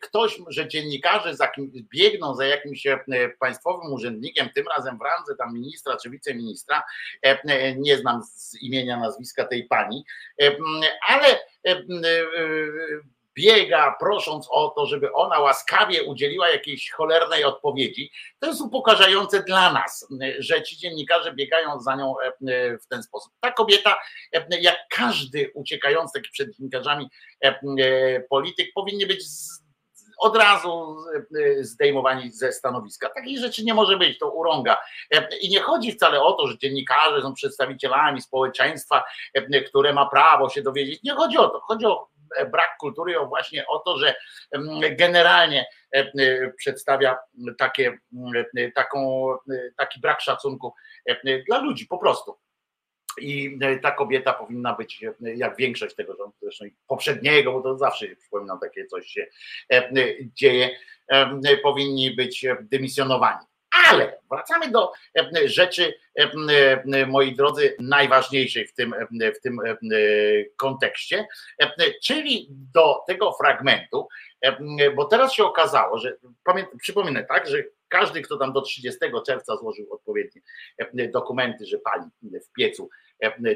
ktoś, że dziennikarze za kim, biegną za jakimś państwowym urzędnikiem, tym razem w randze tam ministra czy wiceministra, nie znam z imienia, nazwiska tej pani, ale biega prosząc o to, żeby ona łaskawie udzieliła jakiejś cholernej odpowiedzi, to jest upokarzające dla nas, że ci dziennikarze biegają za nią w ten sposób. Ta kobieta, jak każdy uciekający przed dziennikarzami polityk, powinien być od razu zdejmowani ze stanowiska. Takich rzeczy nie może być, to urąga. I nie chodzi wcale o to, że dziennikarze są przedstawicielami społeczeństwa, które ma prawo się dowiedzieć. Nie chodzi o to. Chodzi o brak kultury, o właśnie o to, że generalnie przedstawia takie, taką, taki brak szacunku dla ludzi po prostu. I ta kobieta powinna być, jak większość tego rządu, zresztą poprzedniego, bo to zawsze przypominam, takie coś się dzieje, powinni być dymisjonowani. Ale wracamy do rzeczy, moi drodzy, najważniejszej w tym, w tym kontekście, czyli do tego fragmentu, bo teraz się okazało, że przypominę tak, że każdy, kto tam do 30 czerwca złożył odpowiednie dokumenty, że pali w piecu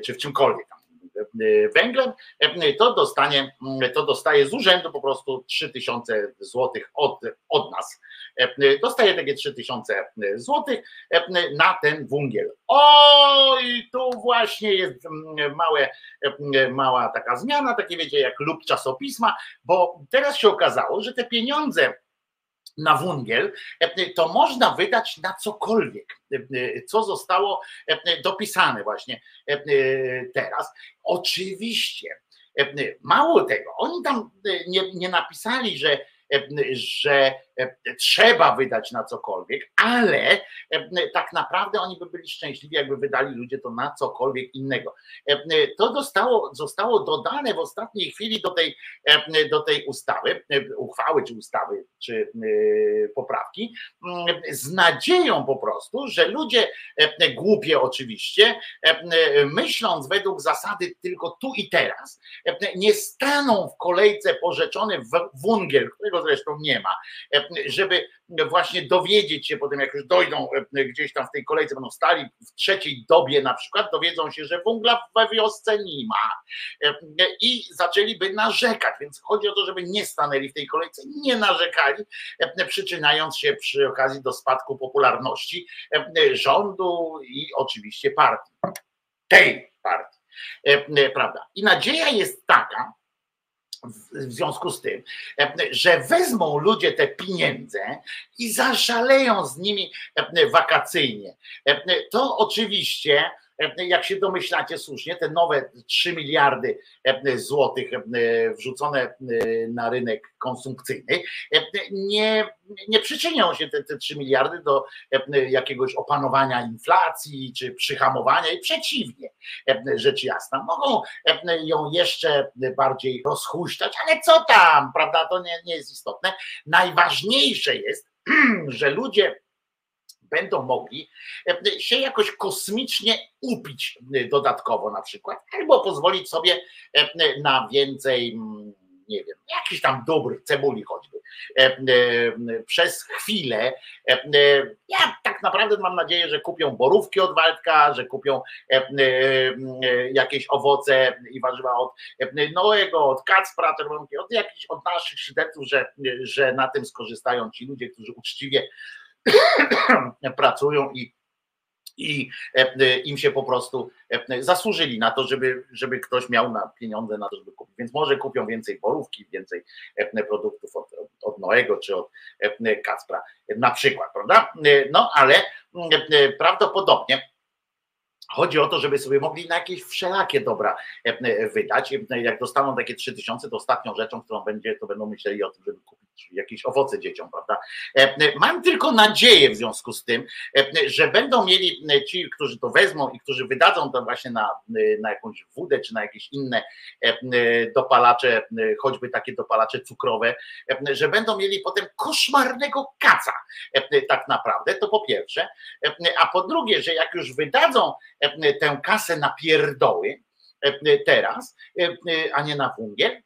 czy w czymkolwiek tam węglem, to dostanie, to dostaje z urzędu po prostu 3000 złotych od, od nas. Dostaje takie 3000 złotych na ten węgiel. O, i tu właśnie jest małe, mała taka zmiana, takie wiecie, jak lub czasopisma, bo teraz się okazało, że te pieniądze na wungiel, to można wydać na cokolwiek, co zostało dopisane właśnie teraz. Oczywiście, mało tego, oni tam nie, nie napisali, że że trzeba wydać na cokolwiek, ale tak naprawdę oni by byli szczęśliwi, jakby wydali ludzie to na cokolwiek innego. To zostało, zostało dodane w ostatniej chwili do tej, do tej ustawy, uchwały czy ustawy, czy poprawki, z nadzieją po prostu, że ludzie głupie oczywiście, myśląc według zasady tylko tu i teraz, nie staną w kolejce porzeczony wungiel, którego zresztą nie ma, żeby właśnie dowiedzieć się potem, jak już dojdą gdzieś tam w tej kolejce, będą stali w trzeciej dobie na przykład, dowiedzą się, że węgla we wiosce nie ma i zaczęliby narzekać, więc chodzi o to, żeby nie stanęli w tej kolejce, nie narzekali, przyczyniając się przy okazji do spadku popularności rządu i oczywiście partii, tej partii, prawda. I nadzieja jest taka, w związku z tym, e, że wezmą ludzie te pieniądze i zaszaleją z nimi e, wakacyjnie. E, To oczywiście, jak się domyślacie słusznie, te nowe 3 miliardy e, złotych e, wrzucone e, na rynek konsumpcyjny e, nie, nie przyczynią się te, te 3 miliardy do e, jakiegoś opanowania inflacji czy przyhamowania i przeciwnie, e, rzecz jasna. Mogą e, ją jeszcze bardziej rozhuśtać, ale co tam, prawda, to nie, nie jest istotne. Najważniejsze jest, (clears throat) że ludzie będą mogli e, się jakoś kosmicznie upić e, dodatkowo na przykład, albo pozwolić sobie e, na więcej, mm, nie wiem, jakichś tam dóbr, cebuli choćby, przez chwilę. Ja tak naprawdę mam nadzieję, że kupią borówki od Waldka, że kupią jakieś owoce i warzywa od Noego, od Kacpra, od jakichś, od naszych szyderców, że, że na tym skorzystają ci ludzie, którzy uczciwie (coughs) pracują i, i e, e, im się po prostu e, zasłużyli na to, żeby, żeby ktoś miał na pieniądze na to, żeby kupić. Więc może kupią więcej borówki, więcej produktów od, od Noego czy od Kacpra na przykład, prawda? No ale e, prawdopodobnie Chodzi o to, żeby sobie mogli na jakieś wszelakie dobra e, e, wydać. E, Jak dostaną takie 3000, to ostatnią rzeczą, którą będzie, to będą myśleli o tym, żeby kupić jakieś owoce dzieciom, prawda? Mam tylko nadzieję w związku z tym, że będą mieli ci, którzy to wezmą i którzy wydadzą to właśnie na, na jakąś wódę, czy na jakieś inne dopalacze, choćby takie dopalacze cukrowe, że będą mieli potem koszmarnego kaca tak naprawdę, to po pierwsze, a po drugie, że jak już wydadzą tę kasę na pierdoły e, teraz, e, a nie na węgiel,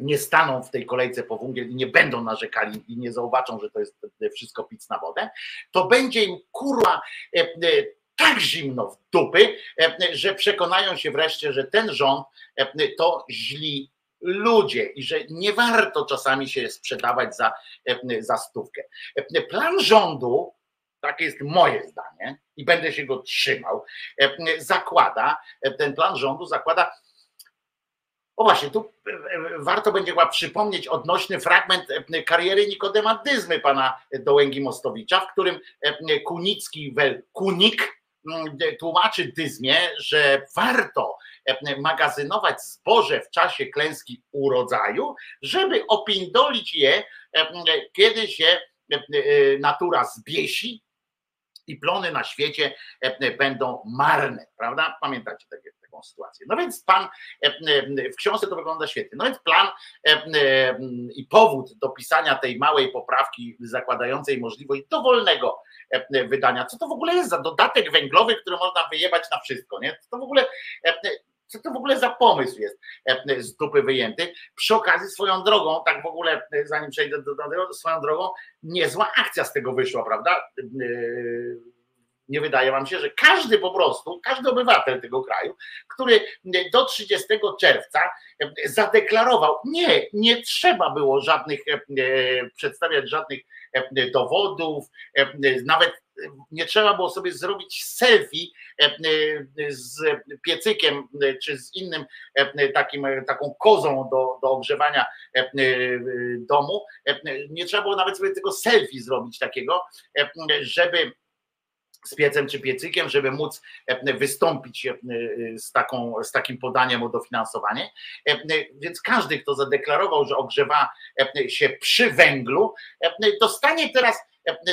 nie staną w tej kolejce po węgiel i nie będą narzekali i nie zobaczą, że to jest wszystko pic na wodę, to będzie im kurwa e, e, tak zimno w dupy, e, że przekonają się wreszcie, że ten rząd e, to źli ludzie i że nie warto czasami się sprzedawać za, e, za stówkę. E, Plan rządu takie jest moje zdanie i będę się go trzymał, e, zakłada, e, ten plan rządu zakłada, o właśnie, tu e, warto będzie chyba przypomnieć odnośny fragment kariery Nikodema Dyzmy pana Dołęgi Mostowicza, w którym Kunicki, wel, Kunik tłumaczy Dyzmie, że warto magazynować zboże w czasie klęski urodzaju, żeby opindolić je, kiedy się natura zbiesi i plony na świecie e, będą marne, prawda? Pamiętacie takie, taką sytuację. No więc pan, e, e, w książce to wygląda świetnie. No więc plan i powód do pisania tej małej poprawki zakładającej możliwość dowolnego wydania. Co to w ogóle jest za dodatek węglowy, który można wyjebać na wszystko, nie? To w ogóle co to w ogóle za pomysł jest e, z dupy wyjęty? Przy okazji swoją drogą, tak w ogóle, e, zanim przejdę do, tego, swoją drogą, niezła akcja z tego wyszła, prawda? E, Nie wydaje wam się, że każdy po prostu, każdy obywatel tego kraju, który do 30 czerwca zadeklarował, nie, nie trzeba było żadnych, e, e, przedstawiać żadnych e, dowodów, nawet nie trzeba było sobie zrobić selfie z piecykiem czy z innym takim, taką kozą do, do ogrzewania domu. Nie trzeba było nawet sobie tego selfie zrobić takiego, żeby z piecem czy piecykiem, żeby móc e, wystąpić e, z, taką, z takim podaniem o dofinansowanie. E, Więc każdy, kto zadeklarował, że ogrzewa e, się przy węglu, e, dostanie teraz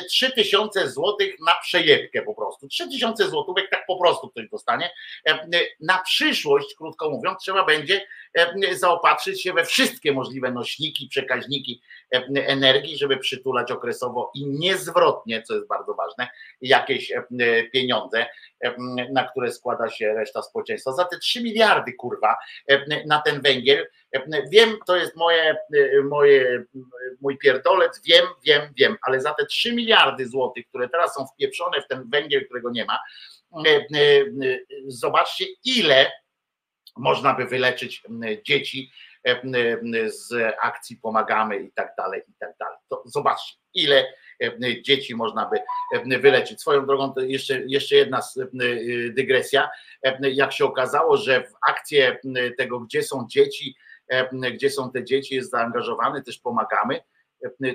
3000 złotych na przejebkę po prostu. 3000 złotówek tak po prostu ktoś dostanie. E, Na przyszłość, krótko mówiąc, trzeba będzie e, zaopatrzyć się we wszystkie możliwe nośniki, przekaźniki e, energii, żeby przytulać okresowo i niezwrotnie, co jest bardzo ważne, jakieś e, pieniądze, e, na które składa się reszta społeczeństwa. Za te 3 miliardy, kurwa, e, na ten węgiel, e, wiem, to jest moje, e, moje, mój pierdolec, wiem, wiem, wiem, ale za te 3 miliardy złotych, które teraz są wpieprzone w ten węgiel, którego nie ma, e, zobaczcie, ile można by wyleczyć dzieci z akcji Pomagamy i tak dalej, i tak dalej. To zobaczcie, ile dzieci można by wyleczyć. Swoją drogą to jeszcze, jeszcze jedna dygresja. Jak się okazało, że w akcję tego, gdzie są dzieci, gdzie są te dzieci, jest zaangażowany, też pomagamy.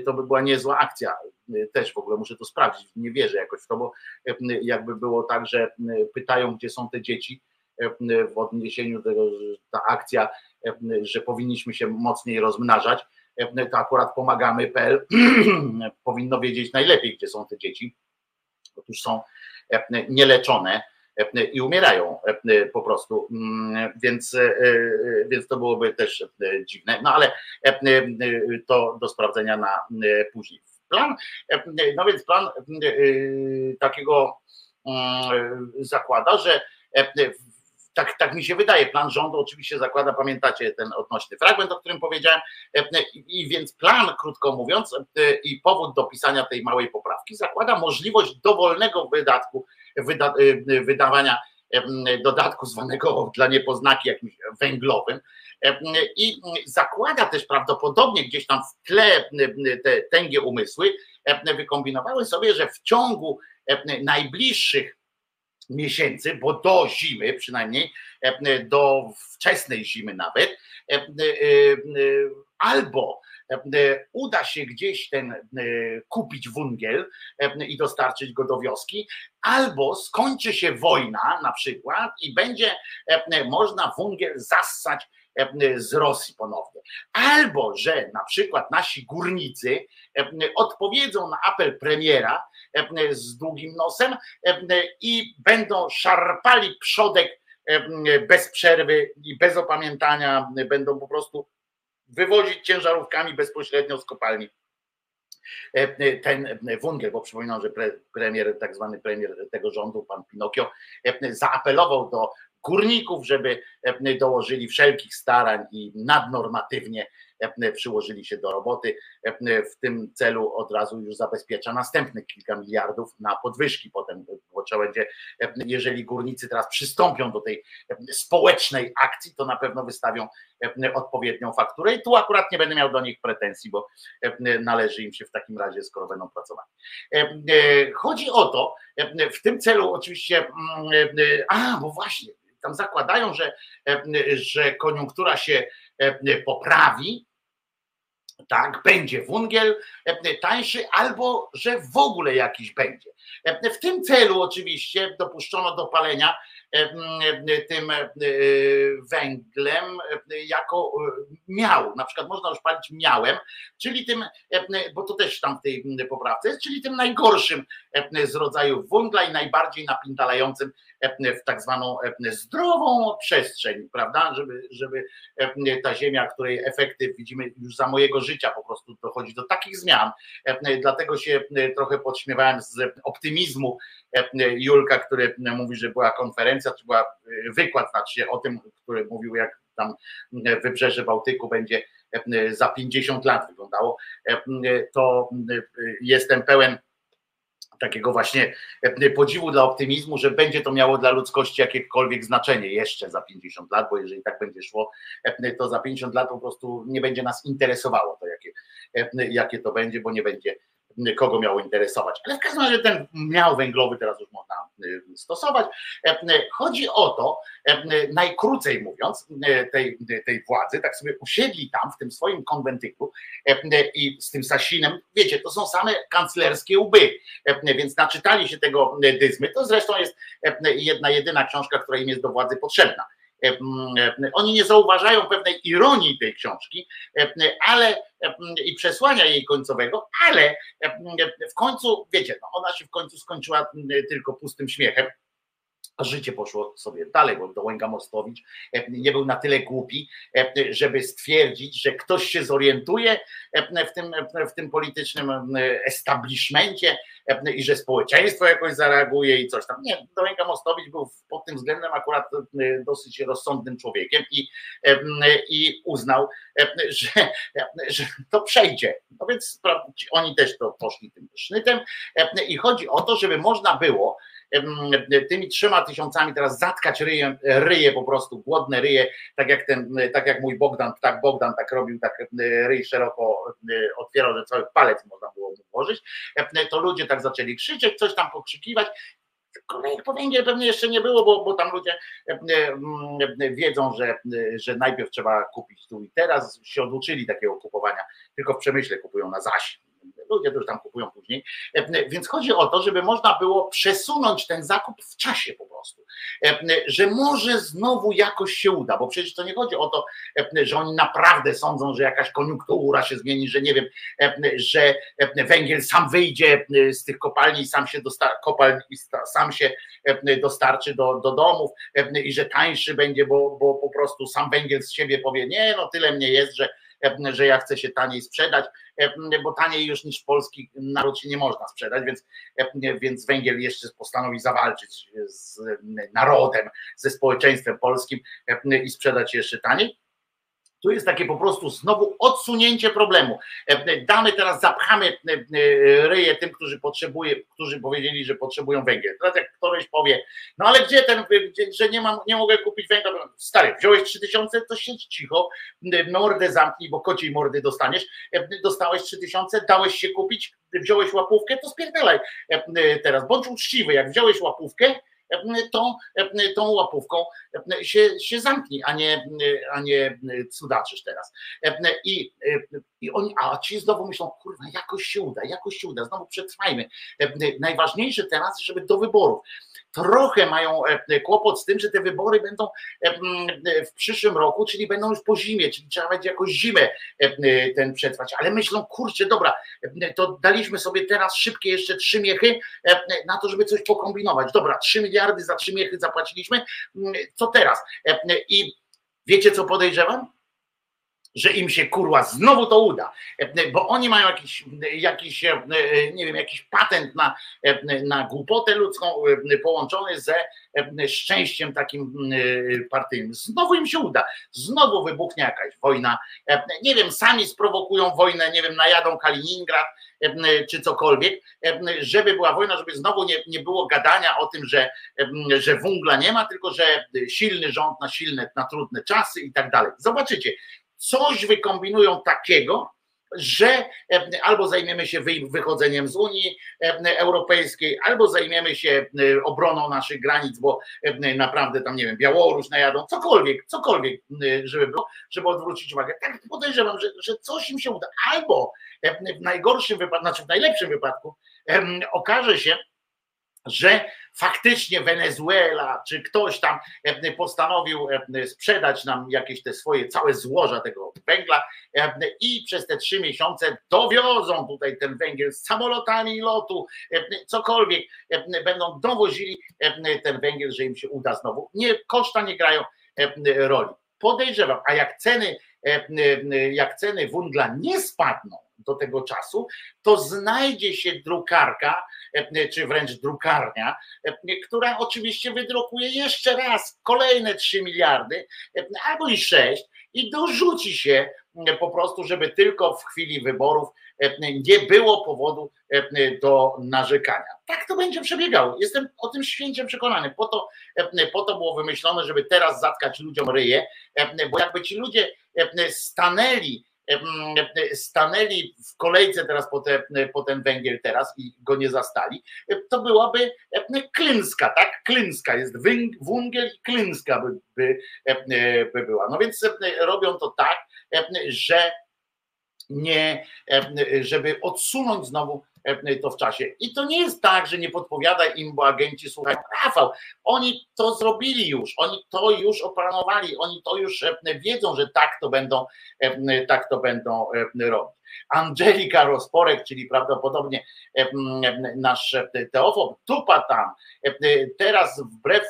To by była niezła akcja. Też w ogóle muszę to sprawdzić. Nie wierzę jakoś w to, bo jakby było tak, że pytają, gdzie są te dzieci w odniesieniu do tego, że ta akcja, że powinniśmy się mocniej rozmnażać, to akurat pomagamy.pl (clears throat) powinno wiedzieć najlepiej, gdzie są te dzieci. Otóż są nieleczone i umierają po prostu, więc, więc to byłoby też dziwne, no ale to do sprawdzenia na później. Plan, no więc plan takiego zakłada, że tak, tak mi się wydaje, plan rządu oczywiście zakłada, pamiętacie ten odnośny fragment, o którym powiedziałem, i więc plan, krótko mówiąc, i powód do pisania tej małej poprawki zakłada możliwość dowolnego wydatku, wyda, wydawania dodatku zwanego dla niepoznaki jakimś węglowym. I zakłada też prawdopodobnie gdzieś tam w tle te tęgie umysły wykombinowały sobie, że w ciągu najbliższych miesięcy, bo do zimy przynajmniej, do wczesnej zimy nawet, albo uda się gdzieś ten kupić wungiel i dostarczyć go do wioski, albo skończy się wojna na przykład i będzie można wungiel zassać z Rosji ponownie. Albo, że na przykład nasi górnicy odpowiedzą na apel premiera z długim nosem i będą szarpali przodek bez przerwy i bez opamiętania, będą po prostu wywozić ciężarówkami bezpośrednio z kopalni. Ten wungiel, bo przypominam, że premier, tak zwany premier tego rządu, pan Pinokio, zaapelował do górników, żeby dołożyli wszelkich starań i nadnormatywnie przyłożyli się do roboty. W tym celu od razu już zabezpiecza następnych kilka miliardów na podwyżki potem, bo trzeba będzie, jeżeli górnicy teraz przystąpią do tej społecznej akcji, to na pewno wystawią odpowiednią fakturę i tu akurat nie będę miał do nich pretensji, bo należy im się w takim razie, skoro będą pracować. Chodzi o to, w tym celu oczywiście, a, bo właśnie, tam zakładają, że, że koniunktura się poprawi, tak, będzie wungiel tańszy, albo że w ogóle jakiś będzie. W tym celu oczywiście dopuszczono do palenia tym węglem jako miał. Na przykład można już palić miałem, czyli tym, bo to też tam w tej poprawce jest, czyli tym najgorszym z rodzajów węgla i najbardziej napindalającym w tak zwaną zdrową przestrzeń, prawda, żeby, żeby ta ziemia, której efekty widzimy już za mojego życia po prostu dochodzi do takich zmian, dlatego się trochę podśmiewałem z optymizmu Julka, który mówi, że była konferencja, czy była wykład znaczy o tym, który mówił jak tam wybrzeże Bałtyku będzie za 50 lat wyglądało, to jestem pełen takiego właśnie podziwu dla optymizmu, że będzie to miało dla ludzkości jakiekolwiek znaczenie jeszcze za 50 lat, bo jeżeli tak będzie szło, to za 50 lat po prostu nie będzie nas interesowało to, jakie, jakie to będzie, bo nie będzie kogo miało interesować. Ale w każdym razie ten miał węglowy teraz już można stosować. Chodzi o to, najkrócej mówiąc, tej, tej władzy, tak sobie usiedli tam w tym swoim konwentyku i z tym Sasinem, wiecie, to są same kanclerskie łby, więc naczytali się tego dyzmy. To zresztą jest jedna, jedyna książka, która im jest do władzy potrzebna oni nie zauważają pewnej ironii tej książki, ale i przesłania jej końcowego, ale w końcu, wiecie, no ona się w końcu skończyła tylko pustym śmiechem. A życie poszło sobie dalej, bo Dołęga Mostowicz nie był na tyle głupi, żeby stwierdzić, że ktoś się zorientuje w tym, w tym politycznym establishmencie i że społeczeństwo jakoś zareaguje i coś tam. Nie, Dołęga Mostowicz był pod tym względem akurat dosyć rozsądnym człowiekiem i, i uznał, że, że to przejdzie. No więc oni też to poszli tym sznytem i chodzi o to, żeby można było tymi trzema tysiącami teraz zatkać ryje, ryje po prostu, głodne ryje, tak jak ten, tak jak mój Bogdan, tak Bogdan tak robił, tak ryj szeroko otwierał, że cały palec można było mu włożyć, to ludzie tak zaczęli krzyczeć, coś tam pokrzykiwać Kolejek po węgiel pewnie jeszcze nie było, bo, bo tam ludzie wiedzą, że, że najpierw trzeba kupić tu i teraz. Się oduczyli takiego kupowania, tylko w przemyśle kupują na zaś. To już tam kupują później. E, Więc chodzi o to, żeby można było przesunąć ten zakup w czasie po prostu. E, Że może znowu jakoś się uda, bo przecież to nie chodzi o to, e, że oni naprawdę sądzą, że jakaś koniunktura się zmieni, że nie wiem, e, że e, węgiel sam wyjdzie e, z tych kopalni i sam się dostar- kopalń sam się e, dostarczy do, do domów e, i że tańszy będzie, bo, bo po prostu sam węgiel z siebie powie, nie, no tyle mnie jest, że, e, że ja chcę się taniej sprzedać, e, bo taniej już niż polski naród się nie można sprzedać, więc, e, więc węgiel jeszcze postanowi zawalczyć z narodem, ze społeczeństwem polskim e, i sprzedać jeszcze taniej. Tu jest takie po prostu znowu odsunięcie problemu. E, Damy teraz, zapchamy e, e, ryje tym, którzy potrzebuje, którzy powiedzieli, że potrzebują węgiel. Teraz jak ktoś powie, no ale gdzie ten, że nie mam, nie mogę kupić węgla. Stary, wziąłeś 3000, to siedź cicho, mordę zamknij, bo kociej mordy dostaniesz. E, Dostałeś 3000, dałeś się kupić, wziąłeś łapówkę, to spierdalaj E, teraz. Bądź uczciwy, jak wziąłeś łapówkę, tą, tą łapówką się, się zamknij, a nie, a nie cudaczysz teraz. I, i oni, a ci znowu myślą, kurwa, jakoś się uda, jakoś się uda, znowu przetrwajmy. Najważniejsze teraz, żeby do wyborów. Trochę mają kłopot z tym, że te wybory będą w przyszłym roku, czyli będą już po zimie, czyli trzeba będzie jakoś zimę ten przetrwać, ale myślą, kurczę, dobra, to daliśmy sobie teraz szybkie jeszcze trzy miechy na to, żeby coś pokombinować. Dobra, trzy miliardy za trzy miechy zapłaciliśmy, co teraz? I wiecie, co podejrzewam? Że im się kurwa znowu to uda, bo oni mają jakiś, jakiś nie wiem, jakiś patent na, na głupotę ludzką połączony ze szczęściem takim partyjnym. Znowu im się uda, znowu wybuchnie jakaś wojna, nie wiem, sami sprowokują wojnę, nie wiem, najadą Kaliningrad czy cokolwiek, żeby była wojna, żeby znowu nie, nie było gadania o tym, że, że węgla nie ma, tylko że silny rząd na silne, na trudne czasy i tak dalej. Zobaczycie, coś wykombinują takiego, że albo zajmiemy się wychodzeniem z Unii Europejskiej, albo zajmiemy się obroną naszych granic, bo naprawdę tam, nie wiem, Białoruś najadą, cokolwiek, cokolwiek, żeby było, żeby odwrócić uwagę. Tak podejrzewam, że, że coś im się uda. Albo w najgorszym wypadku, znaczy w najlepszym wypadku okaże się, że faktycznie Wenezuela czy ktoś tam postanowił sprzedać nam jakieś te swoje całe złoża tego węgla i przez te trzy miesiące dowiozą tutaj ten węgiel z samolotami lotu, cokolwiek będą dowozili ten węgiel, że im się uda znowu. Nie, koszta nie grają roli. Podejrzewam, a jak ceny, jak ceny węgla nie spadną, do tego czasu, to znajdzie się drukarka, czy wręcz drukarnia, która oczywiście wydrukuje jeszcze raz kolejne 3 miliardy, albo i 6 i dorzuci się po prostu, żeby tylko w chwili wyborów nie było powodu do narzekania. Tak to będzie przebiegało. Jestem o tym święcie przekonany. Po to, po to było wymyślone, żeby teraz zatkać ludziom ryje, bo jakby ci ludzie stanęli stanęli w kolejce teraz po, te, po ten węgiel teraz i go nie zastali, to byłaby klęska, tak? Klęska jest węgiel i klęska by, by, by była. No więc robią to tak, że nie, żeby odsunąć znowu to w czasie. I to nie jest tak, że nie podpowiada im, bo agenci słuchają, Rafał, oni to zrobili już, oni to już oplanowali, oni to już wiedzą, że tak to będą, tak to będą robić. Angelika Rozporek, czyli prawdopodobnie nasz teofob, tupa tam. Teraz wbrew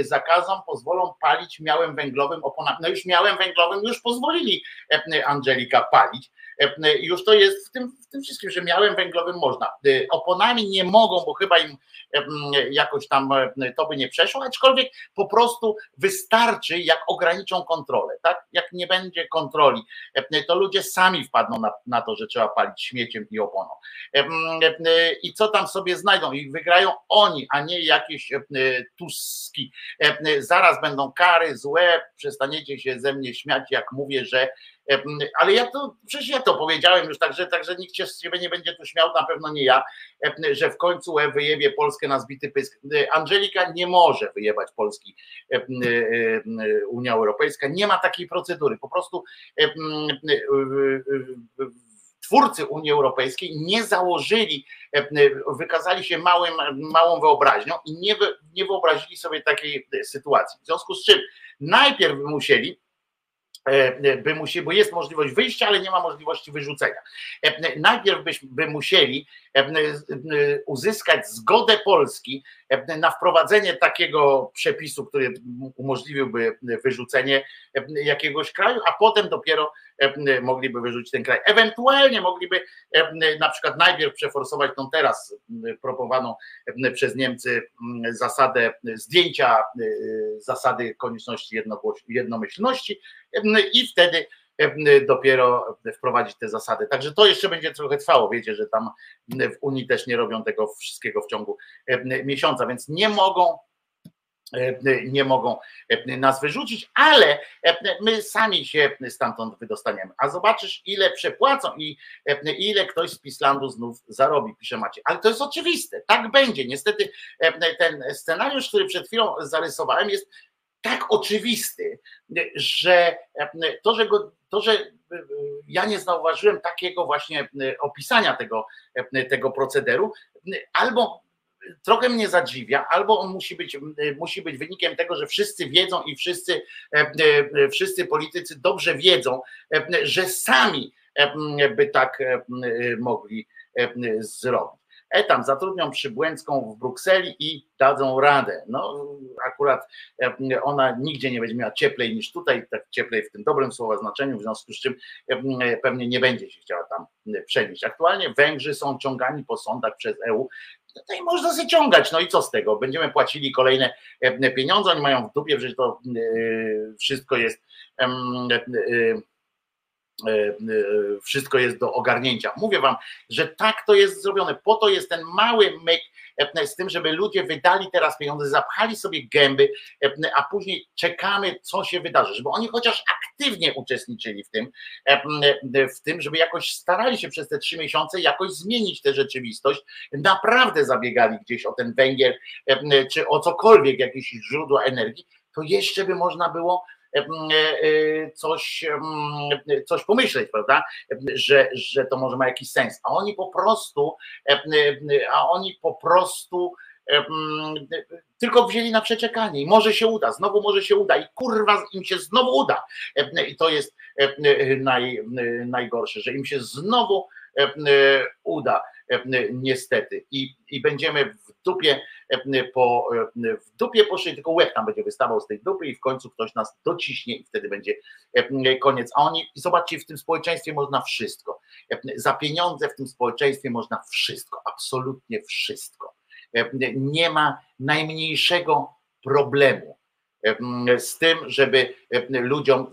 zakazom pozwolą palić miałem węglowym oponami. No już miałem węglowym, już pozwolili Angelika palić. Już to jest w tym, w tym wszystkim, że miałem węglowym można. Oponami nie mogą, bo chyba im jakoś tam to by nie przeszło, aczkolwiek po prostu wystarczy, jak ograniczą kontrolę, tak? Jak nie będzie kontroli, to ludzie sami wpadną na, na to, że trzeba palić śmieciem i oponą. I co tam sobie znajdą? I wygrają oni, a nie jakieś tuski. Zaraz będą kary złe, przestaniecie się ze mnie śmiać, jak mówię, że Ale ja to, przecież ja to powiedziałem już, także, także nikt się z ciebie nie będzie tu śmiał, na pewno nie ja, że w końcu wyjebie Polskę na zbity pysk. Angelika nie może wyjebać Polski Unia Europejska, nie ma takiej procedury. Po prostu twórcy Unii Europejskiej nie założyli, wykazali się małym, małą wyobraźnią i nie, nie wyobrazili sobie takiej sytuacji. W związku z czym najpierw musieli E, by musieli, bo jest możliwość wyjścia, ale nie ma możliwości wyrzucenia. E, najpierw by musieli e, uzyskać zgodę Polski na wprowadzenie takiego przepisu, który umożliwiłby wyrzucenie jakiegoś kraju, a potem dopiero mogliby wyrzucić ten kraj. Ewentualnie mogliby na przykład najpierw przeforsować tą teraz proponowaną przez Niemcy zasadę zdjęcia zasady konieczności jednomyślności i wtedy dopiero wprowadzić te zasady. Także to jeszcze będzie trochę trwało. Wiecie, że tam w Unii też nie robią tego wszystkiego w ciągu miesiąca, więc nie mogą nie mogą nas wyrzucić, ale my sami się stamtąd wydostaniemy. A zobaczysz, ile przepłacą i ile ktoś z Pislandu znów zarobi, pisze Macie. Ale to jest oczywiste, tak będzie. Niestety ten scenariusz, który przed chwilą zarysowałem, jest tak oczywisty, że to, że, go, to, że ja nie zauważyłem takiego właśnie opisania tego, tego procederu, albo trochę mnie zadziwia, albo on musi być, musi być wynikiem tego, że wszyscy wiedzą i wszyscy, wszyscy politycy dobrze wiedzą, że sami by tak mogli zrobić. E tam zatrudnią Przybłęcką w Brukseli i dadzą radę. No akurat e, ona nigdzie nie będzie miała cieplej niż tutaj, tak cieplej w tym dobrym słowa znaczeniu, w związku z czym e, pewnie nie będzie się chciała tam przenieść. Aktualnie Węgrzy są ciągani po sądach przez EU to i można się ciągać, no i co z tego? Będziemy płacili kolejne pieniądze, oni mają w dupie, że to wszystko jest wszystko jest do ogarnięcia. Mówię wam, że tak to jest zrobione. Po to jest ten mały myk e, z tym, żeby ludzie wydali teraz pieniądze, zapchali sobie gęby, a później czekamy, co się wydarzy, żeby oni chociaż aktywnie uczestniczyli w tym, w tym, żeby jakoś starali się przez te trzy miesiące jakoś zmienić tę rzeczywistość, naprawdę zabiegali gdzieś o ten węgiel, czy o cokolwiek, jakieś źródła energii, to jeszcze by można było E, e, coś, coś pomyśleć, prawda, że, że to może ma jakiś sens, a oni po prostu, e, a oni po prostu tylko wzięli na przeczekanie i może się uda, znowu może się uda i kurwa im się znowu uda. I to jest naj, najgorsze, że im się znowu uda niestety i, i będziemy w dupie po, w dupie poszli, tylko łeb tam będzie wystawał z tej dupy i w końcu ktoś nas dociśnie i wtedy będzie koniec. A oni, zobaczcie, w tym społeczeństwie można wszystko. Za pieniądze w tym społeczeństwie można wszystko, absolutnie wszystko. Nie ma najmniejszego problemu z tym, żeby ludziom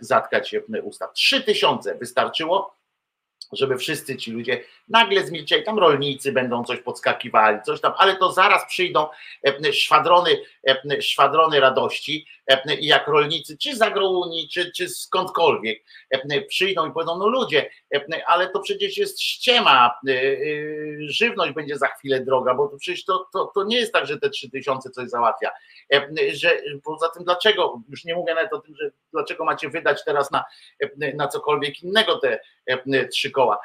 zatkać usta. Trzy tysiące wystarczyło, żeby wszyscy ci ludzie nagle zmilczeli, tam rolnicy będą coś podskakiwali, coś tam, ale to zaraz przyjdą e, szwadrony, e, szwadrony radości e, i jak rolnicy, czy z agrounii, czy, czy skądkolwiek przyjdą i powiedzą, no ludzie, ale to przecież jest ściema, żywność będzie za chwilę droga, bo to przecież to, to, to nie jest tak, że te trzy tysiące coś załatwia, że poza tym dlaczego, już nie mówię nawet o tym, że dlaczego macie wydać teraz na, na cokolwiek innego te trzy koła,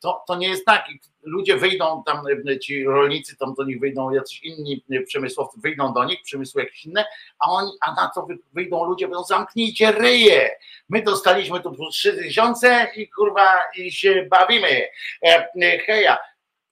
to, to nie jest tak. Ludzie wyjdą tam, ci rolnicy tam do nich wyjdą, jacyś inni przemysłowcy wyjdą do nich, przemysły jakieś inne, a oni, a na co wyjdą ludzie, będą zamknijcie ryje. My dostaliśmy tu trzy tysiące i kurwa i się bawimy. E, heja.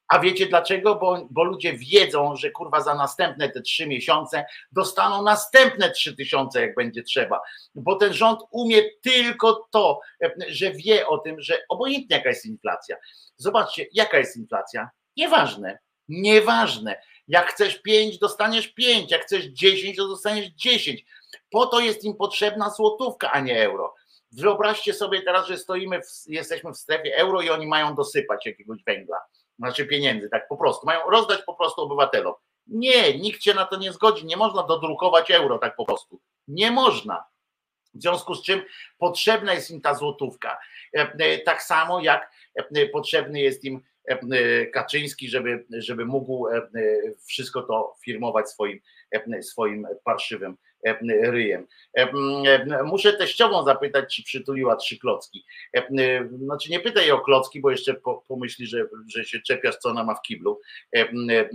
A wiecie dlaczego? Bo, bo ludzie wiedzą, że kurwa za następne te trzy miesiące dostaną następne trzy tysiące, jak będzie trzeba. Bo ten rząd umie tylko to, że wie o tym, że obojętnie jaka jest inflacja. Zobaczcie, jaka jest inflacja. Nieważne, nieważne. Jak chcesz pięć, dostaniesz pięć. Jak chcesz dziesięć, to dostaniesz dziesięć. Po to jest im potrzebna złotówka, a nie euro. Wyobraźcie sobie teraz, że stoimy, w, jesteśmy w strefie euro i oni mają dosypać jakiegoś węgla znaczy pieniędzy, tak po prostu. Mają rozdać po prostu obywatelom. Nie, nikt się na to nie zgodzi. Nie można dodrukować euro tak po prostu. Nie można. W związku z czym potrzebna jest im ta złotówka. E, e, Tak samo jak e, potrzebny jest im Kaczyński, żeby, żeby mógł wszystko to firmować swoim, swoim parszywym ryjem. E, e, Muszę teściową zapytać, czy przytuliła trzy klocki. E, e, Znaczy nie pytaj o klocki, bo jeszcze po- pomyśli, że, że się czepiasz, co ona ma w kiblu, e, e, e,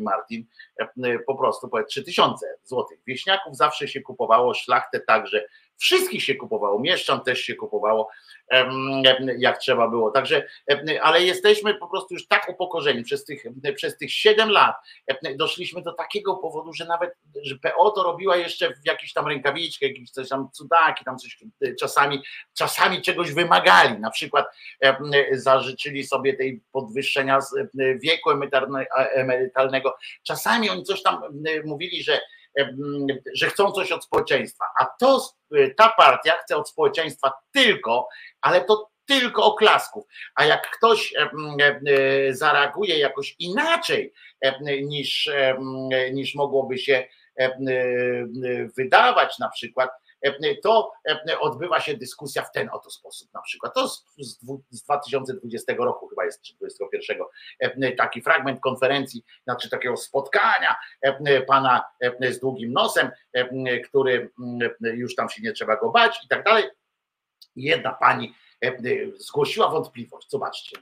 Martin. E, e, Po prostu powiedz 3000 złotych. Wieśniaków zawsze się kupowało, szlachtę także. Wszystkich się kupowało, mieszczan też się kupowało, jak trzeba było. Także, ale jesteśmy po prostu już tak upokorzeni przez tych, przez tych 7 lat. Doszliśmy do takiego powodu, że nawet że PO to robiła jeszcze w jakiś tam rękawiczkę, jakieś coś tam cudaki, tam coś e, czasami, czasami czegoś wymagali. Na przykład zażyczyli sobie tej podwyższenia em, wieku emerytalne- emerytalnego. Czasami oni coś tam mówili, że że chcą coś od społeczeństwa. A to y, ta partia chce od społeczeństwa tylko, ale to tylko oklasków. A jak ktoś e, zareaguje jakoś inaczej niż, niż mogłoby się e, wydawać na przykład, to em, odbywa się dyskusja w ten oto sposób na przykład. To z, z dwu- z 2020 roku chyba jest, czy 2021, em, taki fragment konferencji, znaczy takiego spotkania pana z długim nosem, em, który już tam się nie trzeba go bać i tak dalej. Jedna pani zgłosiła wątpliwość. Zobaczcie.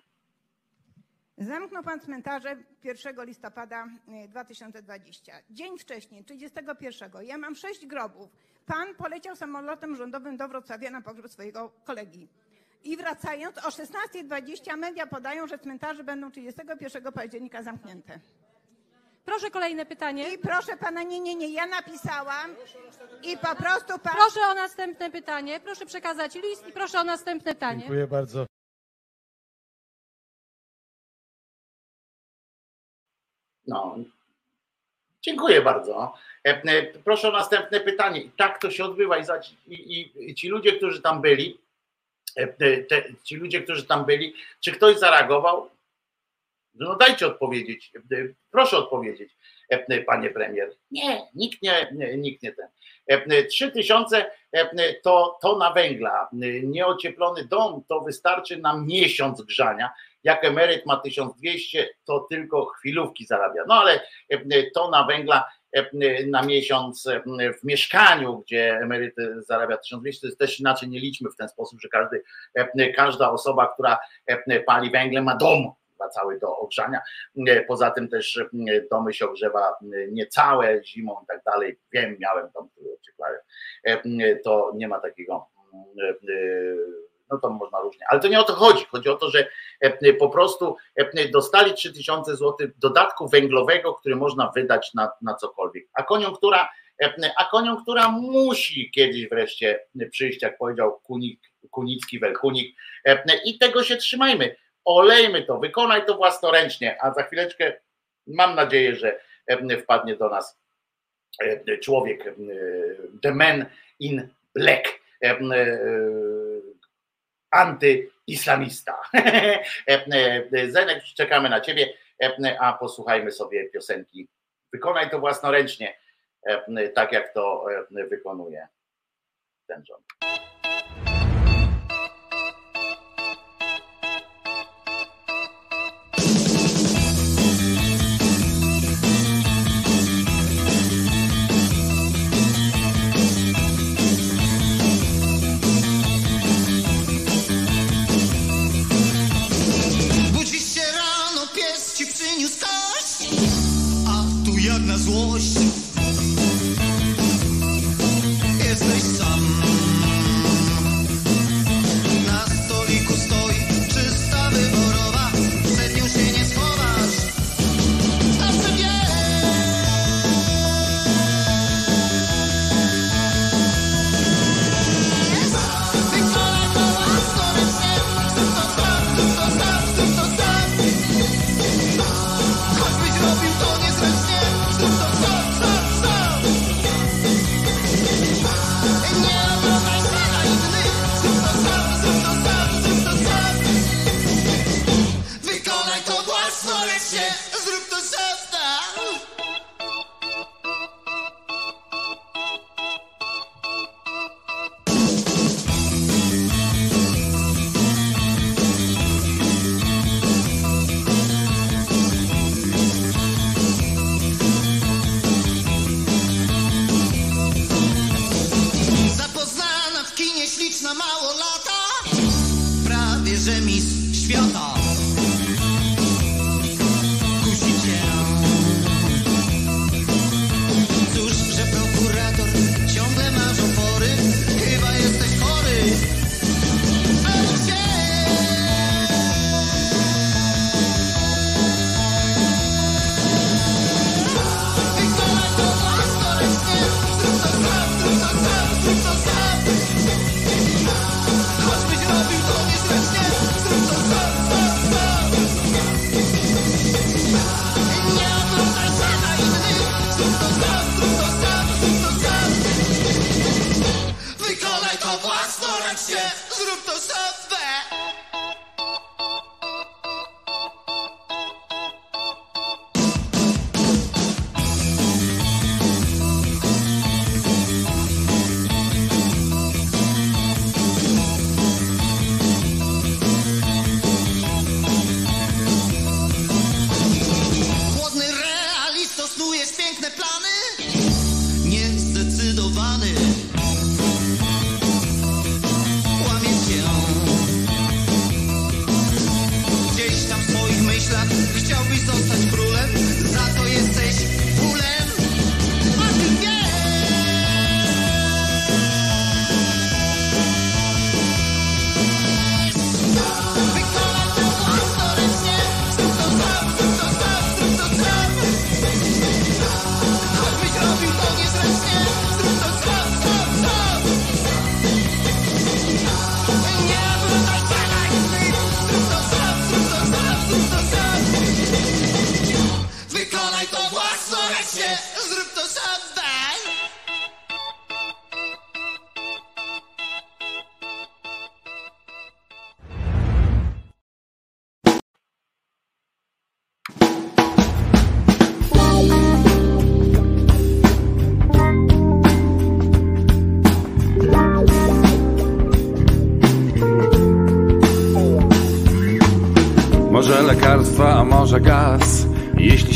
Zamknął pan cmentarze 1 listopada y, 2020. Dzień wcześniej, 31. Ja mam sześć grobów. Pan poleciał samolotem rządowym do Wrocławia na pogrzeb swojego kolegi. I wracając o 16.20 media podają, że cmentarze będą 31 października zamknięte. Proszę kolejne pytanie. I proszę pana, nie, nie, nie, ja napisałam i po prostu pan... Proszę o następne pytanie. Proszę przekazać list i proszę o następne pytanie. Dziękuję bardzo. No. Dziękuję bardzo. E, e, Proszę o następne pytanie. I tak to się odbywa. I, i, i ci ludzie, którzy tam byli, e, te, ci ludzie, którzy tam byli, czy ktoś zareagował? No dajcie odpowiedzieć. Proszę odpowiedzieć, panie premier. Nie, nikt nie, nikt nie ten. E, Trzy tysiące e, to, to na węgla. Nieocieplony dom to wystarczy na miesiąc grzania. Jak emeryt ma 1200, to tylko chwilówki zarabia. No ale e, to na węgla e, na miesiąc e, w mieszkaniu, gdzie emeryt zarabia 1200, to jest też inaczej nie liczmy w ten sposób, że każdy, e, każda osoba, która e, pali węgle ma dom chyba cały do ogrzania. E, Poza tym też e, domy się ogrzewa e, niecałe zimą i tak dalej. Wiem, miałem dom, który ocieplałem. E, To nie ma takiego e, e, no to można różnie, ale to nie o to chodzi. Chodzi o to, że e, po prostu e, dostali 3000 zł dodatku węglowego, który można wydać na, na cokolwiek. A koniunktura, e, a koniunktura musi kiedyś wreszcie przyjść, jak powiedział Kunik, Kunicki Welkunik i tego się trzymajmy. Olejmy to, wykonaj to własnoręcznie, a za chwileczkę mam nadzieję, że wpadnie do nas człowiek, the man in black, antyislamista. (laughs) Zenek, czekamy na ciebie, a posłuchajmy sobie piosenki. Wykonaj to własnoręcznie, tak jak to wykonuje ten rząd.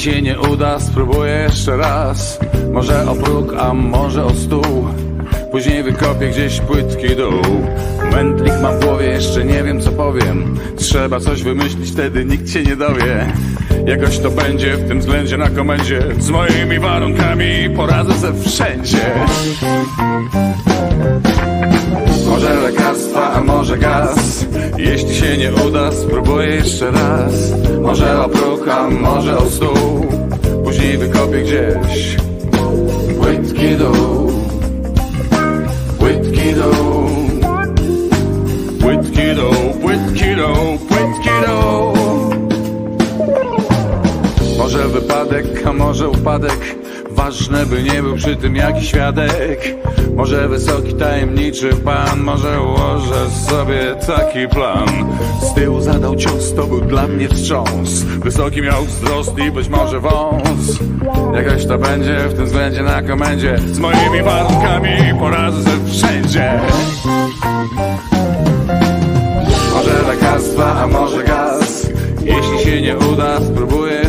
Się nie uda, spróbuję jeszcze raz. Może o próg, a może o stół. Później wykopię gdzieś płytki dół Mętlik mam w głowie, jeszcze nie wiem co powiem. Trzeba coś wymyślić, wtedy nikt się nie dowie. Jakoś to będzie w tym względzie na komendzie. Z moimi warunkami poradzę se wszędzie. Może lekarstwa, a może gaz Jeśli się nie uda, spróbuję jeszcze raz. Może o może o stół. Później wykopię gdzieś Płytki dół. Płytki dół. Płytki dół, płytki dół, płytki dół. Może wypadek, a może upadek Ważne by nie był przy tym jakiś świadek. Może wysoki tajemniczy pan Może ułożę sobie taki plan. Z tyłu zadał cios, to był dla mnie wstrząs. Wysoki miał wzrost i być może wąs. Jakoś to będzie w tym względzie na komendzie. Z moimi warunkami sobie wszędzie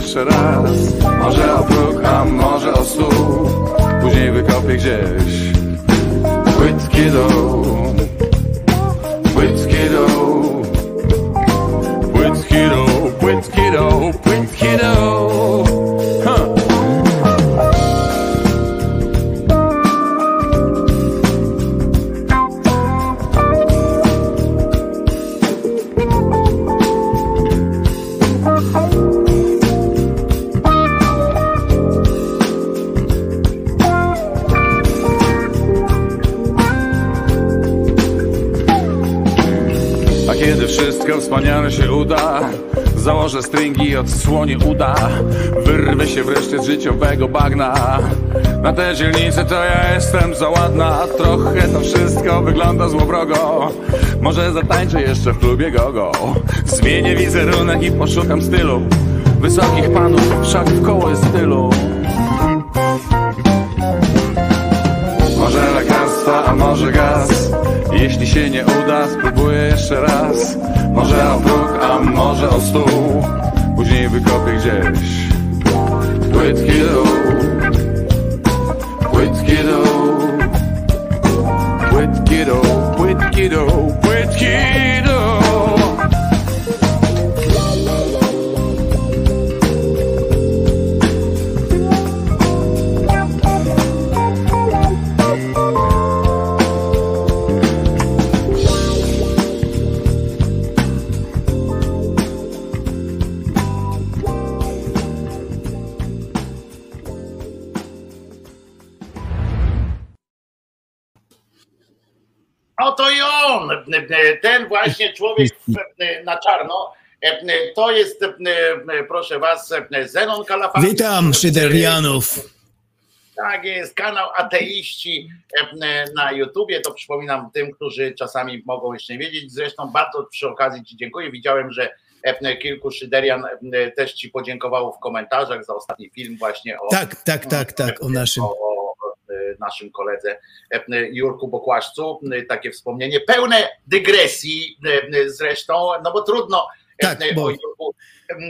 jeszcze raz. Może o próg, a może o stół. Później wykopię gdzieś Płytki dół z życiowego bagna. Na tę dzielnicę to ja jestem za ładna. Trochę to wszystko wygląda złowrogo. Może zatańczę jeszcze w klubie gogo. Zmienię wizerunek i poszukam stylu. Wysokich panów, wszak w koło jest stylu Może lekarstwa, a może gaz. Jeśli się nie uda, spróbuję jeszcze raz. Może o próg, a może o stół. Później wykopię gdzieś Płytki dół Płytki ten właśnie człowiek w- na czarno, to jest, proszę was, Zenon Kalafat. Witam Szyderianów. Tak jest, kanał Ateiści e, na YouTubie, to przypominam tym, którzy czasami mogą jeszcze nie wiedzieć. Zresztą bardzo przy okazji Ci dziękuję. Widziałem, że e, kilku Szyderian e, też Ci podziękowało w komentarzach za ostatni film właśnie o, Tak, tak, tak, tak, o naszym. o, e, naszym koledze e, Jurku Bokłaszcu. E, Takie wspomnienie pełne dygresji e, zresztą, no bo trudno e, Tak, o bo- Jurku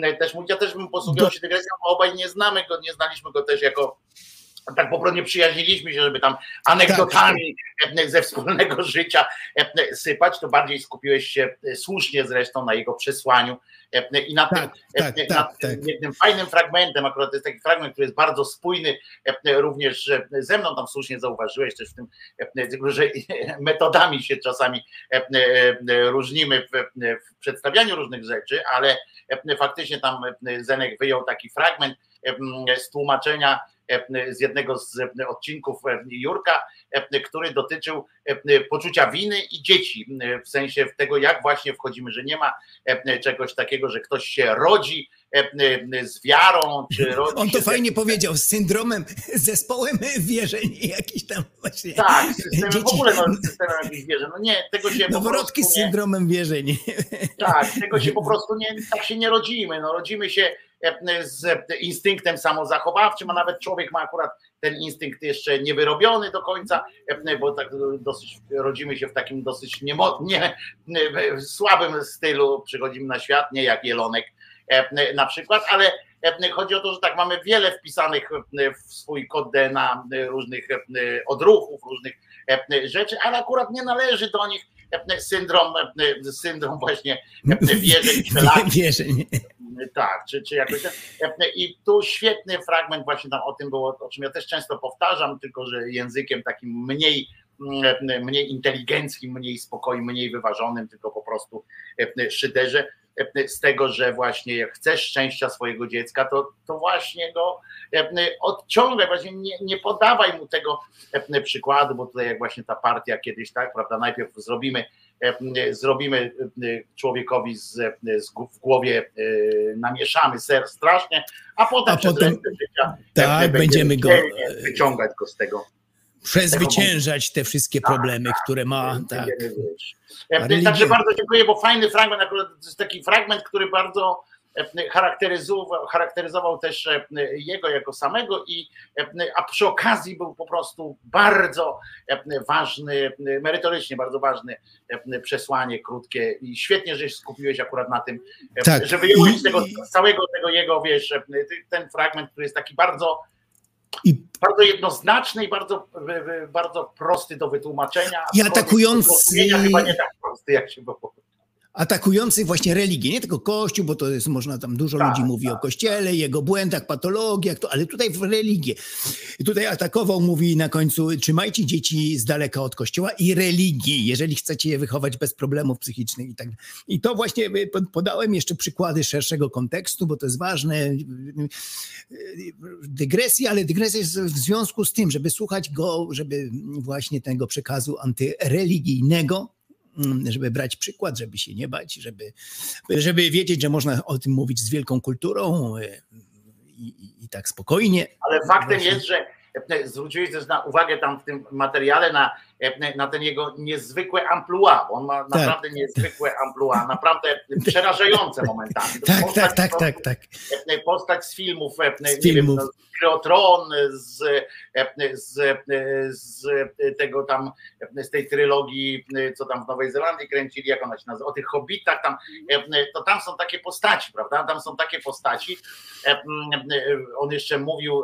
e, też mówić. Ja też bym posługiwał się dygresją, bo obaj nie znamy go, nie znaliśmy go też jako tak po prostu nie przyjaźniliśmy się, żeby tam anegdotami e, ze wspólnego (laughs) życia e, sypać, to bardziej skupiłeś się e, słusznie zresztą na jego przesłaniu e, i na tym, tak, tak, nad tym jednym fajnym fragmentem, akurat to jest taki fragment, który jest bardzo spójny również ze mną, tam słusznie zauważyłeś też w tym że (laughs) metodami się czasami różnimy w, przedstawianiu różnych rzeczy, ale faktycznie tam Zenek wyjął taki fragment z tłumaczenia z jednego z e, odcinków e, Jurka, e, który dotyczył e, poczucia winy i dzieci, e, w sensie tego, jak właśnie wchodzimy, że nie ma e, czegoś takiego, że ktoś się rodzi e, e, z wiarą, czy (laughs) rodzi On to się z fajnie powiedział, z syndromem, z zespołem wierzeń jakiś tam właśnie. Tak, systemem w Dzieci- ogóle, no, systemem jakichś wierzy. No nie, tego się po Noworodki z prostu nie, syndromem wierzeń. Tak, tego się po (laughs) prostu nie, tak się nie rodzimy. No, rodzimy się e, z instynktem samozachowawczym, a nawet człowiek ma akurat ten instynkt jeszcze nie wyrobiony do końca, e, bo tak dosyć rodzimy się w takim dosyć niemo, nie, w słabym stylu, przychodzimy na świat, nie jak jelonek e, na przykład, ale e, chodzi o to, że tak mamy wiele wpisanych e, w swój kod DNA różnych e, odruchów, różnych e, rzeczy, ale akurat nie należy do nich e, syndrom, e, syndrom właśnie e, wierzeń, (laughs) Wierzeń. Tak, czy, czy jakoś tak. I tu świetny fragment właśnie tam o tym było, o czym ja też często powtarzam, tylko że językiem takim mniej, mm, mniej inteligenckim, mniej spokojnym, mniej wyważonym, tylko po prostu e, szyderze z tego, że właśnie jak chcesz szczęścia swojego dziecka, to, to właśnie go e, odciągaj, właśnie nie, nie podawaj mu tego e, przykładu, bo tutaj jak właśnie ta partia kiedyś, tak, prawda, najpierw zrobimy e, zrobimy e, człowiekowi z, z, w głowie e, namieszamy ser strasznie, a potem A przez potem- życia tak, e, będziemy go- wyciągać go z tego. Przezwyciężać te wszystkie problemy, które ma. Tak. E, religia- Także bardzo dziękuję, bo fajny fragment, akurat to jest taki fragment, który bardzo e, charakteryzował, charakteryzował też e, jego jako samego i e, a przy okazji był po prostu bardzo e, ważny, merytorycznie bardzo ważny e, przesłanie krótkie i świetnie, że się skupiłeś akurat na tym, e, Tak. że wyjąłeś I- z tego całego tego jego, wiesz, e, ten fragment, który jest taki bardzo bardzo jednoznaczny i bardzo, e, bardzo prosty do wytłumaczenia. I atakujący- do Chyba nie tak prosty, jak się było. Atakujący właśnie religię, nie tylko Kościół, bo to jest, można tam dużo Tak, ludzi mówi o Kościele, jego błędach, patologiach, to, ale tutaj w religię. I tutaj atakował, mówi na końcu, trzymajcie dzieci z daleka od Kościoła i religii, jeżeli chcecie je wychować bez problemów psychicznych i tak. I to właśnie y, pod- podałem jeszcze przykłady szerszego kontekstu, bo to jest ważne. Y, Dygresja, ale dygresja jest w związku z tym, żeby słuchać go, żeby właśnie tego przekazu antyreligijnego, żeby brać przykład, żeby się nie bać, żeby, żeby wiedzieć, że można o tym mówić z wielką kulturą y, i, i, i tak spokojnie. Ale faktem jest, że e, zwróciłeś też na uwagę tam w tym materiale na, e, na ten jego niezwykłe amplua, bo on ma Tak. naprawdę niezwykłe amplua, naprawdę przerażające (laughs) momentami. To Tak, postać tak, tak, tak, tak. e, Postać z filmów, e, nie Z filmów. wiem, Kryotron, z, e, z, e, z tego tam, e, z tej trylogii, co tam w Nowej Zelandii kręcili, jak ona się nazywa, o tych hobbitach, tam, to tam są takie postaci, prawda? Tam są takie postaci. On jeszcze mówił,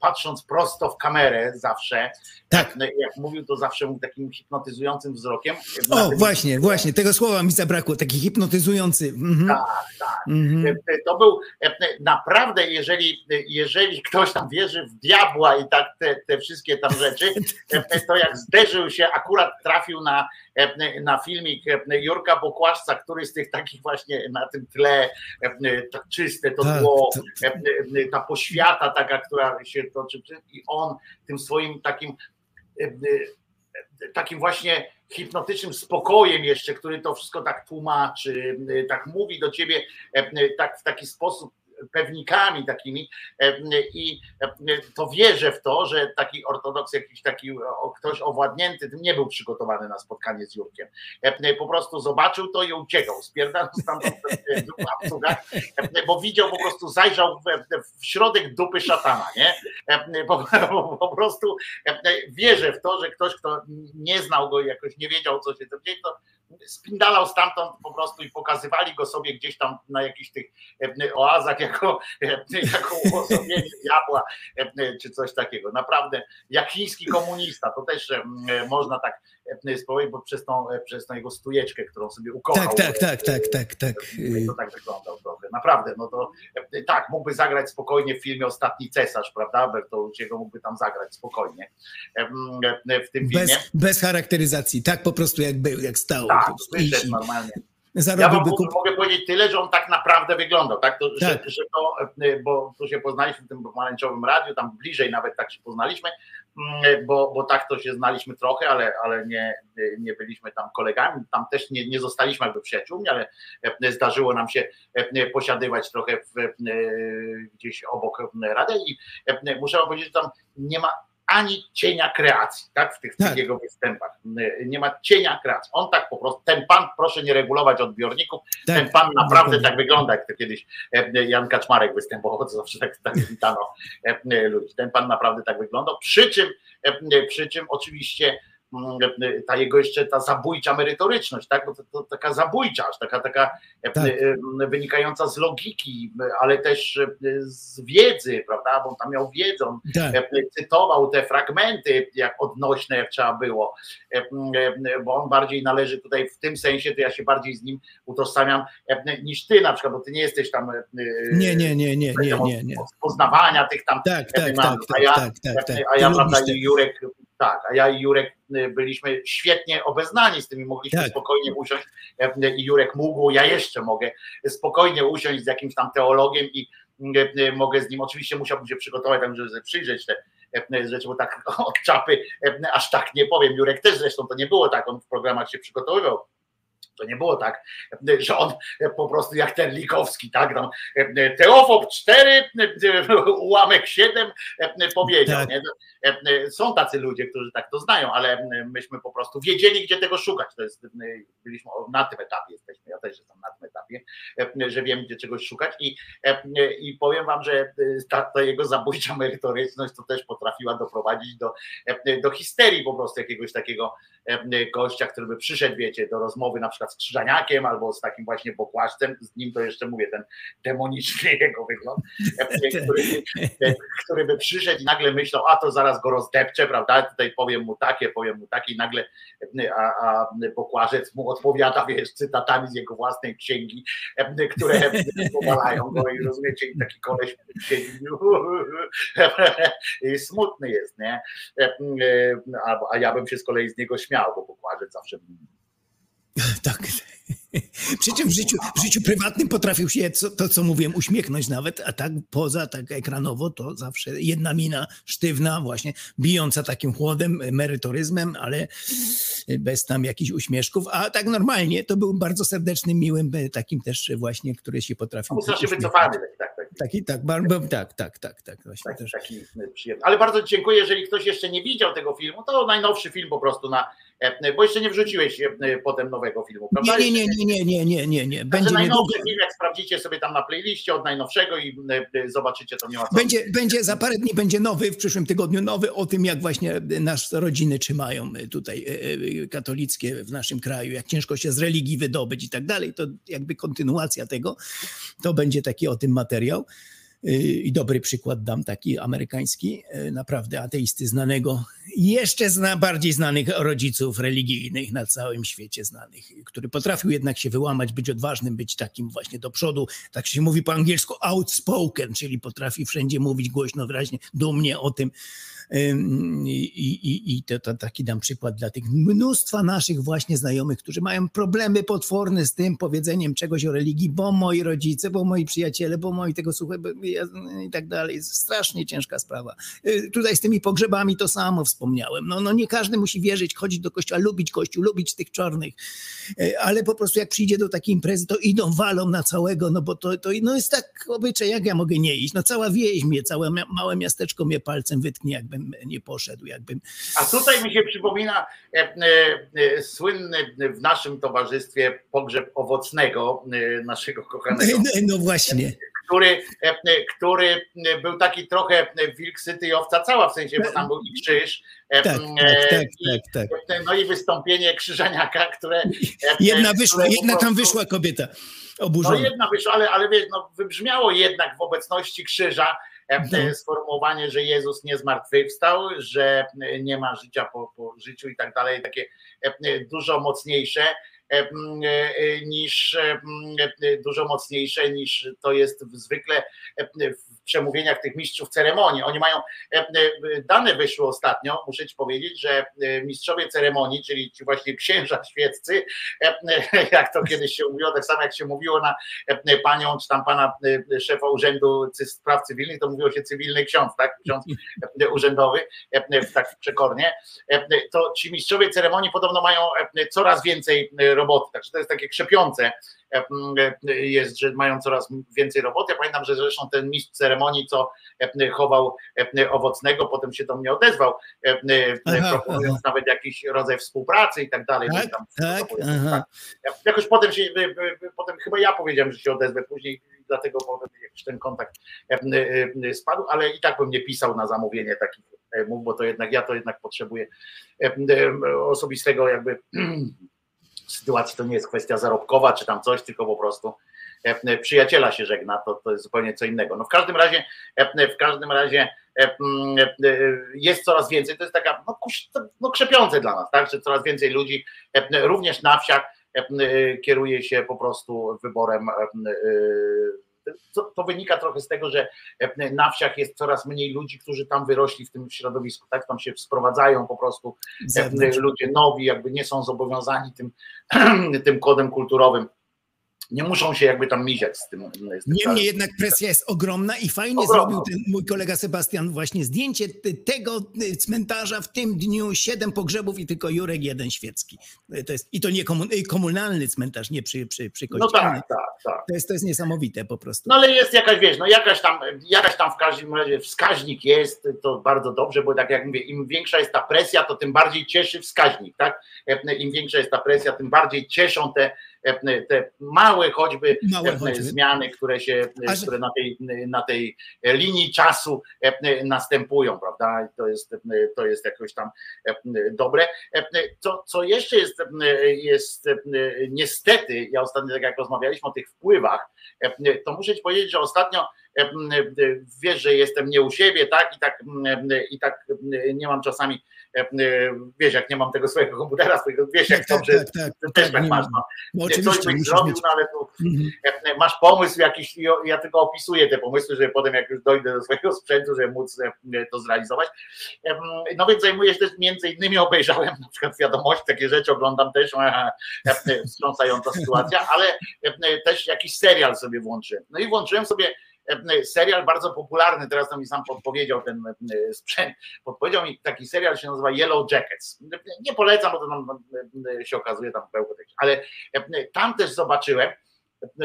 patrząc prosto w kamerę zawsze, Tak. jak mówił, to zawsze mówił takim hipnotyzującym wzrokiem. O, tym- właśnie, właśnie, tego słowa mi zabrakło, taki hipnotyzujący. Mhm. Tak, tak. Mhm. To był naprawdę, jeżeli, jeżeli ktoś tam wierzy w diabła i tak te, te wszystkie tam rzeczy, e, to jak zderzył się, akurat trafił na, e, na filmik e, Jurka Bokłaszca, który z tych takich właśnie na tym tle, e, tak czyste to Tak, e, e, ta poświata taka, która się toczy i on tym swoim takim e, e, takim właśnie hipnotycznym spokojem jeszcze, który to wszystko tak tłumaczy, tak mówi do ciebie e, tak w taki sposób pewnikami takimi e, i e, to wierzę w to, że taki ortodoks, jakiś taki ktoś owładnięty, tym nie był przygotowany na spotkanie z Jurkiem. E, Po prostu zobaczył to i uciekał, spierdał stamtąd e, bo widział po prostu, zajrzał w, środek dupy szatana, nie? Po, po, prostu wierzę w to, że ktoś, kto nie znał go i jakoś nie wiedział, co się tam dzieje, to spindalał stamtąd po prostu i pokazywali go sobie gdzieś tam na jakichś tych e, oazach jako, e, jako uosobienie (laughs) diabła e, czy coś takiego. Naprawdę, jak chiński komunista, to też e, można tak e, spowiedzieć, bo przez tą, e, przez tą jego stujeczkę, którą sobie ukochał. Tak, tak, tak, tak, tak, tak. To tak wyglądał trochę. Naprawdę, no to e, tak, mógłby zagrać spokojnie w filmie Ostatni Cesarz, prawda? Bertolucciego mógłby tam zagrać spokojnie e, e, w tym filmie. Bez, bez charakteryzacji, tak po prostu jak był, jak stał. Tak, wyszedł normalnie. Ja wam kup- mogę, powiedzieć tyle, że on tak naprawdę wyglądał, tak? To, Że, Tak. że to, e, bo tu się poznaliśmy w tym pomarańczowym radiu, tam bliżej nawet tak się poznaliśmy, bo, bo tak to się znaliśmy trochę, ale, ale nie, nie byliśmy tam kolegami, tam też nie, nie zostaliśmy jakby przyjaciółmi, ale e, zdarzyło nam się e, posiadywać trochę w, e, gdzieś obok radia i muszę powiedzieć, że tam nie ma ani cienia kreacji, tak, w tych, tych jego występach. Nie ma cienia kreacji. On tak po prostu, ten pan, proszę nie regulować odbiorników, Tak, ten pan naprawdę tak wygląda, jak to kiedyś e, Jan Kaczmarek występował, to zawsze tak, tak witano e, ludzi. Ten pan naprawdę tak wyglądał, przy czym, e, przy czym oczywiście e, ta jego jeszcze ta zabójcza merytoryczność, tak? Bo to, to taka zabójcza, taka, taka Tak. wynikająca z logiki, ale też z wiedzy, prawda? Bo on tam miał wiedzę, on Tak. cytował te fragmenty jak odnośne, jak trzeba było, bo on bardziej należy tutaj w tym sensie, to ja się bardziej z nim utożsamiam niż ty na przykład, bo ty nie jesteś tam Nie, nie, nie, nie, nie, nie, nie. poznawania tych tam Tak, tak, tak, a ja, tak, tak, tak. a ja prawda Jurek tak, a ja i Jurek y, byliśmy świetnie obeznani z tym i mogliśmy Tak. spokojnie usiąść e, i Jurek mógł, ja jeszcze mogę spokojnie usiąść z jakimś tam teologiem i y, y, mogę z nim, oczywiście musiałbym się przygotować, tak, żeby sobie przyjrzeć te e, rzeczy, bo tak (laughs) od czapy e, aż tak nie powiem. Jurek też zresztą to nie było tak, on w programach się przygotowywał. To nie było tak, że on po prostu jak ten Likowski, tak, tam Teofob 4, ułamek 7 powiedział. Tak. Nie? Są tacy ludzie, którzy tak to znają, ale myśmy po prostu wiedzieli, gdzie tego szukać. To jest, byliśmy na tym etapie jesteśmy, ja też jestem na tym etapie, że wiem, gdzie czegoś szukać i, i powiem wam, że ta, ta jego zabójcza merytoryczność to też potrafiła doprowadzić do, do histerii po prostu jakiegoś takiego gościa, który by przyszedł, wiecie, do rozmowy na przykład z Krzyżaniakiem albo z takim właśnie bokłaszcem, z nim to jeszcze mówię, ten demoniczny (laughs) jego wygląd, (laughs) który, który by przyszedł i nagle myślał, a to zaraz go rozdepczę, prawda, tutaj powiem mu takie, powiem mu takie i nagle a, a bokłażec mu odpowiada, wiesz, cytatami z jego własnej księgi, które (laughs) powalają go i rozumiecie, i taki koleś siedzi, i smutny jest, nie? Albo, a ja bym się z kolei z niego śmiał, bo bokłażec zawsze (laughs) Tak. Przy czym w życiu, w życiu prywatnym potrafił się co, to, co mówiłem, uśmiechnąć nawet, a tak poza, tak ekranowo, to zawsze jedna mina sztywna, właśnie bijąca takim chłodem, merytoryzmem, ale bez tam jakichś uśmieszków, a tak normalnie to był bardzo serdecznym, miłym, takim też właśnie, który się potrafił strasznie uśmiechnąć. wycofany, tak, tak. Taki, tak, bardzo, tak, tak, tak, tak, właśnie też. taki przyjemny. Ale bardzo dziękuję, jeżeli ktoś jeszcze nie widział tego filmu, to najnowszy film po prostu na, e, bo jeszcze nie wrzuciłeś e, potem nowego filmu, prawda? Nie, nie, nie, nie, nie, nie, nie, nie. Będzie niedługo. najnowszy film, jak sprawdzicie sobie tam na playliście od najnowszego i e, zobaczycie, to nie ma co. Będzie, będzie za parę dni będzie nowy, w przyszłym tygodniu nowy o tym, jak właśnie nasze rodziny trzymają tutaj e, e, katolickie w naszym kraju, jak ciężko się z religii wydobyć i tak dalej. To jakby kontynuacja tego. To będzie taki o tym materiał. Y, I dobry przykład dam, taki amerykański, y, naprawdę ateisty znanego, jeszcze zna, bardziej znanych rodziców religijnych na całym świecie znanych, który potrafił jednak się wyłamać, być odważnym, być takim właśnie do przodu, tak się mówi po angielsku outspoken, czyli potrafi wszędzie mówić głośno, wyraźnie, dumnie o tym, Ym, I, i, i to, to taki dam przykład dla tych mnóstwa naszych właśnie znajomych, którzy mają problemy potworne z tym powiedzeniem czegoś o religii, bo moi rodzice, bo moi przyjaciele, bo moi tego ja- i tak dalej. Strasznie ciężka sprawa. Y, Tutaj z tymi pogrzebami to samo wspomniałem. No, no nie każdy musi wierzyć, chodzić do kościoła, lubić kościół, lubić tych czarnych, Y, ale po prostu jak przyjdzie do takiej imprezy, to idą, walą na całego, no bo to, to no jest tak obyczaj, jak ja mogę nie iść? No cała wieś mnie, całe małe miasteczko mnie palcem wytknie, jakbym nie poszedł, jakbym... A tutaj mi się przypomina e, e, e, słynny w naszym towarzystwie pogrzeb owocnego e, naszego kochanego, No, no właśnie. który, e, e, który był taki trochę wilk syty i owca cała, w sensie, bo tam był i krzyż. e, Tak, e, tak, tak, tak, tak. No i wystąpienie krzyżaniaka, które. e, Jedna e, wyszła, jedna tam wyszła kobieta No oburzona. jedna wyszła, ale, ale wiesz, no, wybrzmiało jednak w obecności krzyża e, No. e, sformułowanie, że Jezus nie zmartwychwstał, że nie ma życia po, po życiu i tak dalej, takie e, e, dużo mocniejsze e, niż dużo mocniejsze niż to jest zwykle w przemówieniach tych mistrzów ceremonii. Oni mają e, e, dane wyszły ostatnio, muszę ci powiedzieć, że e, mistrzowie ceremonii, czyli ci właśnie księża świeccy, jak to kiedyś się mówiło, tak samo jak się mówiło na panią, czy tam pana szefa urzędu spraw cywilnych, to mówiło się cywilny ksiądz, tak? Ksiądz urzędowy, tak przekornie. To ci mistrzowie ceremonii podobno mają coraz więcej roboty, także to jest takie krzepiące jest, że mają coraz więcej roboty. Ja pamiętam, że zresztą ten mistrz ceremonii, co e, chował e, owocnego, potem się do mnie odezwał, e, e, Aha, proponując nawet jakiś rodzaj współpracy i tak dalej. Tak, Tam tak, aha. ja- Jakoś potem się, potem chyba ja powiedziałem, że się odezwę później, dlatego potem jakiś ten kontakt e, spadł, ale i tak bym nie pisał na zamówienie takich e, mów, bo to jednak ja to jednak potrzebuję e, osobistego jakby (clears throat) sytuacji, to nie jest kwestia zarobkowa czy tam coś, tylko po prostu e, przyjaciela się żegna, to, to jest zupełnie co innego. No w każdym razie, e, w każdym razie e, mm, e, jest coraz więcej, to jest taka no, no krzepiące dla nas, tak, że coraz więcej ludzi e, również na wsiach e, kieruje się po prostu wyborem e, e, to, wynika trochę z tego, że e, na wsiach jest coraz mniej ludzi, którzy tam wyrośli w tym środowisku, tak? Tam się sprowadzają po prostu e, zewnątrz. ludzie nowi, jakby nie są zobowiązani tym, (clears throat) tym kodem kulturowym. Nie muszą się jakby tam miziać z tym. Z tym Niemniej jednak presja jest ogromna i fajnie zrobił ten mój kolega Sebastian właśnie zdjęcie tego y, cmentarza w tym dniu, siedem pogrzebów i tylko Jurek jeden świecki. Y, To jest, I to nie komun, y, komunalny cmentarz, nie przy, przy, przy No kościelnym. tak, tak, tak. To jest, to jest niesamowite po prostu. No ale jest jakaś, wiesz, no jakaś tam, jakaś tam w każdym razie wskaźnik jest, to bardzo dobrze, bo tak jak mówię, im większa jest ta presja, to tym bardziej cieszy wskaźnik, tak? Im większa jest ta presja, tym bardziej cieszą te, te małe choćby Małe choćby. zmiany, które się, A które na tej, na tej linii czasu następują, prawda? I to jest, to jest jakoś tam dobre. Co, co jeszcze jest, jest niestety, ja ostatnio tak jak rozmawialiśmy o tych wpływach, to muszę ci powiedzieć, że ostatnio wiesz, że jestem nie u siebie, tak? I tak, i tak nie mam czasami, wiesz, jak nie mam tego swojego komputera, swojego, wiesz, jak Tak, dobrze, tak, tak, ty też tak, tak masz. No. No Coś byś zrobił, no ale tu Mhm. masz pomysł jakiś, ja tylko opisuję te pomysły, żeby potem jak już dojdę do swojego sprzętu, żeby móc to zrealizować. No więc zajmuję się też między innymi obejrzałem na przykład wiadomości, takie rzeczy oglądam też, e, e, wstrząsająca sytuacja, ale też jakiś serial sobie włączyłem. No i włączyłem sobie serial bardzo popularny, teraz to mi sam podpowiedział ten e, sprzęt, podpowiedział mi taki serial, się nazywa Yellow Jackets. Nie polecam, bo to tam e, się okazuje tam pełno ale e, tam też zobaczyłem,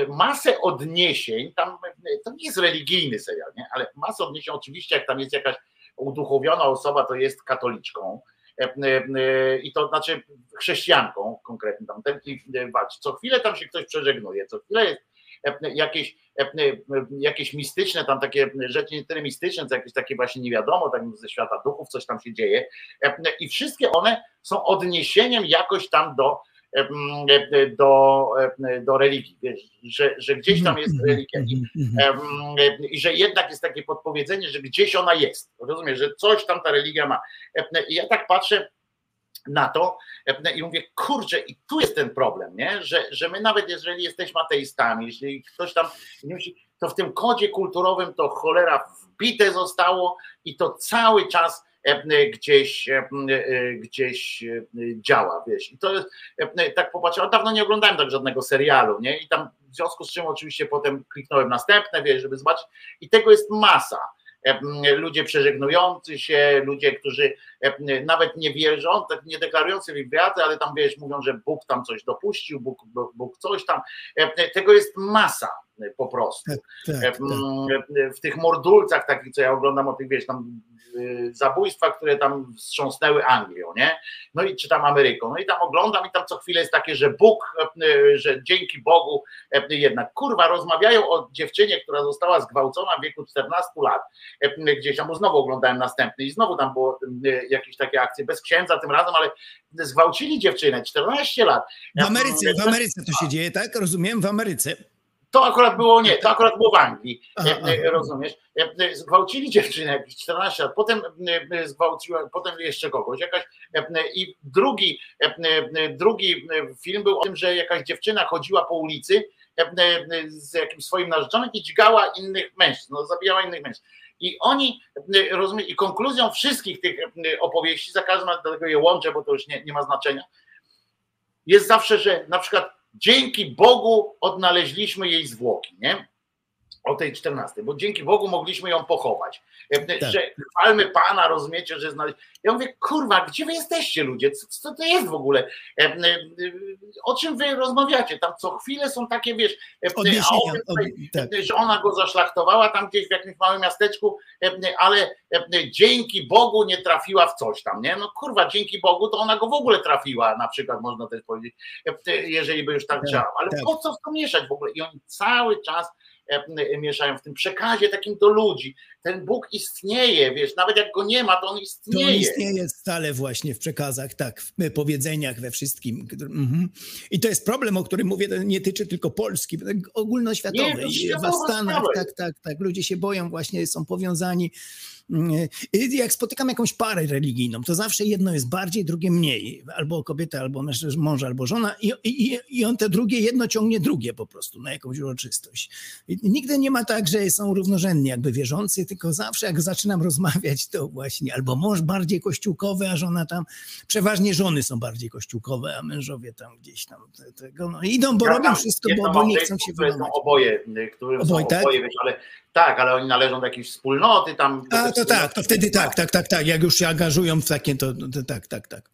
masę odniesień, tam to nie jest religijny serial, nie? ale masę odniesień, oczywiście jak tam jest jakaś uduchowiona osoba, to jest katoliczką e, e, i to znaczy chrześcijanką konkretnie tam ten i e, walczy. Co chwilę tam się ktoś przeżegnuje, co chwilę jest e, jakieś, jakieś mistyczne tam takie rzeczy, nie tyle mistyczne, co jakieś takie właśnie nie wiadomo, tak ze świata duchów coś tam się dzieje. I wszystkie one są odniesieniem jakoś tam do do, do religii, że, że gdzieś tam jest religia i, em, i że jednak jest takie podpowiedzenie, że gdzieś ona jest, rozumiesz, że coś tam ta religia ma. I ja tak patrzę na to i mówię, kurczę, i tu jest ten problem, nie? Że, że my nawet jeżeli jesteśmy ateistami, jeśli ktoś tam nie musi, to w tym kodzie kulturowym to cholera wbite zostało i to cały czas e, gdzieś, e, e, gdzieś e, działa, wiesz. I to jest, e, tak popatrzyłem, dawno nie oglądałem tak żadnego serialu, nie? I tam w związku z czym oczywiście potem kliknąłem następne, wiesz, żeby zobaczyć. I tego jest masa. Ludzie przeżegnujący się, ludzie, którzy nawet nie wierzą, tak nie deklarujący wiary, ale tam wiesz, mówią, że Bóg tam coś dopuścił, Bóg, Bóg, coś tam. Tego jest masa po prostu. Tak, E, m, w tych mordulcach takich, co ja oglądam o tych, wiesz, tam y, zabójstwa, które tam wstrząsnęły Anglią, nie? No i czy tam Ameryką. No i tam oglądam i tam co chwilę jest takie, że Bóg, e, że dzięki Bogu e, jednak, kurwa, rozmawiają o dziewczynie, która została zgwałcona w wieku 14 lat, e, gdzieś tam, bo znowu oglądałem następny i znowu tam było e, jakieś takie akcje, bez księdza tym razem, ale zgwałcili dziewczynę, 14 lat. W Ameryce, w Ameryce to się dzieje, tak? Rozumiem, w Ameryce. To akurat było nie, to akurat było w Anglii, e, e, rozumiesz? E, Zgwałcili dziewczynę jakieś 14 lat, potem zgwałciła, potem jeszcze kogoś, jakaś i drugi, drugi film był o tym, że jakaś dziewczyna chodziła po ulicy z jakimś swoim narzeczonym i dźgała innych mężczyzn, no, zabijała innych mężczyzn. I oni, e, rozumiem, i konkluzją wszystkich tych opowieści, za każdym razem dlatego je łączę, bo to już nie, nie ma znaczenia, jest zawsze, że na przykład dzięki Bogu odnaleźliśmy jej zwłoki, nie? O tej 14, bo dzięki Bogu mogliśmy ją pochować. E, Że chwalmy Pana, rozumiecie, że znaleźć. Ja mówię, kurwa, gdzie wy jesteście ludzie? Co, co to jest w ogóle? E, e, O czym wy rozmawiacie? Tam co chwilę są takie, wiesz, a Odniesienia, o tym, od- tak. że ona go zaszlachtowała tam gdzieś w jakimś małym miasteczku, ale dzięki Bogu nie trafiła w coś tam, nie? No kurwa, dzięki Bogu to ona go w ogóle trafiła, na przykład można też powiedzieć, jeżeli by już tak Tak, działał. Ale tak. po co w to mieszać w ogóle? I oni cały czas mieszają w tym przekazie takim do ludzi. Ten Bóg istnieje, wiesz, nawet jak go nie ma, to on To on istnieje. istnieje stale właśnie w przekazach, tak, w powiedzeniach, we wszystkim. Mhm. I to jest problem, o którym mówię, to nie tyczy tylko Polski, ogólnoświatowy. Nie, w Stanach, tak, tak, tak. Ludzie się boją, właśnie są powiązani. Mm, I Jak spotykam jakąś parę religijną, to zawsze jedno jest bardziej, drugie mniej. Albo kobieta, albo mąż, albo żona. I, i, I on te drugie, jedno ciągnie drugie po prostu na jakąś uroczystość. I nigdy nie ma tak, że są równorzędni jakby wierzący, tylko zawsze jak zaczynam rozmawiać, to właśnie albo mąż bardziej kościółkowy, a żona tam, przeważnie żony są bardziej kościółkowe, a mężowie tam gdzieś tam te- tego, no idą, bo Ja robią tam wszystko, bo, bo nie chcą się wyłamać. oboje, y, którym Oboje, są tak? oboje, wiesz, ale tak, ale oni należą do jakiejś wspólnoty tam. A, to tak, wspólnoty- to wtedy tak, tak, tak, tak. Jak już się angażują w takie, to, to tak, tak, tak.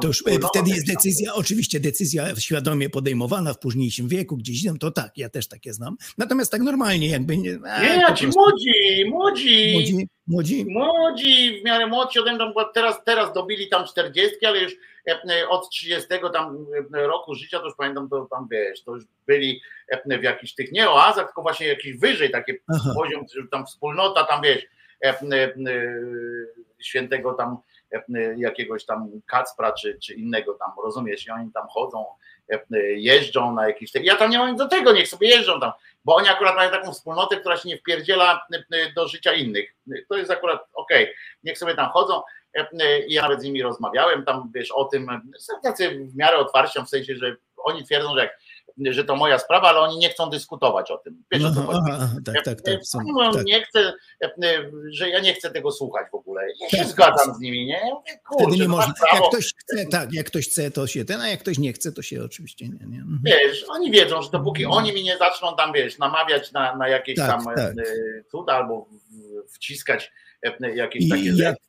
To już e, wtedy jest tam. decyzja, oczywiście decyzja świadomie podejmowana w późniejszym wieku, gdzieś idą, to tak, ja też takie znam. Natomiast tak normalnie, jakby nie. a, Nie, ci prostu- młodzi, młodzi, Młodzi, młodzi. młodzi, w miarę młodsi ode mnie, teraz, teraz dobili tam 40, ale już e, e, od 30 tam e, roku życia, to już pamiętam, to tam wiesz, to już byli w jakichś tych nie oazach, tylko właśnie jakiś wyżej, taki Aha. poziom, tam wspólnota, tam wiesz, świętego tam jakiegoś tam Kacpra czy, czy innego tam, rozumiesz, i oni tam chodzą, jeżdżą na jakieś. Ja tam nie mam nic do tego, niech sobie jeżdżą tam, bo oni akurat mają taką wspólnotę, która się nie wpierdziela e, e, do życia innych. To jest akurat okej, niech sobie tam chodzą, e, e, ja nawet z nimi rozmawiałem tam, wiesz, o tym, e, są tacy w miarę otwarci, w sensie, że oni twierdzą, że, jak, że to moja sprawa, ale oni nie chcą dyskutować o tym. Wiesz, o co Aha, tak, tak, tak. Są, tak. nie chcę, e, e, że ja nie chcę tego słuchać w ogóle. Ja się Tak. zgadzam z nimi, nie? Ja mówię, Wtedy kurczę, nie no masz można. Jak ktoś chce, tak, jak ktoś chce, to się ten, a jak ktoś nie chce, to się oczywiście nie. nie. Mhm. Wiesz, oni wiedzą, że dopóki oni mi nie zaczną tam, wiesz, namawiać na, na jakieś Tak, tam e, tak. cuda albo wciskać jakieś I takie ja, rzeczy.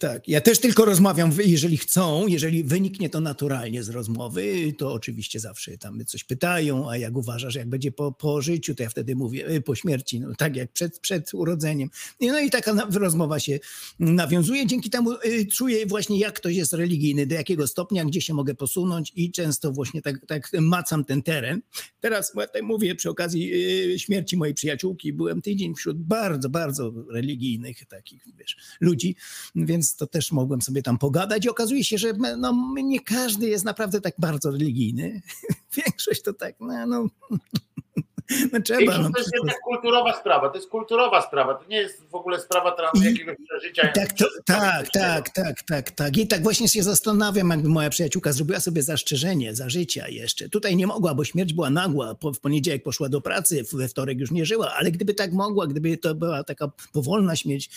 Tak, ja też tylko rozmawiam, jeżeli chcą, jeżeli wyniknie to naturalnie z rozmowy, to oczywiście zawsze tam coś pytają, a jak uważasz, jak będzie po, po życiu, to ja wtedy mówię y, po śmierci, no tak jak przed, przed urodzeniem. No i taka rozmowa się nawiązuje. Dzięki temu y, czuję właśnie, jak ktoś jest religijny, do jakiego stopnia, gdzie się mogę posunąć i często właśnie tak, tak macam ten teren. Teraz mówię przy okazji y, śmierci mojej przyjaciółki, byłem tydzień wśród bardzo, bardzo religijnych takich, wiesz, ludzi, więc to też mogłem sobie tam pogadać i okazuje się, że no, nie każdy jest naprawdę tak bardzo religijny. (laughs) Większość to tak, no, no, (laughs) no trzeba. No, to jest jednak kulturowa sprawa, to jest kulturowa sprawa, to nie jest w ogóle sprawa trans jakiegoś przeżycia. Tak, to, tak, tak, tak, tak, tak. I tak właśnie się zastanawiam, jakby moja przyjaciółka zrobiła sobie zastrzeżenie za życia jeszcze. Tutaj nie mogła, bo śmierć była nagła. Po, w poniedziałek poszła do pracy, we wtorek już nie żyła, ale gdyby tak mogła, gdyby to była taka powolna śmierć,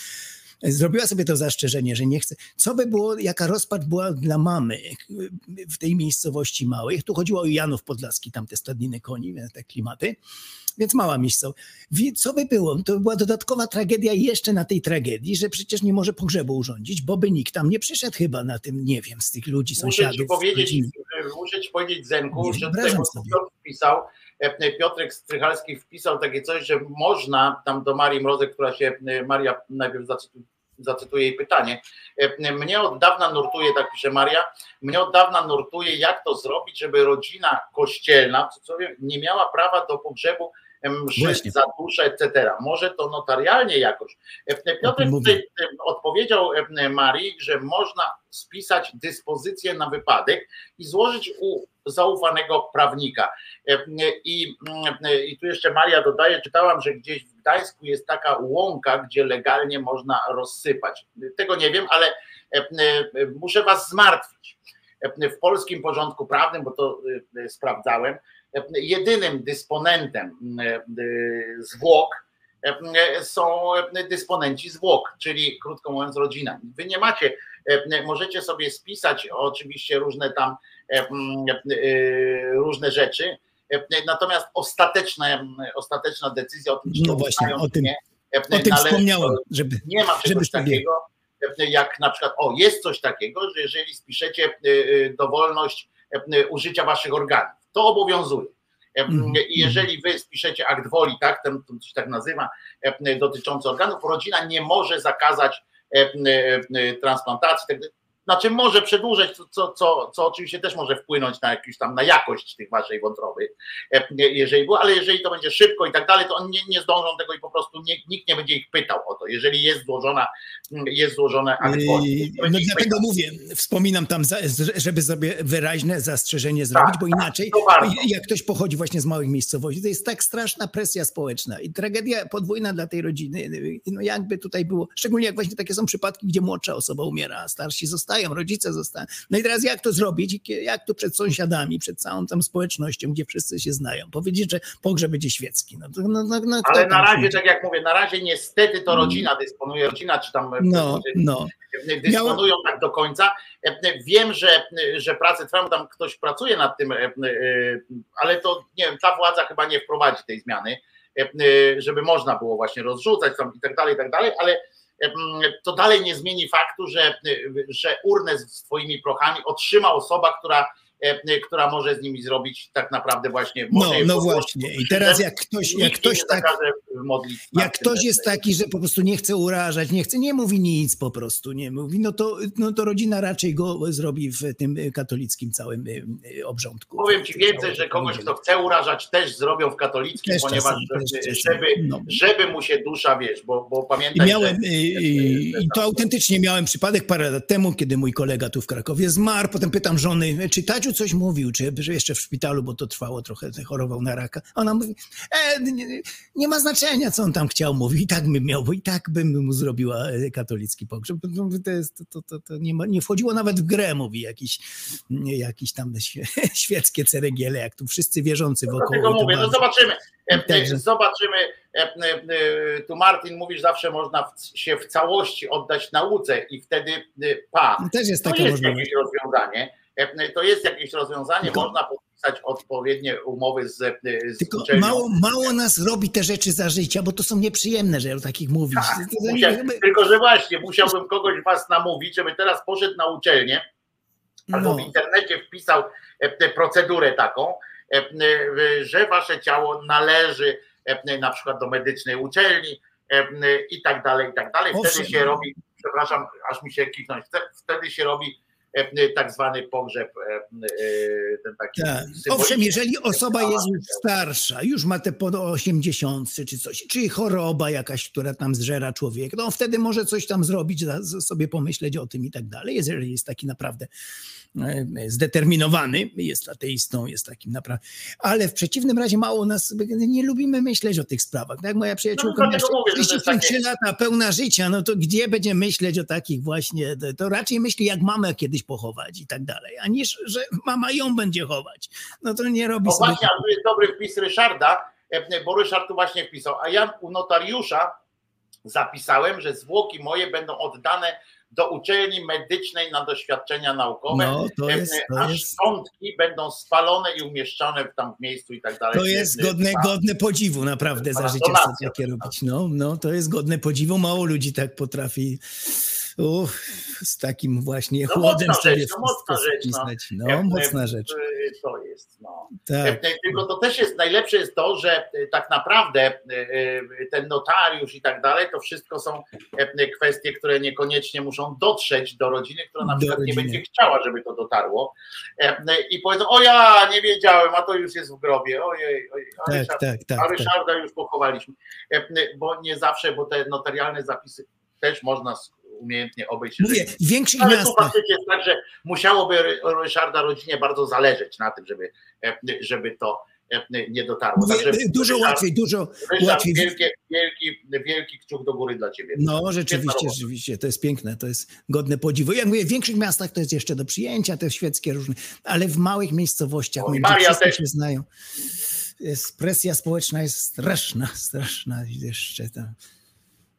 zrobiła sobie to zastrzeżenie, że nie chce. Co by było, jaka rozpacz była dla mamy w tej miejscowości małej? Tu chodziło o Janów Podlaski, tam te stadniny koni, te klimaty. Więc mała miejscowość. Co by było? To była dodatkowa tragedia jeszcze na tej tragedii, że przecież nie może pogrzebu urządzić, bo by nikt tam nie przyszedł chyba na tym, nie wiem, z tych ludzi, Muszę sąsiadów. ci powiedzieć, muszę ci powiedzieć Zenku, Nie że sobie. Piotr wpisał, e, Piotrek Strychalski wpisał takie coś, że można tam do Marii Mrozek, która się, e, Maria najpierw zacytuje, zacytuję jej pytanie. E, Mnie od dawna nurtuje, tak pisze Maria, mnie od dawna nurtuje, jak to zrobić, żeby rodzina kościelna, nie miała prawa do pogrzebu mszy Właśnie. za duszę, etc. Może to notarialnie jakoś. E, mówię. tutaj odpowiedział em, Marii, że można spisać dyspozycję na wypadek i złożyć u zaufanego prawnika. E, I, I tu jeszcze Maria dodaje, czytałam, że gdzieś w Gdańsku jest taka łąka, gdzie legalnie można rozsypać. Tego nie wiem, ale e, e, muszę was zmartwić. E, W polskim porządku prawnym, bo to e, sprawdzałem, e, jedynym dysponentem e, e, zwłok e, są dysponenci zwłok, czyli krótko mówiąc rodzina. Wy nie macie, możecie sobie spisać oczywiście różne tam różne rzeczy, natomiast ostateczna, ostateczna decyzja o tym, czy No właśnie, o tym, nie, o tym wspomniałem, żeby, nie ma czegoś takiego, jak na przykład, o, jest coś takiego, że jeżeli spiszecie dowolność użycia waszych organów, to obowiązuje. Mhm. I jeżeli wy spiszecie akt woli, tak, ten, to się tak nazywa, dotyczący organów, rodzina nie może zakazać transplantacji. Tak- Znaczy może przedłużyć, co, co, co, co oczywiście też może wpłynąć na jakąś tam na jakość tych waszej wątroby, e, jeżeli było, ale jeżeli to będzie szybko i tak dalej, to oni nie, nie zdążą tego i po prostu nie, nikt nie będzie ich pytał o to. Jeżeli jest złożona, jest złożone akt woli. Yy, No dlatego pytał. mówię, wspominam tam, żeby sobie wyraźne zastrzeżenie zrobić, bo inaczej, Tak, jak ktoś pochodzi właśnie z małych miejscowości, to jest tak straszna presja społeczna i tragedia podwójna dla tej rodziny. No jakby tutaj było, szczególnie jak właśnie takie są przypadki, gdzie młodsza osoba umiera, a starsi zostają, rodzice zostają. No i teraz jak to zrobić? Jak tu przed sąsiadami, przed całą tą społecznością, gdzie wszyscy się znają, powiedzieć, że pogrzeb będzie świecki. No, to, no, no, no, Ale na razie, tak jak mówię, na razie niestety to rodzina dysponuje, rodzina czy tam No, no. dysponują tak do końca. Wiem, że, że prace trwają, tam ktoś pracuje nad tym, ale to nie wiem, ta władza chyba nie wprowadzi tej zmiany, żeby można było właśnie rozrzucać tam i tak dalej, i tak dalej, ale to dalej nie zmieni faktu, że, że urnę z swoimi prochami otrzyma osoba, która która może z nimi zrobić tak naprawdę właśnie. No, no właśnie. I teraz jak ktoś, jak ktoś tak, jak ktoś jest taki, że po prostu nie chce urażać, nie chce, nie mówi nic po prostu, nie mówi, no to, no to rodzina raczej go zrobi w tym katolickim całym y, y, obrządku. Powiem ci więcej, że kogoś, kto chce urażać, też zrobią w katolickim, Też ponieważ czasem, żeby, żeby, no. żeby mu się dusza, wiesz, bo, bo I pamiętaj, miałem, że, y, y, i to autentycznie miałem przypadek parę lat temu, kiedy mój kolega tu w Krakowie zmarł. Potem pytam żony, czy Coś mówił, czy jeszcze w szpitalu, bo to trwało trochę, chorował na raka. Ona mówi, e, nie, nie ma znaczenia, co on tam chciał mówić. I tak bym miał, bo i tak bym mu zrobiła e, katolicki pogrzeb. No, To, jest, to, to, to nie, ma, nie wchodziło nawet w grę, mówi jakiś, jakiś tam świe, (laughs) świeckie ceregiele, jak tu wszyscy wierzący wokół. Dlatego mówię, no zobaczymy. E, e, Także- Zobaczymy. Tu Martin mówisz, zawsze można w- się w całości oddać nauce i wtedy pa. No też jest to jest jakieś rozwiązanie. E, To jest jakieś rozwiązanie, Tylko- można podpisać odpowiednie umowy z, e, z Tylko uczelnią. mało, mało nas robi te rzeczy za życia, bo to są nieprzyjemne, że o takich mówić. Tak, Musiał, tylko, że właśnie musiałbym kogoś was namówić, żeby teraz poszedł na uczelnię albo No. w internecie wpisał e, tę procedurę taką, że wasze ciało należy na przykład do medycznej uczelni i tak dalej, i tak dalej. Wtedy Owszem. się robi, przepraszam, aż mi się kichnąć, Wte- wtedy się robi tak zwany pogrzeb, e, e, ten taki Tak. Owszem, jeżeli osoba jest już starsza, już ma te po 80 czy coś, czy choroba jakaś, która tam zżera człowieka, no wtedy może coś tam zrobić, sobie pomyśleć o tym i tak dalej. Jeżeli jest taki naprawdę zdeterminowany, jest ateistą, jest takim naprawdę. Ale w przeciwnym razie mało nas, nie lubimy myśleć o tych sprawach. Tak jak moja przyjaciółka No, miała dlatego mówię, że to jest 33 takie- lata, pełna życia, no to gdzie będzie myśleć o takich właśnie, to- to raczej myśli, jak mamę kiedyś pochować i tak dalej, a niż, że mama ją będzie chować. No to nie robi No sobie... właśnie, tu jest dobry wpis Ryszarda, e, bo Ryszard tu właśnie wpisał, a ja u notariusza zapisałem, że zwłoki moje będą oddane do uczelni medycznej na doświadczenia naukowe, No, to e, jest- to a jest- szczątki będą spalone i umieszczone w tam w miejscu i tak dalej. To jest godne, godne podziwu, naprawdę, za sobie takie robić. No, no, to jest godne podziwu. Mało ludzi tak potrafi uff, z takim właśnie No chłodem mocna sobie rzecz, no mocna rzecz. No. No, mocna rzecz. To jest, no. Tak. Tylko to też jest najlepsze jest to, że e, tak naprawdę e, e, ten notariusz i tak dalej, to wszystko są kwestie, które niekoniecznie muszą dotrzeć do rodziny, która na Do przykład nie rodziny. będzie chciała, żeby to dotarło. I powiedzą, o ja nie wiedziałem, a to już jest w grobie. Ojej, ojej. A Tak, Ryszard- tak, tak, A tak. Ryszarda już pochowaliśmy. Bo nie zawsze, bo te notarialne zapisy też można umiejętnie obejść. Mówię, większych ale tu miastach. faktycznie jest tak, że musiałoby Ry- Ryszarda rodzinie bardzo zależeć na tym, żeby, e, żeby to e, nie dotarło. Także dużo Ryszard- łatwiej, dużo Ryszard, łatwiej. Wielkie, wielki, wielki kciuk do góry dla ciebie. No, rzeczywiście, rzeczywiście, to jest piękne, to jest godne podziwu. Jak mówię, w większych miastach to jest jeszcze do przyjęcia, te świeckie różne, ale w małych miejscowościach, O, Maria też. się znają, jest, presja społeczna jest straszna, (laughs) straszna jeszcze tam.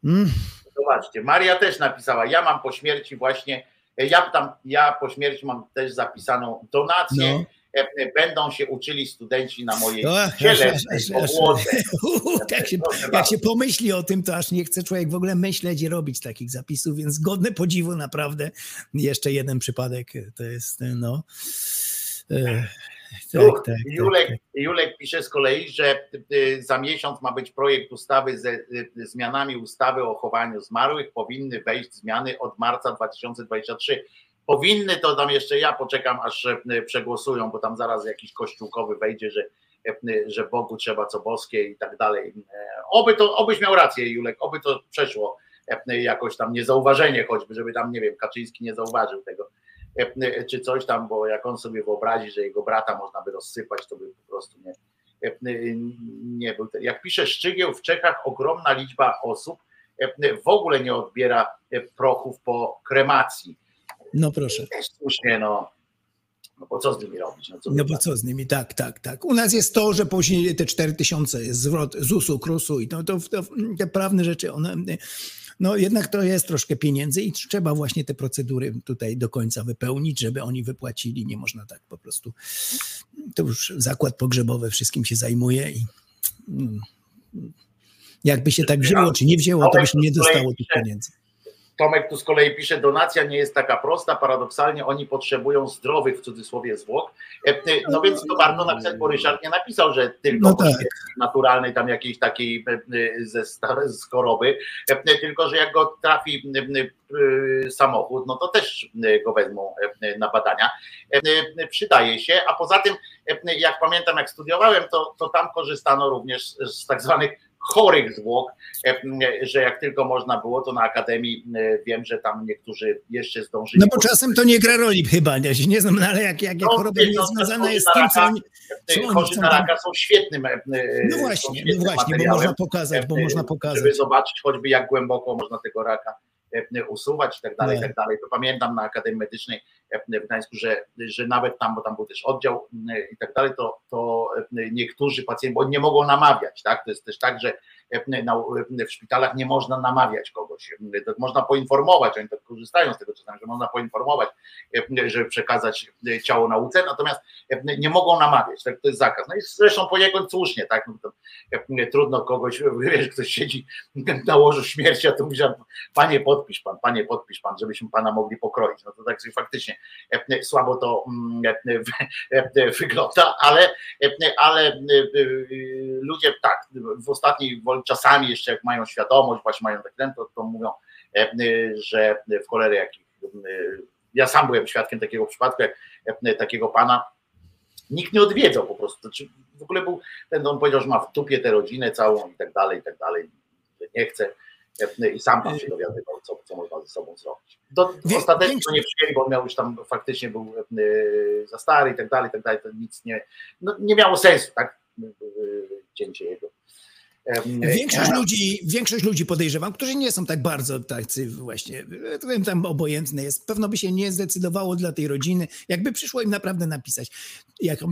Mm. Zobaczcie, Maria też napisała, ja mam po śmierci właśnie, e, ja tam, ja po śmierci mam też zapisaną donację, No. e, e, będą się uczyli studenci na mojej ciele, (laughs) jak, się, jak się pomyśli o tym, to aż nie chce człowiek w ogóle myśleć i robić takich zapisów, więc godne podziwu naprawdę. Jeszcze jeden przypadek to jest, no. (laughs) Tak, Uch, tak, Julek, tak, Julek pisze z kolei, że y, za miesiąc ma być projekt ustawy ze y, zmianami ustawy o chowaniu zmarłych. Powinny wejść zmiany od marca 2023. Powinny, to tam jeszcze ja poczekam, aż y, przegłosują, bo tam zaraz jakiś kościółkowy wejdzie, że, y, że Bogu trzeba co boskie i tak dalej. E, Oby to, obyś miał rację, Julek, oby to przeszło e, jakoś tam niezauważenie choćby, żeby tam, nie wiem, Kaczyński nie zauważył tego czy coś tam, bo jak on sobie wyobrazi, że jego brata można by rozsypać, to by po prostu nie, nie był. ten- Jak pisze Szczygieł, w Czechach ogromna liczba osób w ogóle nie odbiera e, prochów po kremacji. No proszę. Też słusznie, no, no bo co z nimi robić? No, No bo co z nimi? Tak, tak, tak. U nas jest to, że później te 4 tysiące jest zwrot ZUS-u, KRUS-u i to, to, to te prawne rzeczy, one, no jednak to jest troszkę pieniędzy i trzeba właśnie te procedury tutaj do końca wypełnić, żeby oni wypłacili. Nie można tak po prostu. To już zakład pogrzebowy wszystkim się zajmuje i mm, jakby się tak wzięło, czy nie wzięło, to by się nie dostało tych pieniędzy. Tomek tu z kolei pisze, donacja nie jest taka prosta, paradoksalnie oni potrzebują zdrowych w cudzysłowie zwłok. E, No więc to warto napisać, bo Ryszard nie napisał, że tylko No tak. naturalnej tam jakiejś takiej e, ze, z choroby, e, tylko że jak go trafi samochód, no to też go wezmą na badania. Przydaje się, a poza tym, jak pamiętam, jak studiowałem, to, to tam korzystano również z tak zwanych chorych zwłok, e, że jak tylko można było, to na Akademii e, wiem, że tam niektórzy jeszcze zdążyli. No bo czasem to nie gra roli chyba, ja się nie znam, no ale jak, jak, jak No, choroba nie no, jest związana jest z tym, co oni, oni Chorzy na raka są świetnym. e, No właśnie, no właśnie, bo można pokazać, bo e, można pokazać. Żeby zobaczyć choćby jak głęboko można tego raka e, usuwać i tak dalej, i tak dalej. To pamiętam na Akademii Medycznej e, w Gdańsku, że, że nawet tam, bo tam był też oddział e, i tak dalej, to, to e, niektórzy pacjenci, bo nie mogą namawiać, tak? To jest też tak, że e, w szpitalach nie można namawiać kogoś. E, To można poinformować, oni tak korzystają z tego czasami, że można poinformować, e, żeby przekazać e, ciało nauce, natomiast e, nie mogą namawiać, tak? To jest zakaz. No i zresztą poniekąd słusznie, tak? No to, e, trudno kogoś, (laughs) wiesz, ktoś siedzi (laughs) na łożu śmierci, a tu mówi, panie podpisz pan, panie podpisz pan, żebyśmy pana mogli pokroić. No to tak sobie faktycznie e, słabo to mm, e, e, e, wygląda, ale, e, ale e, e, ludzie tak, w ostatniej czasami jeszcze jak mają świadomość, właśnie mają tak to, to mówią, e, e, że w cholerę jakich e, ja sam byłem świadkiem takiego przypadku, jak takiego pana nikt nie odwiedzał po prostu. Znaczy, w ogóle był, ten on powiedział, że ma w dupie tę rodzinę całą i tak dalej, i tak dalej, nie chce i sam tam się dowiadywał, co, co można ze sobą zrobić. Do, Wie- ostatecznie nie przyjęli, bo on miał już tam faktycznie był za stary i tak dalej, i tak dalej, to nic nie, no, nie miało sensu, tak, cięcie jego. Em, Większość ludzi, większość ludzi podejrzewam, którzy nie są tak bardzo tacy właśnie, e, tam obojętne jest, pewno by się nie zdecydowało dla tej rodziny, jakby przyszło im naprawdę napisać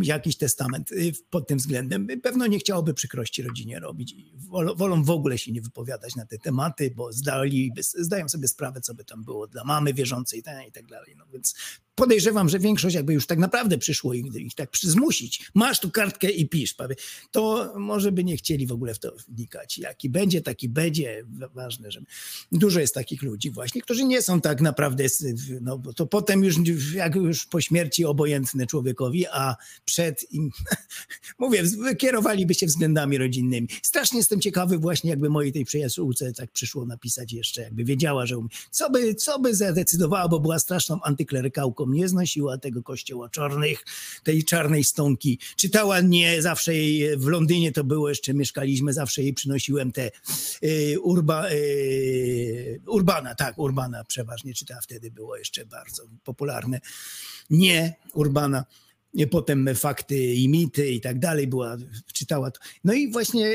jakiś testament y, pod tym względem, pewno nie chciałoby przykrości rodzinie robić. i Wolą, w ogóle się nie wypowiadać na te tematy, bo zdali, zdają sobie sprawę, co by tam było dla mamy wierzącej tak- i tak dalej. No więc podejrzewam, że większość jakby już tak naprawdę przyszło ich, ich tak zmusić. Masz tu kartkę i pisz, to może by nie chcieli w ogóle w to wnikać. Jaki będzie, taki będzie. Wa- Ważne, że dużo jest takich ludzi właśnie, którzy nie są tak naprawdę, no bo to potem już jak już po śmierci obojętne człowiekowi, a przed im, (laughs) mówię, kierowaliby się względami rodzinnymi. Strasznie jestem ciekawy właśnie, jakby mojej tej przyjaciółce tak przyszło napisać jeszcze, jakby wiedziała, że umie. Co by, co by zadecydowała, bo była straszną antyklerykałką, nie znosiła tego kościoła czarnych, tej czarnej stonki. Czytała nie zawsze jej, w Londynie to było jeszcze, mieszkaliśmy, zawsze jej przynosiłem te y, urba, y, Urbana, tak, Urbana przeważnie czytała, wtedy było jeszcze bardzo popularne. Nie Urbana. Potem fakty i mity i tak dalej była, czytała to. No i właśnie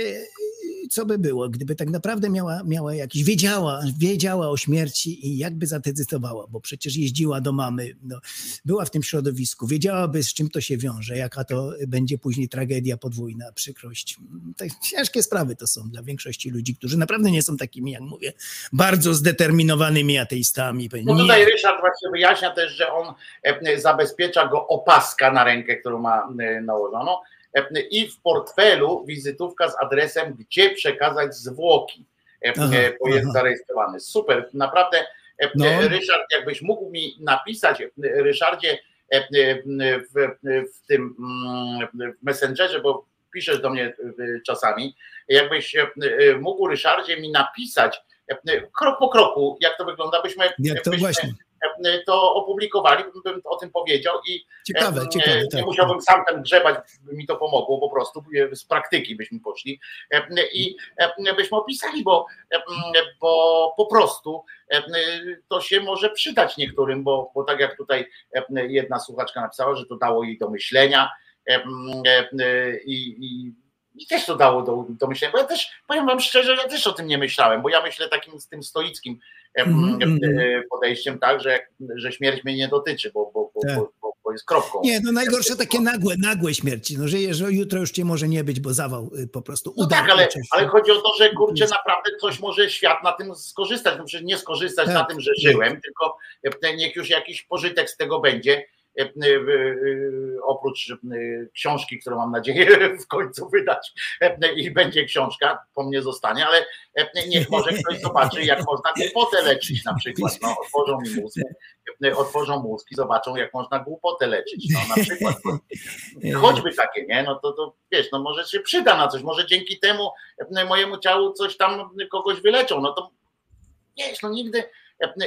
y, co by było, gdyby tak naprawdę miała, miała jakiś, wiedziała, wiedziała o śmierci i jakby zadecydowała, bo przecież jeździła do mamy, no, była w tym środowisku, wiedziałaby z czym to się wiąże, jaka to będzie później tragedia podwójna, przykrość. Tak, ciężkie sprawy to są dla większości ludzi, którzy naprawdę nie są takimi, jak mówię, bardzo zdeterminowanymi ateistami. No tutaj Ryszard właśnie wyjaśnia też, że on e, zabezpiecza go opaska na rękę, którą ma e, nałożoną e, i w portfelu wizytówka z adresem, gdzie przekazać zwłoki, e, Aha, e, bo jest aha. zarejestrowany. Super, naprawdę e, No. e, Ryszard, jakbyś mógł mi napisać, e, Ryszardzie, e, e, w, w tym mm, w Messengerze, bo piszesz do mnie e, czasami, jakbyś e, e, mógł Ryszardzie mi napisać e, krok po kroku, jak to wygląda, byśmy, Jak to byśmy właśnie. To opublikowali, bym o tym powiedział i Ciekawe, e, ciekawe, nie tak. musiałbym sam tam grzebać, by mi to pomogło po prostu, e, z praktyki byśmy poszli e, i byśmy opisali, bo, bo po prostu to się może przydać niektórym, bo, bo tak jak tutaj jedna słuchaczka napisała, że to dało jej do myślenia i, i i też to dało do, do myślenia, bo ja też, powiem wam szczerze, ja też o tym nie myślałem, bo ja myślę takim z tym stoickim em, Mhm, e, podejściem, tak, że, że śmierć mnie nie dotyczy, bo, bo, bo, Tak. bo, bo, jest kropką. Nie, no najgorsze takie nagłe, nagłe śmierci. No, że, że jutro już cię może nie być, bo zawał y, po prostu No tak, ale, ale chodzi o to, że kurczę, naprawdę coś może świat na tym skorzystać. No przecież nie skorzystać Tak. na tym, że żyłem, tylko e, niech już jakiś pożytek z tego będzie. E, e, e, Oprócz książki, którą mam nadzieję (laughs) w końcu wydać i będzie książka, po mnie zostanie, ale niech może ktoś zobaczy, jak można głupotę leczyć na przykład. No, otworzą mi mózg, otworzą mózg zobaczą, jak można głupotę leczyć. No, na przykład choćby takie, nie? No to, to wiesz, no może się przyda na coś, może dzięki temu mojemu ciału coś tam kogoś wyleczą, no to wiesz, no nigdy,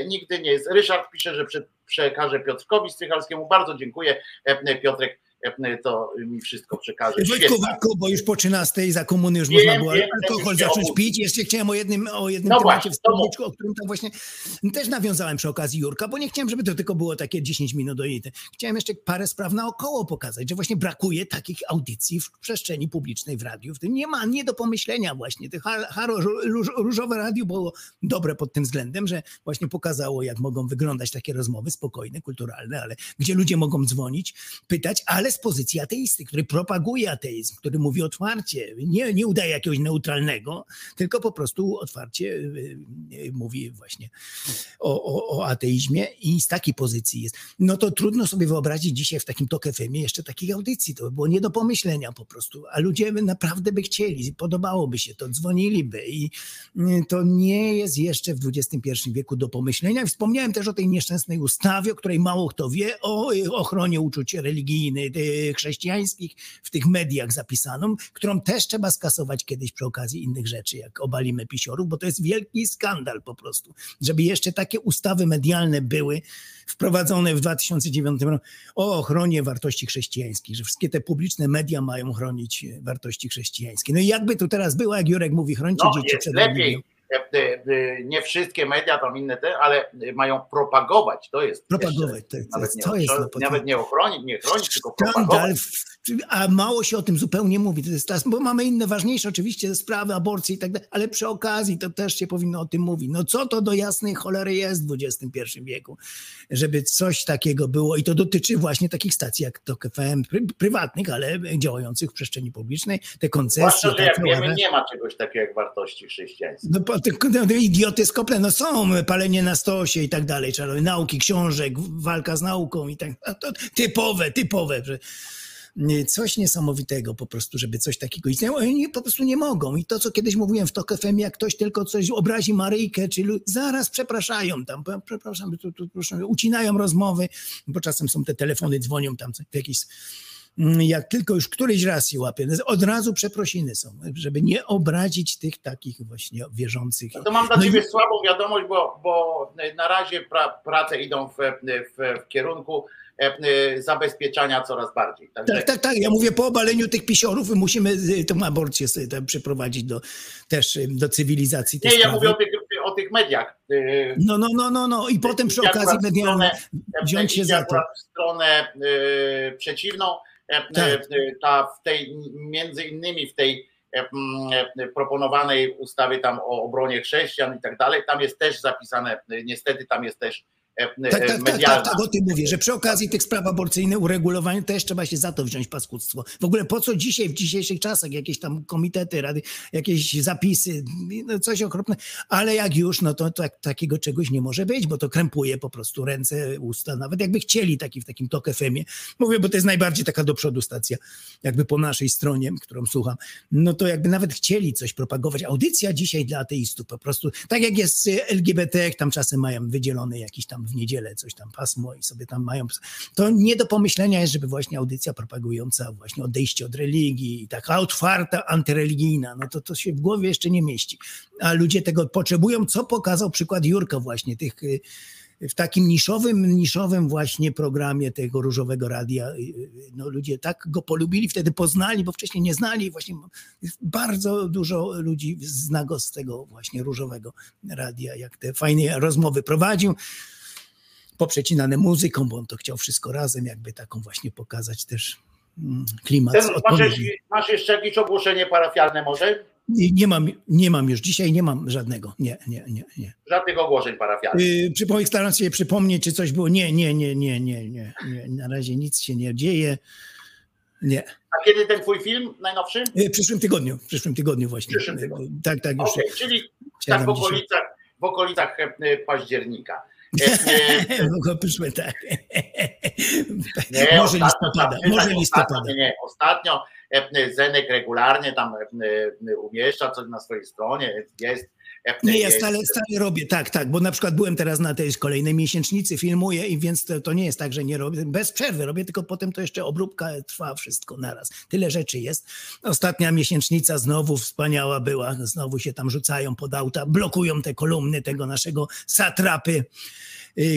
nigdy nie jest. Ryszard pisze, że prze- przekaże Piotrkowi Strychalskiemu, bardzo dziękuję, e, Piotrek to mi wszystko przekaże. Wojtku, Świetnie. Wojtku, bo już po 13 za komuny już można było wiem, alkohol zacząć pić. Jeszcze chciałem o jednym, o jednym No temacie wspomnieć, o którym tam właśnie też nawiązałem przy okazji Jurka, bo nie chciałem, żeby to tylko było takie 10 minut do jej. Chciałem jeszcze parę spraw naokoło pokazać, że właśnie brakuje takich audycji w przestrzeni publicznej w radiu. W tym nie ma, nie do pomyślenia właśnie. Te różowe radio było dobre pod tym względem, że właśnie pokazało, jak mogą wyglądać takie rozmowy spokojne, kulturalne, ale gdzie ludzie mogą dzwonić, pytać, ale z pozycji ateisty, który propaguje ateizm, który mówi otwarcie, nie, nie udaje jakiegoś neutralnego, tylko po prostu otwarcie y, y, mówi właśnie o, o, o ateizmie i z takiej pozycji jest. No to trudno sobie wyobrazić dzisiaj w takim Tok FM-ie jeszcze takich audycji. To by było nie do pomyślenia po prostu. A ludzie naprawdę by chcieli, podobałoby się to, dzwoniliby i y, to nie jest jeszcze w XXI wieku do pomyślenia. Wspomniałem też o tej nieszczęsnej ustawie, o której mało kto wie, o y, ochronie uczuć religijnych, y, chrześcijańskich w tych mediach zapisaną, którą też trzeba skasować kiedyś przy okazji innych rzeczy, jak obalimy pisiorów, bo to jest wielki skandal po prostu, żeby jeszcze takie ustawy medialne były wprowadzone w 2009 roku o ochronie wartości chrześcijańskich, że wszystkie te publiczne media mają chronić wartości chrześcijańskie. No i jakby tu teraz było, jak Jurek mówi, chrońcie No, dzieci przed lepiej. religią. E, e, nie wszystkie media, tam inne te, ale mają propagować, to jest Propagować, to, jeszcze, to, nawet, jest, to nie, jest ochronić, nawet nie ochronić, nie chronić, tylko propagować. a mało się o tym zupełnie mówi. To jest teraz, bo mamy inne ważniejsze oczywiście sprawy, aborcji i tak dalej, ale przy okazji to też się powinno o tym mówić. No co to do jasnej cholery jest w XXI wieku, żeby coś takiego było i to dotyczy właśnie takich stacji jak TOK FM, pry, prywatnych, ale działających w przestrzeni publicznej, te koncesje. Zwłaszcza, że jak wiemy, nie ma czegoś takiego jak wartości chrześcijańskie. No, no, no, idioty skople, no są, palenie na stosie i tak dalej, trzeba nauki, książek, walka z nauką i tak, a to typowe, typowe, że coś niesamowitego po prostu, żeby coś takiego istniało, oni po prostu nie mogą. I to, co kiedyś mówiłem w TOK FM, jak ktoś tylko coś obrazi Maryjkę, czy lu- zaraz przepraszają tam, "P- przepraszam, tu, tu, proszę, ucinają rozmowy, bo czasem są te telefony, dzwonią tam w jakiś jak tylko już któryś raz się łapie, od razu przeprosiny są, żeby nie obrazić tych takich właśnie wierzących. No to mam dla No i- Ciebie słabą wiadomość, bo, bo na razie pra, prace idą w, w, w kierunku e, e, zabezpieczania coraz bardziej. Także Tak, tak, tak. Ja mówię po obaleniu tych pisiorów musimy tą aborcję sobie tam przyprowadzić do, też do cywilizacji. Nie, ja sprawy. mówię o tych, o tych mediach. e, No, no, no, no, no. I potem przy okazji akurat w medialne stronę- wziąć się za to. w stronę e, przeciwną. E, Tak. e, ta, w tej, między innymi w tej e, e, proponowanej ustawie tam o obronie chrześcijan i tak dalej, tam jest też zapisane, e, niestety tam jest też e, Tak, tak, tak, medialna. tak, tak, o tym mówię, że przy okazji tych spraw aborcyjnych, uregulowania też trzeba się za to wziąć paskudztwo. W ogóle po co dzisiaj, w dzisiejszych czasach jakieś tam komitety, rady, jakieś zapisy, no coś okropne, ale jak już, no to tak, takiego czegoś nie może być, bo to krępuje po prostu ręce, usta, nawet jakby chcieli taki w takim TOK FM-ie. Mówię, bo to jest najbardziej taka do przodu stacja, jakby po naszej stronie, którą słucham, no to jakby nawet chcieli coś propagować. Audycja dzisiaj dla ateistów po prostu, tak jak jest LGBT, tam czasem mają wydzielone jakiś tam w niedzielę coś tam pasmo i sobie tam mają. To nie do pomyślenia jest, żeby właśnie audycja propagująca właśnie odejście od religii taka otwarta, antyreligijna, no to to się w głowie jeszcze nie mieści. A ludzie tego potrzebują, co pokazał przykład Jurka właśnie, tych y, w takim niszowym, niszowym właśnie programie tego Różowego Radia, y, y, no ludzie tak go polubili, wtedy poznali, bo wcześniej nie znali. Właśnie bardzo dużo ludzi zna go z tego właśnie Różowego Radia, jak te fajne rozmowy prowadził poprzecinane muzyką, bo on to chciał wszystko razem, jakby taką właśnie pokazać też mm, klimat. Ten, masz, masz jeszcze jakieś ogłoszenie parafialne może? Nie, nie, mam, nie mam już, dzisiaj nie mam żadnego, nie, nie, nie, nie. Żadnych ogłoszeń parafialnych. Yy, przypomnę, staram się przypomnieć, czy coś było. Nie, nie, nie, nie, nie, nie, nie. Na razie nic się nie dzieje. Nie. A kiedy ten twój film najnowszy? Yy, W przyszłym tygodniu, w przyszłym tygodniu właśnie. przyszłym tygodniu. Yy, Tak, tak, już. Okej, czyli tak w okolicach, w okolicach e, października. Mogło (laughs) przyszłe, tak. Może listopada, może listopada. Ostatnio, nie, ostatnio e, Zenek regularnie tam e, e, umieszcza coś na swojej stronie, jest. Nie, ja stale, stale robię, tak, tak, bo na przykład byłem teraz na tej kolejnej miesięcznicy, filmuję i więc to, to nie jest tak, że nie robię, bez przerwy robię, tylko potem to jeszcze obróbka trwa wszystko naraz. Tyle rzeczy jest. Ostatnia miesięcznica znowu wspaniała była, znowu się tam rzucają pod auta, blokują te kolumny tego naszego satrapy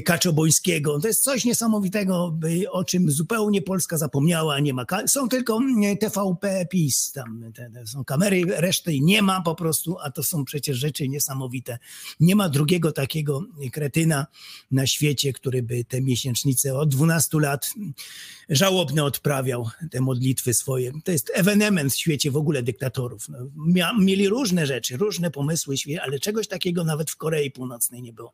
Kaczobońskiego. To jest coś niesamowitego, y, o czym zupełnie Polska zapomniała, nie ma. Są tylko y, TVP PiS, tam te, te są kamery, reszty nie ma po prostu, a to są przecież rzeczy niesamowite. Nie ma drugiego takiego kretyna na świecie, który by te miesięcznice od 12 lat żałobne odprawiał, te modlitwy swoje. To jest ewenement w świecie w ogóle dyktatorów. No, mia, mieli różne rzeczy, różne pomysły, ale czegoś takiego nawet w Korei Północnej nie było.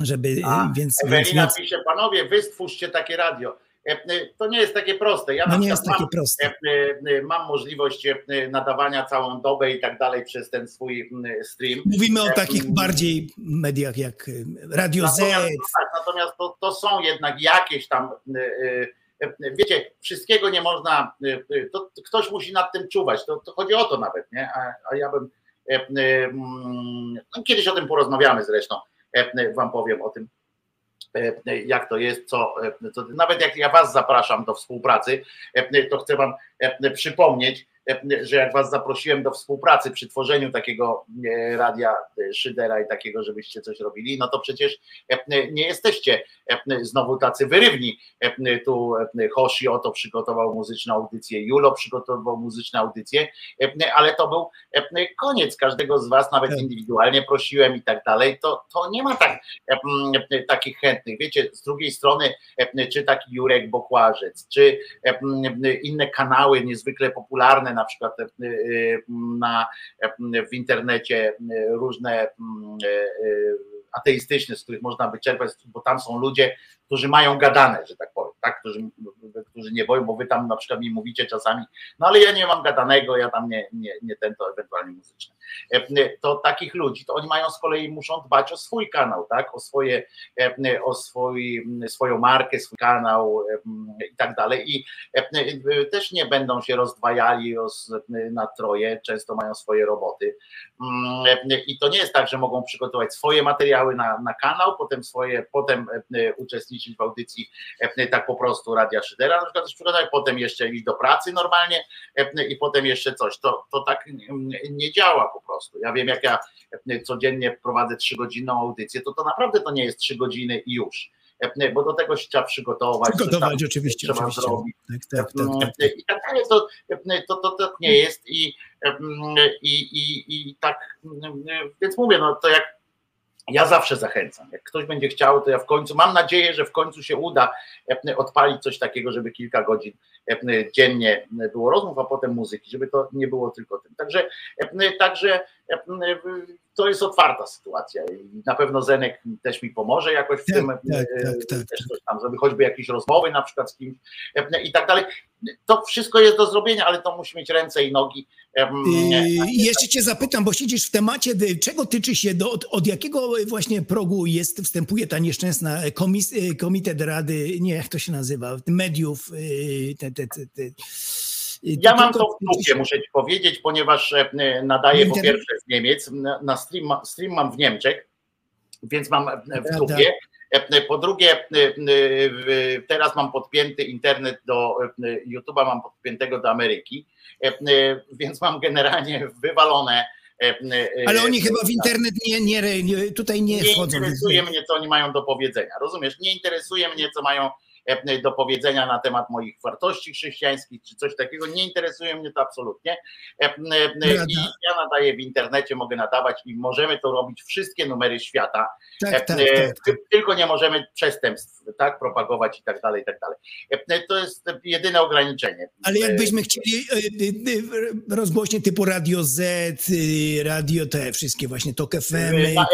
Żeby, A, więc, Ewelina więc pisze, panowie, wy stwórzcie takie radio. E, e, To nie jest takie proste. Ja No nie jest takie mam, proste. e, Mam możliwość nadawania całą dobę i tak dalej przez ten swój stream. mówimy o takich bardziej mediach jak y, Radio Z, Natomiast, no tak, natomiast to, to są jednak jakieś tam, wiecie, wszystkiego nie można, to ktoś musi nad tym czuwać, to, to chodzi o to nawet, nie? A, a ja bym, e, e, mm, no kiedyś o tym porozmawiamy zresztą, wam powiem o tym, jak to jest, co, co, nawet jak ja was zapraszam do współpracy, to chcę wam przypomnieć, że jak was zaprosiłem do współpracy przy tworzeniu takiego e, radia e, Szydera i takiego, żebyście coś robili, no to przecież e, nie jesteście znowu tacy wyrywni. Tu Hoshi oto przygotował muzyczną audycję, Julo przygotował muzyczną audycję, ale to był koniec każdego z was, nawet indywidualnie prosiłem i tak dalej. To, to nie ma tak, takich chętnych. Wiecie, z drugiej strony, czy taki Jurek Bokłażec, czy inne kanały niezwykle popularne, na przykład na, w internecie różne ateistyczne, z których można wyczerpać, bo tam są ludzie, którzy mają gadane, że tak powiem, tak? Którzy, którzy nie boją, bo wy tam na przykład mi mówicie czasami, no ale ja nie mam gadanego, ja tam nie, nie, nie ten, to ewentualnie muzyczne. To takich ludzi, to oni mają z kolei, muszą dbać o swój kanał, tak? O swoje, o swój, swoją markę, swój kanał i tak dalej i też nie będą się rozdwajali na troje, często mają swoje roboty i to nie jest tak, że mogą przygotować swoje materiały na, na kanał, potem swoje, potem uczestniczyć w audycji tak po prostu Radia Szydera, na przykład przygotować, potem jeszcze iść do pracy normalnie i potem jeszcze coś. To, to tak nie działa po prostu. Ja wiem, jak ja codziennie prowadzę trzygodzinną audycję, to to naprawdę to nie jest trzy godziny i już bo do tego się trzeba przygotować. Przygotować tam oczywiście. Trzeba oczywiście. zrobić. Tak, tak, tak, tak. I tak dalej, to, to, to, to nie jest i, i, i, i tak, więc mówię, no to jak ja zawsze zachęcam. Jak ktoś będzie chciał, to ja w końcu mam nadzieję, że w końcu się uda odpalić coś takiego, żeby kilka godzin dziennie było rozmów, a potem muzyki, żeby to nie było tylko tym. Także, także to jest otwarta sytuacja i na pewno Zenek też mi pomoże jakoś w Tak, tym, tak, tak, tak, też coś tam, żeby choćby jakieś rozmowy na przykład z kimś i tak dalej. To wszystko jest do zrobienia, ale to musi mieć ręce i nogi. I jeszcze cię zapytam, bo siedzisz w temacie, czego tyczy się, do, od, od jakiego właśnie progu jest, wstępuje ta nieszczęsna komis, komitet rady, nie jak to się nazywa, mediów, te, te, te, te. Ja mam to w dupie, muszę ci powiedzieć, ponieważ e, nadaję po pierwsze z Niemiec, na stream, stream mam w Niemczech, więc mam e, w dupie. E, Po drugie, e, e, teraz mam podpięty internet do e, YouTube'a, mam podpiętego do Ameryki, e, e, więc mam generalnie wywalone. e, e, Ale oni e, chyba w internet nie, nie, nie tutaj nie, nie wchodzą. interesuje mnie, co oni mają do powiedzenia. Rozumiesz? Nie interesuje mnie, co mają e, do powiedzenia na temat moich wartości chrześcijańskich czy coś takiego. Nie interesuje mnie to absolutnie. E, e. I ja nadaję w internecie, mogę nadawać i możemy to robić wszystkie numery świata. Tak, E, tak, e, tak, Tylko nie możemy przestępstw tak propagować i tak dalej, i tak dalej. E, To jest jedyne ograniczenie. Ale E, jakbyśmy chcieli e, e, e, rozgłośnie typu Radio Z, e, radio te wszystkie właśnie TOK FM,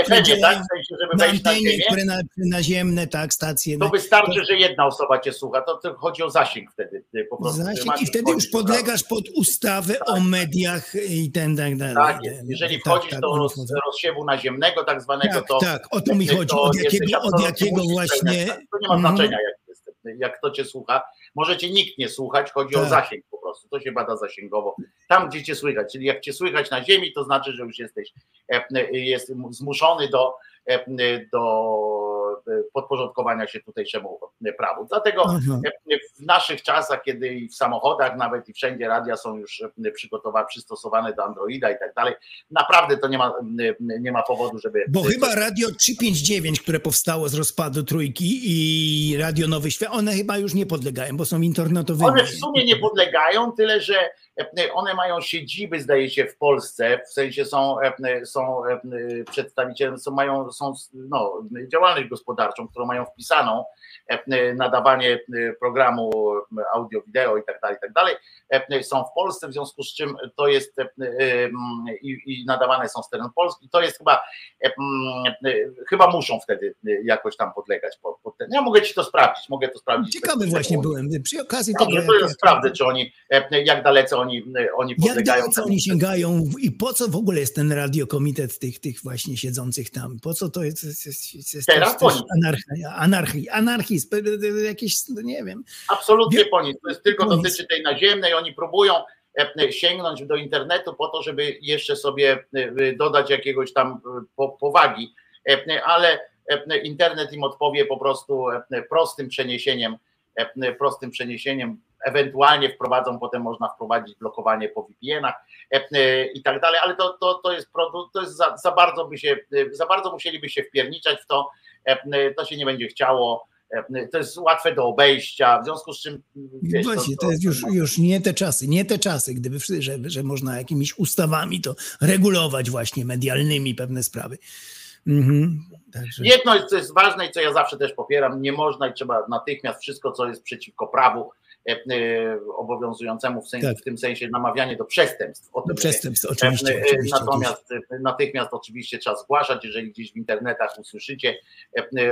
Na działają tak? W sensie, żeby na na antenie, ziemię? które na, naziemne, tak, stacje. To na- wystarczy, że jedna osoba cię słucha. To, to chodzi o zasięg wtedy. Po prostu Zasięg i wtedy już podlegasz pod ustawę o mediach i ten tak dalej. Tak jest. Jeżeli Tak, wchodzisz tak, do roz, rozsiewu naziemnego tak zwanego, Tak, to tak, o to mi chodzi. Od jakiego, od jakiego właśnie. To nie ma Mhm. znaczenia, jak, jest, jak kto cię słucha. Możecie nikt nie słuchać, chodzi o Tak. zasięg po prostu. To się bada zasięgowo. Tam, gdzie cię słychać, czyli jak cię słychać na ziemi, to znaczy, że już jesteś e, jest zmuszony do, e, do e, podporządkowania się tutejszemu prawu. Dlatego Aha. e, w naszych czasach, kiedy i w samochodach nawet i wszędzie radia są już e, przygotowane, przystosowane do Androida i tak dalej, naprawdę to nie ma, nie ma powodu, żeby... Bo chyba Radio 359, które powstało z rozpadu trójki i Radio Nowy Świat, one chyba już nie podlegają, bo są internetowymi. One w sumie nie podlegają, tyle że e, one mają siedziby, zdaje się, w Polsce, w sensie są, są e, przedstawiciele, są, mają są, no, działalność gospodarczą, którą mają wpisaną, nadawanie programu audio-wideo i tak dalej, i tak dalej, są w Polsce, w związku z czym to jest i, i nadawane są z terenu Polski, to jest chyba, chyba muszą wtedy e, jakoś tam podlegać pod, pod ten. Ja mogę ci to sprawdzić, mogę to sprawdzić. Ciekawy właśnie byłem. Przy okazji tego, to ja sprawdzę, czy oni, jak dalece oni, e, oni jak podlegają. dalece oni sięgają i po co w ogóle jest ten radiokomitet tych, tych właśnie siedzących tam? Po co to jest? jest, jest, jest, Teraz anarchia, anarchii, anarchizm, jakieś, no nie wiem. Absolutnie po nic. To jest tylko po dotyczy tej naziemnej. Oni próbują e, sięgnąć do internetu po to, żeby jeszcze sobie e, dodać jakiegoś tam e, po- powagi, E, ale e, internet im odpowie po prostu e, prostym przeniesieniem, e, prostym przeniesieniem ewentualnie wprowadzą, potem można wprowadzić blokowanie po VPN-ach i tak dalej, ale to, to, to jest, to jest za, za bardzo by się, za bardzo musieliby się wpierniczać w to, to się nie będzie chciało, to jest łatwe do obejścia, w związku z czym wiesz, Właśnie, to, jest już, już nie te czasy, nie te czasy, gdyby, że, że można jakimiś ustawami to regulować właśnie medialnymi pewne sprawy. Mhm. Także... Jedno jest, co jest ważne i co ja zawsze też popieram, nie można i trzeba natychmiast wszystko, co jest przeciwko prawu e, e, obowiązującemu w, sensie, tak. w tym sensie namawianie do przestępstw. O do przestępstw, oczywiście, e, oczywiście. Natomiast oczywiście. natychmiast oczywiście trzeba zgłaszać, jeżeli gdzieś w internetach usłyszycie,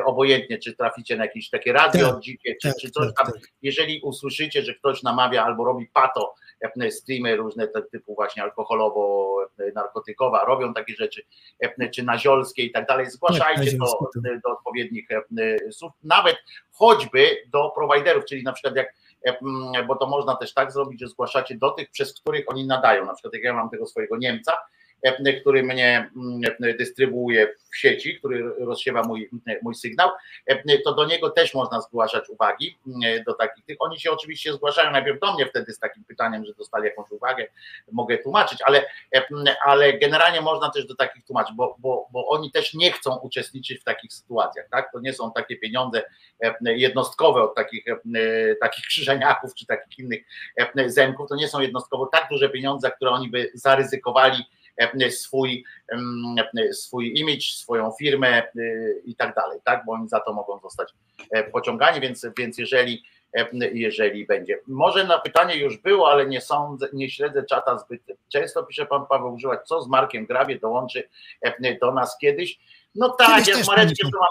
obojętnie czy traficie na jakieś takie radio tak, dzikie, czy, tak, czy coś tam, jeżeli usłyszycie, że ktoś namawia albo robi pato, streamy różne typu właśnie alkoholowo-narkotykowa, robią takie rzeczy, czy naziolskie i tak dalej, zgłaszajcie to do odpowiednich słów, nawet choćby do prowajderów, czyli na przykład jak bo to można też tak zrobić, że zgłaszacie do tych, przez których oni nadają. Na przykład jak ja mam tego swojego Niemca, który mnie dystrybuuje w sieci, który rozsiewa mój, mój sygnał, to do niego też można zgłaszać uwagi do takich tych. Oni się oczywiście zgłaszają najpierw do mnie wtedy z takim pytaniem, że dostali jakąś uwagę, mogę tłumaczyć, ale, ale generalnie można też do takich tłumaczyć, bo, bo, bo oni też nie chcą uczestniczyć w takich sytuacjach, tak? To nie są takie pieniądze jednostkowe od takich, takich krzyżeniaków czy takich innych zemków, to nie są jednostkowo tak duże pieniądze, które oni by zaryzykowali swój, swój image, swoją firmę i tak dalej, tak? Bo oni za to mogą zostać pociągani, więc, więc jeżeli, jeżeli będzie. Może na pytanie już było, ale nie sądzę, nie śledzę czata zbyt często, pisze pan Paweł Używać, co z Markiem Grabie dołączy do nas kiedyś. No tak, ja z Mareczkiem to mam,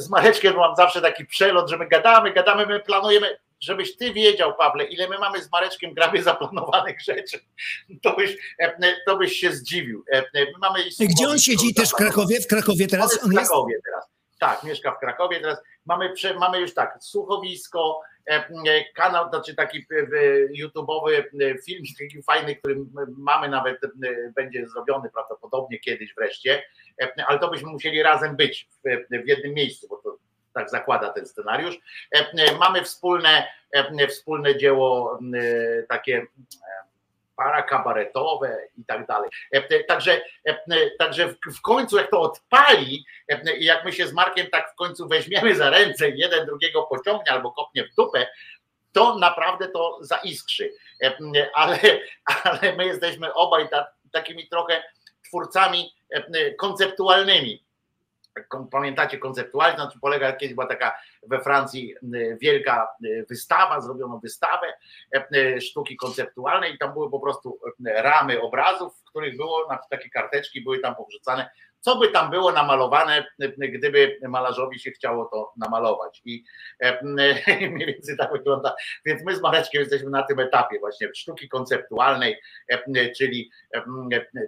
z Mareczkiem mam zawsze taki przelot, że my gadamy, gadamy, my planujemy, żebyś ty wiedział, Pawle, ile my mamy z Mareczkiem Grabie (laughs) zaplanowanych rzeczy, to byś, to byś się zdziwił. My mamy Gdzie on siedzi? Też w Krakowie? W Krakowie teraz? On jest w Krakowie teraz. Tak, mieszka w Krakowie teraz. Mamy, mamy już tak, słuchowisko, kanał, znaczy taki YouTube'owy film, taki fajny, który mamy nawet, będzie zrobiony prawdopodobnie kiedyś wreszcie, ale to byśmy musieli razem być w, w jednym miejscu, bo to tak zakłada ten scenariusz. Mamy wspólne, wspólne dzieło takie parakabaretowe i tak dalej. Także, także w końcu jak to odpali jak my się z Markiem tak w końcu weźmiemy za ręce jeden drugiego pociągnie albo kopnie w dupę, to naprawdę to zaiskrzy. Ale, ale my jesteśmy obaj takimi trochę twórcami konceptualnymi pamiętacie konceptualnie, na czym polega, kiedyś była taka we Francji wielka wystawa, zrobiono wystawę sztuki konceptualnej i tam były po prostu ramy obrazów, w których było, takie karteczki były tam powrzucane, co by tam było namalowane, gdyby malarzowi się chciało to namalować. I (laughs) mniej więcej tak wygląda. Więc my z Mareczkiem jesteśmy na tym etapie właśnie sztuki konceptualnej, czyli,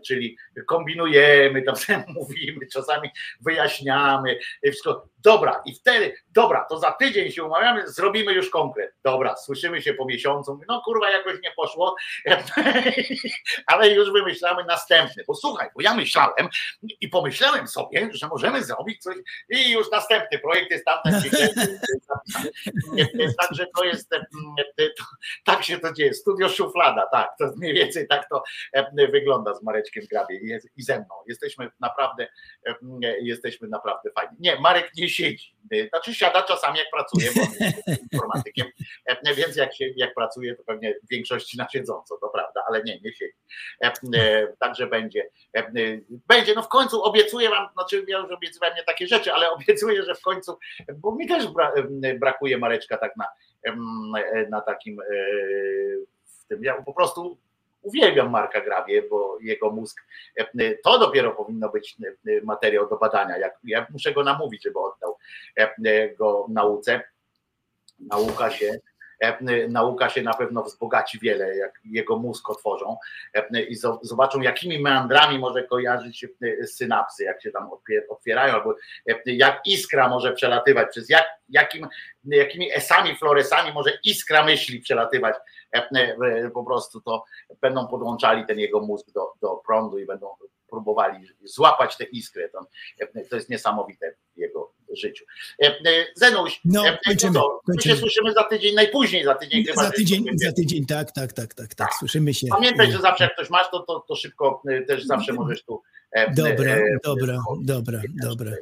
czyli kombinujemy, tam (laughs) mówimy, czasami wyjaśniamy, wszystko. Dobra, i wtedy, dobra, to za tydzień się umawiamy, zrobimy już konkret. Dobra, słyszymy się po miesiącu, no kurwa, jakoś nie poszło, (laughs) ale już wymyślamy następny. Bo słuchaj, bo ja myślałem i pomyślałem sobie, że możemy zrobić coś i już następny projekt jest tamten. (laughs) Także to jest, to, tak się to dzieje. Studio Szuflada, tak, to mniej więcej tak to wygląda z Mareczkiem Grabie i ze mną. Jesteśmy naprawdę, jesteśmy naprawdę fajni. Nie, Marek nie siedzi. Znaczy siada czasami jak pracuje, bo jest informatykiem, więc jak, się, jak pracuje, to pewnie w większości na siedząco, to prawda, ale nie, nie siedzi. Także będzie. Będzie, no w końcu obiecuję wam, znaczy ja już obiecywałem nie takie rzeczy, ale (laughs) obiecuję, że w końcu, bo mi też brakuje Mareczka tak na, na takim w tym, ja po prostu uwielbiam Marka Grabie, bo jego mózg, to dopiero powinno być materiał do badania. Ja muszę go namówić, żeby oddał go nauce. Nauka się, nauka się na pewno wzbogaci wiele, jak jego mózg otworzą. I zobaczą, jakimi meandrami może kojarzyć się synapsy, jak się tam otwierają, albo jak iskra może przelatywać, przez jak, jakim, jakimi esami, floresami może iskra myśli przelatywać. Po prostu to będą podłączali ten jego mózg do, do prądu i będą próbowali złapać tę iskrę. To, to jest niesamowite jego życiu. E, e, Zenuś, No, e, kończymy, to, my się kończymy. słyszymy za tydzień, najpóźniej za tydzień chyba. Za tydzień, za tydzień, tak, tak, tak, tak, tak. Słyszymy się. Pamiętaj, że zawsze jak ktoś masz, to, to, to szybko e, też zawsze możesz tu. e, Dobra, e, dobra, dobra, dobra.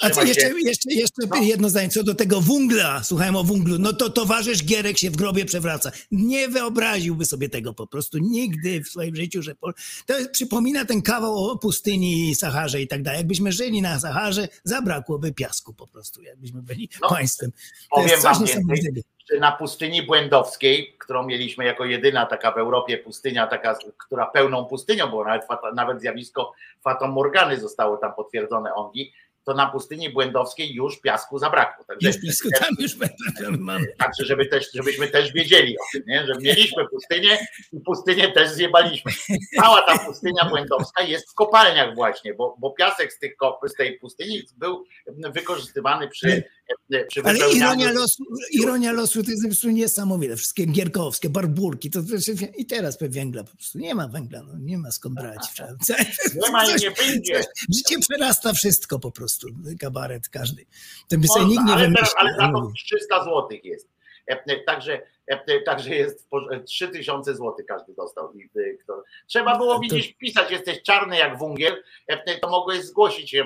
A co jeszcze, jeszcze, jeszcze jedno zdanie co do tego wungla. Słuchałem o wunglu. No to towarzysz Gierek się w grobie przewraca. Nie wyobraziłby sobie tego po prostu nigdy w swoim życiu, że to przypomina ten kawał o pustyni, Saharze i tak dalej. Jakbyśmy żyli na Saharze, zabrakłoby piasku po prostu, jakbyśmy byli państwem. To No, Powiem jest coś niesamowitego. na pustyni błędowskiej, którą mieliśmy jako jedyna taka w Europie pustynia, taka, która pełną pustynią, bo nawet, nawet zjawisko fatomorgany zostało tam potwierdzone ongi, to na pustyni błędowskiej już piasku zabrakło. Także, Już piasku tam już mamy. Także żeby też, żebyśmy też wiedzieli o tym, nie? że mieliśmy pustynię i pustynię też zjebaliśmy. Cała ta pustynia błędowska jest w kopalniach właśnie, bo, bo piasek z, tych, z tej pustyni był wykorzystywany przy, Ale wypełnianiu- ironia losu, ironia losu to jest po prostu niesamowite. Wszystkie gierkowskie, barburki, to, to i teraz węgla po prostu nie ma węgla, no, nie ma skąd brać. Nie ma i nie będzie. Życie przerasta wszystko po prostu, kabaret każdy. To by sobie nikt nie ale, teraz, ale za to 300 zł jest. E, Także, także jest po- e, 3000 zł każdy dostał. E, Trzeba było widzieć, pisać, jesteś czarny jak wungiel, e, e, to mogłeś zgłosić e,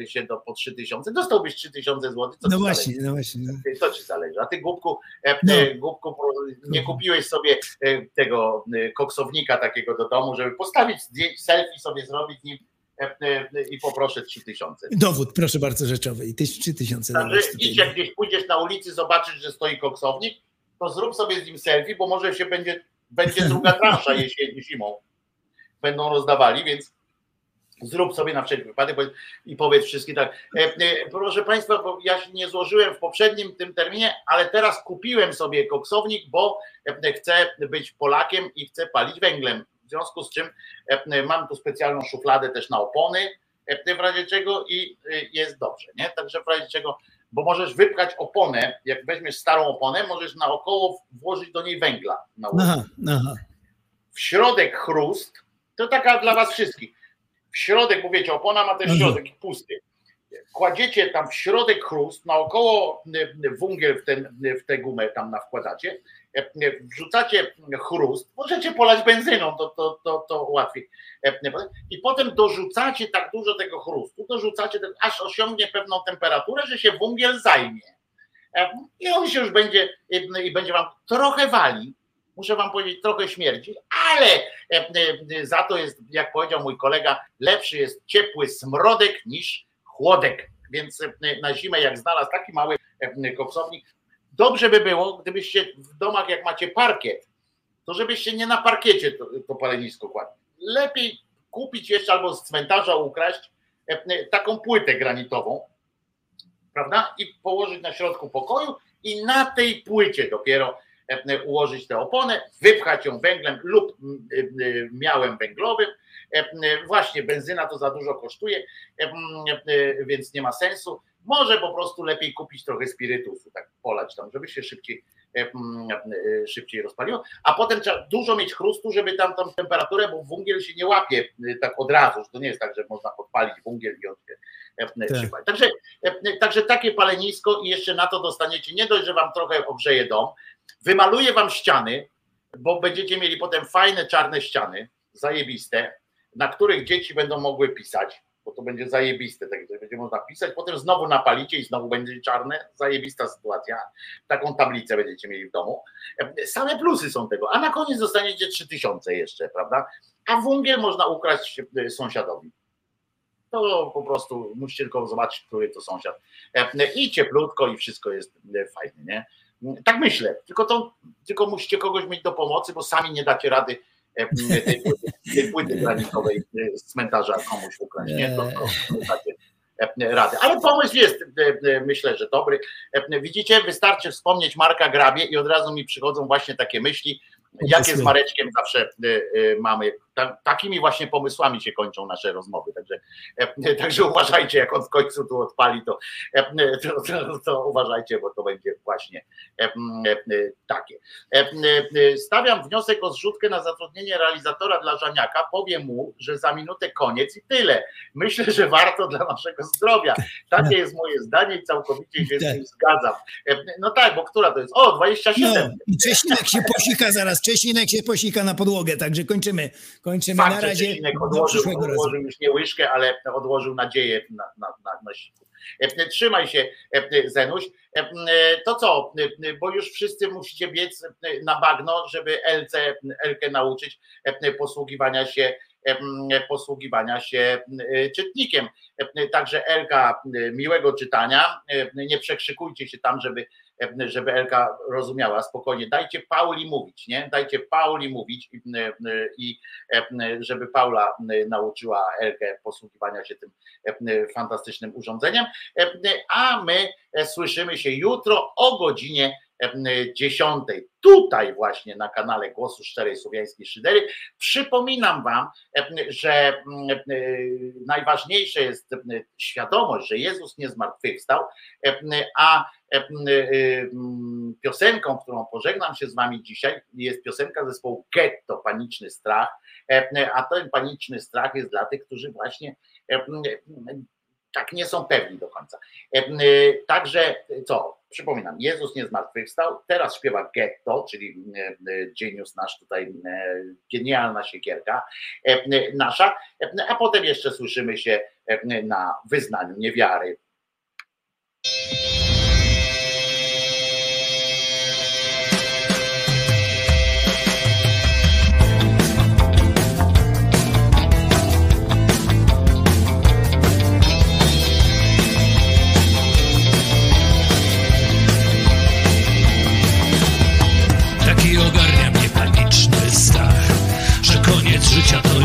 e, się do, po 3000. Dostałbyś 3000 zł. Co No ci właśnie, zależy? no właśnie. No. To ci zależy. A ty, Głupku, e, No. e, Głupku, nie kupiłeś sobie e, tego e, koksownika takiego do domu, żeby postawić selfie sobie zrobić nim e, e, i poproszę 3000. Dowód, proszę bardzo, rzeczowy. I tyś- 3000 Także idź, jak gdzieś pójdziesz na ulicy, zobaczysz, że stoi koksownik, to zrób sobie z nim selfie, bo może się będzie, będzie druga transza (laughs) jesieni, zimą. Będą rozdawali, więc zrób sobie na wszelki wypadek i powiedz wszystkim tak. E, e, proszę Państwa, bo ja się nie złożyłem w poprzednim tym terminie, ale teraz kupiłem sobie koksownik, bo e, chcę być Polakiem i chcę palić węglem. W związku z czym mam tu specjalną szufladę też na opony, w razie czego i jest dobrze, nie? Także w razie czego, bo możesz wypchać oponę, jak weźmiesz starą oponę, możesz naokoło włożyć do niej węgla. Na Aha, aha. w środek chrust, to taka dla was wszystkich. W środek, bo wiecie, opona ma też Mhm. środek pusty. Kładziecie tam w środek chrust, naokoło y, y, wungiel w, ten, y, w tę gumę tam na wkładacie, y, wrzucacie chrust, możecie polać benzyną, to, to, to, to łatwiej. Y, I potem dorzucacie tak dużo tego chrustu, dorzucacie, ten, aż osiągnie pewną temperaturę, że się wungiel zajmie. E, I on się już będzie, i- będzie wam trochę wali, muszę wam powiedzieć, trochę śmierdzi, ale e, e, za to jest, jak powiedział mój kolega, lepszy jest ciepły smrodek niż chłodek. Więc e, na zimę, jak znalazł taki mały e, koksownik, dobrze by było, gdybyście w domach, jak macie parkiet, to żebyście nie na parkiecie to, to palenisko kładli. Lepiej kupić jeszcze albo z cmentarza ukraść e, e, taką płytę granitową, prawda? I położyć na środku pokoju i na tej płycie dopiero e, ułożyć tę oponę, wypchać ją węglem lub miałem węglowym. Właśnie benzyna to za dużo kosztuje, więc nie ma sensu. Może po prostu lepiej kupić trochę spirytusu, tak polać tam, żeby się szybciej, e, mm, e, szybciej rozpaliło. A potem trzeba dużo mieć chrustu, żeby tam tą temperaturę, bo wungiel się nie łapie e, tak od razu. że To nie jest tak, że można podpalić wungiel i on się Tak. przypali. Także, także takie palenisko i jeszcze na to dostaniecie nie dość, że wam trochę ogrzeje dom, wymaluję wam ściany, bo będziecie mieli potem fajne czarne ściany, zajebiste, na których dzieci będą mogły pisać, bo to będzie zajebiste, tak będzie można pisać, potem znowu napalicie i znowu będzie czarne, zajebista sytuacja. Taką tablicę będziecie mieli w domu. Same plusy są tego, a na koniec dostaniecie 3000 jeszcze, prawda? A wungiel można ukraść e, sąsiadowi. To po prostu musicie tylko zobaczyć, który to sąsiad. E, I cieplutko i wszystko jest e, fajne, nie? Tak myślę, tylko to, tylko musicie kogoś mieć do pomocy, bo sami nie dacie rady tej płyty, tej płyty granitowej e, z cmentarza komuś ukraść, nie? To, to, to dacie e, rady. Ale pomysł jest, e, e, myślę, że dobry. E, Widzicie, wystarczy wspomnieć Marka Grabie i od razu mi przychodzą właśnie takie myśli, jakie z Mareczkiem zawsze e, e, mamy takimi właśnie pomysłami się kończą nasze rozmowy. Także, e, także uważajcie, jak on w końcu tu odpali, to, e, to, to, to uważajcie, bo to będzie właśnie e, takie. Stawiam wniosek o zrzutkę na zatrudnienie realizatora dla Żaniaka. Powiem mu, że za minutę koniec i tyle. Myślę, że warto dla naszego zdrowia. Takie jest moje zdanie i całkowicie się z tym zgadzam. No tak, bo która to jest? O, 27. No, I Czesinek się posika zaraz, Czesinek się posika na podłogę, także kończymy. Kończymy Fakt, na razie. Odłożył, odłożył już nie łyżkę, ale odłożył nadzieję na, na, na, siku. E, Trzymaj się, e, Zenuś. E, e, To co, e, bo już wszyscy musicie biec e, na bagno, żeby Elce, Elkę nauczyć e, posługiwania się e, posługiwania się e, czytnikiem. E, Także Elka, e, miłego czytania. E, Nie przekrzykujcie się tam, żeby, e, żeby Elka rozumiała spokojnie. Dajcie Pauli mówić, nie? Dajcie Pauli mówić i, e, i e, żeby Paula e, nauczyła Elkę posługiwania się tym e, fantastycznym urządzeniem. E, A my e, słyszymy się jutro o godzinie e, 10. Tutaj właśnie na kanale Głosu Szczerej Słowiańskiej Szydery. Przypominam Wam, e, że e, najważniejsze jest e, świadomość, że Jezus nie zmartwychwstał, e, a e, piosenką, którą pożegnam się z Wami dzisiaj, jest piosenka zespołu Getto, Paniczny Strach, E, a ten paniczny strach jest dla tych, którzy właśnie e, tak nie są pewni do końca. E, Także co, przypominam, Jezus nie zmartwychwstał, teraz śpiewa Getto, czyli genius nasz tutaj, genialna siekierka nasza, a potem jeszcze słyszymy się na wyznaniu niewiary.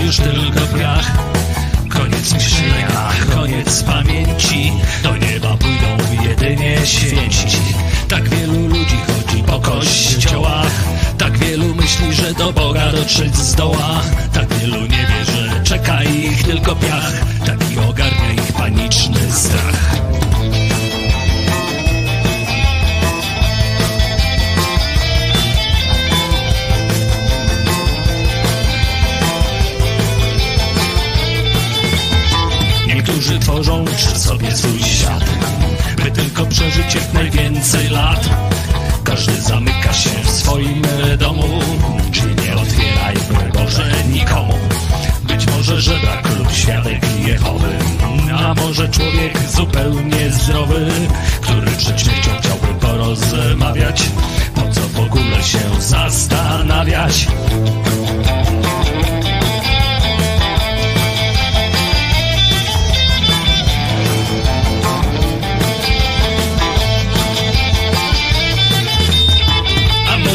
Już tylko piach Koniec myślenia, koniec pamięci. Do nieba pójdą jedynie święci. Tak wielu ludzi chodzi po kościołach. Tak wielu myśli, że do Boga dotrzeć zdoła. Tak wielu nie wie, że czeka ich tylko piach. Taki ogarnia ich paniczny strach Niektórzy tworzą sobie swój świat. By tylko przeżyć jak najwięcej lat. Każdy zamyka się w swoim domu Drzwi nie otwieraj, broń Boże, nikomu. Być może żebrak lub świadek Jehowy A może człowiek zupełnie zdrowy Który przed śmiercią chciałby porozmawiać. Po co w ogóle się zastanawiać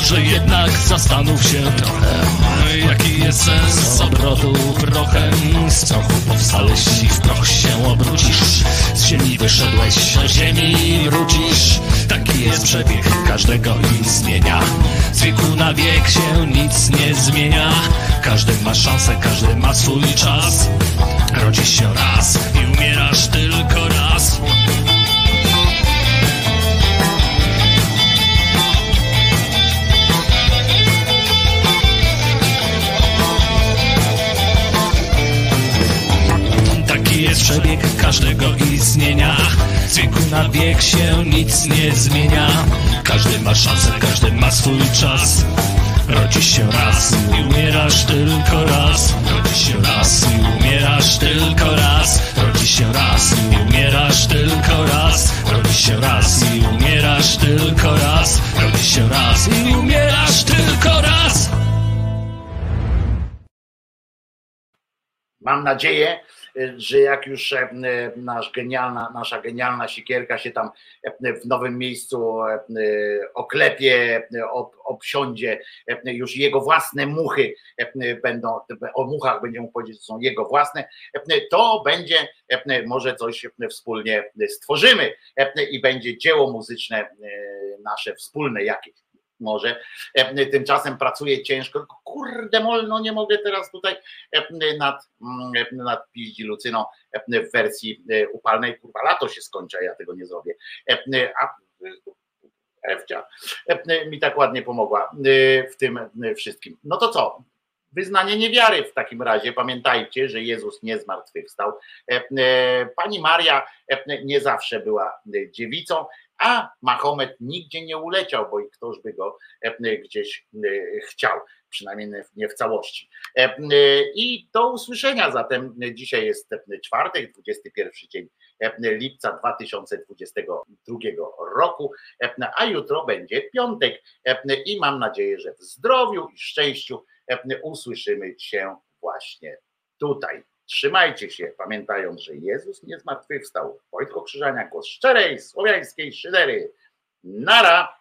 może jednak zastanów się trochę Jaki jest sens obrotu prochem. Z prochu powstałeś i w proch się obrócisz. Z ziemi wyszedłeś, do ziemi wrócisz. Taki jest przebieg każdego istnienia. Z wieku na wiek się nic nie zmienia. Każdy ma szansę, każdy ma swój czas. Rodzisz się raz i umierasz tylko jest przebieg każdego istnienia. Z wieku na wiek się nic nie zmienia. Każdy ma szansę, każdy ma swój czas. Rodzisz się raz i umierasz tylko raz. Rodzisz się raz i umierasz tylko raz. Rodzisz się raz i umierasz tylko raz. Rodzisz się raz i umierasz tylko raz. Rodzisz się raz i umierasz tylko raz. Mam nadzieję, że jak już e, nasz genialna, nasza genialna sikierka się tam e, w nowym miejscu e, oklepie, ob, obsiądzie, już jego własne muchy będą, o muchach będzie mógł powiedzieć, że są jego własne, to będzie może coś wspólnie stworzymy i będzie dzieło muzyczne nasze wspólne jakieś. Może. E, Tymczasem pracuję ciężko, kurde molno, nie mogę teraz tutaj e, nad, mm, nad piździ Lucyną e, w wersji e, upalnej, kurwa lato się skończy, a ja tego nie zrobię. E, A Ewcia e, mi tak ładnie pomogła e, w tym e, wszystkim. No to co? Wyznanie niewiary w takim razie. Pamiętajcie, że Jezus nie zmartwychwstał. E, e, Pani Maria e, nie zawsze była e, dziewicą, a Mahomet nigdzie nie uleciał, bo i ktoś by go e, gdzieś e, chciał, przynajmniej nie- w całości. E, e, I do usłyszenia zatem. Dzisiaj jest e, czwartek, 21 dzień e, lipca 2022 roku, e, a jutro będzie piątek e, i mam nadzieję, że w zdrowiu i szczęściu e, usłyszymy się właśnie tutaj. Trzymajcie się, pamiętając, że Jezus nie zmartwychwstał. Wojtko Krzyżania, głos szczerej, słowiańskiej szydery. Nara!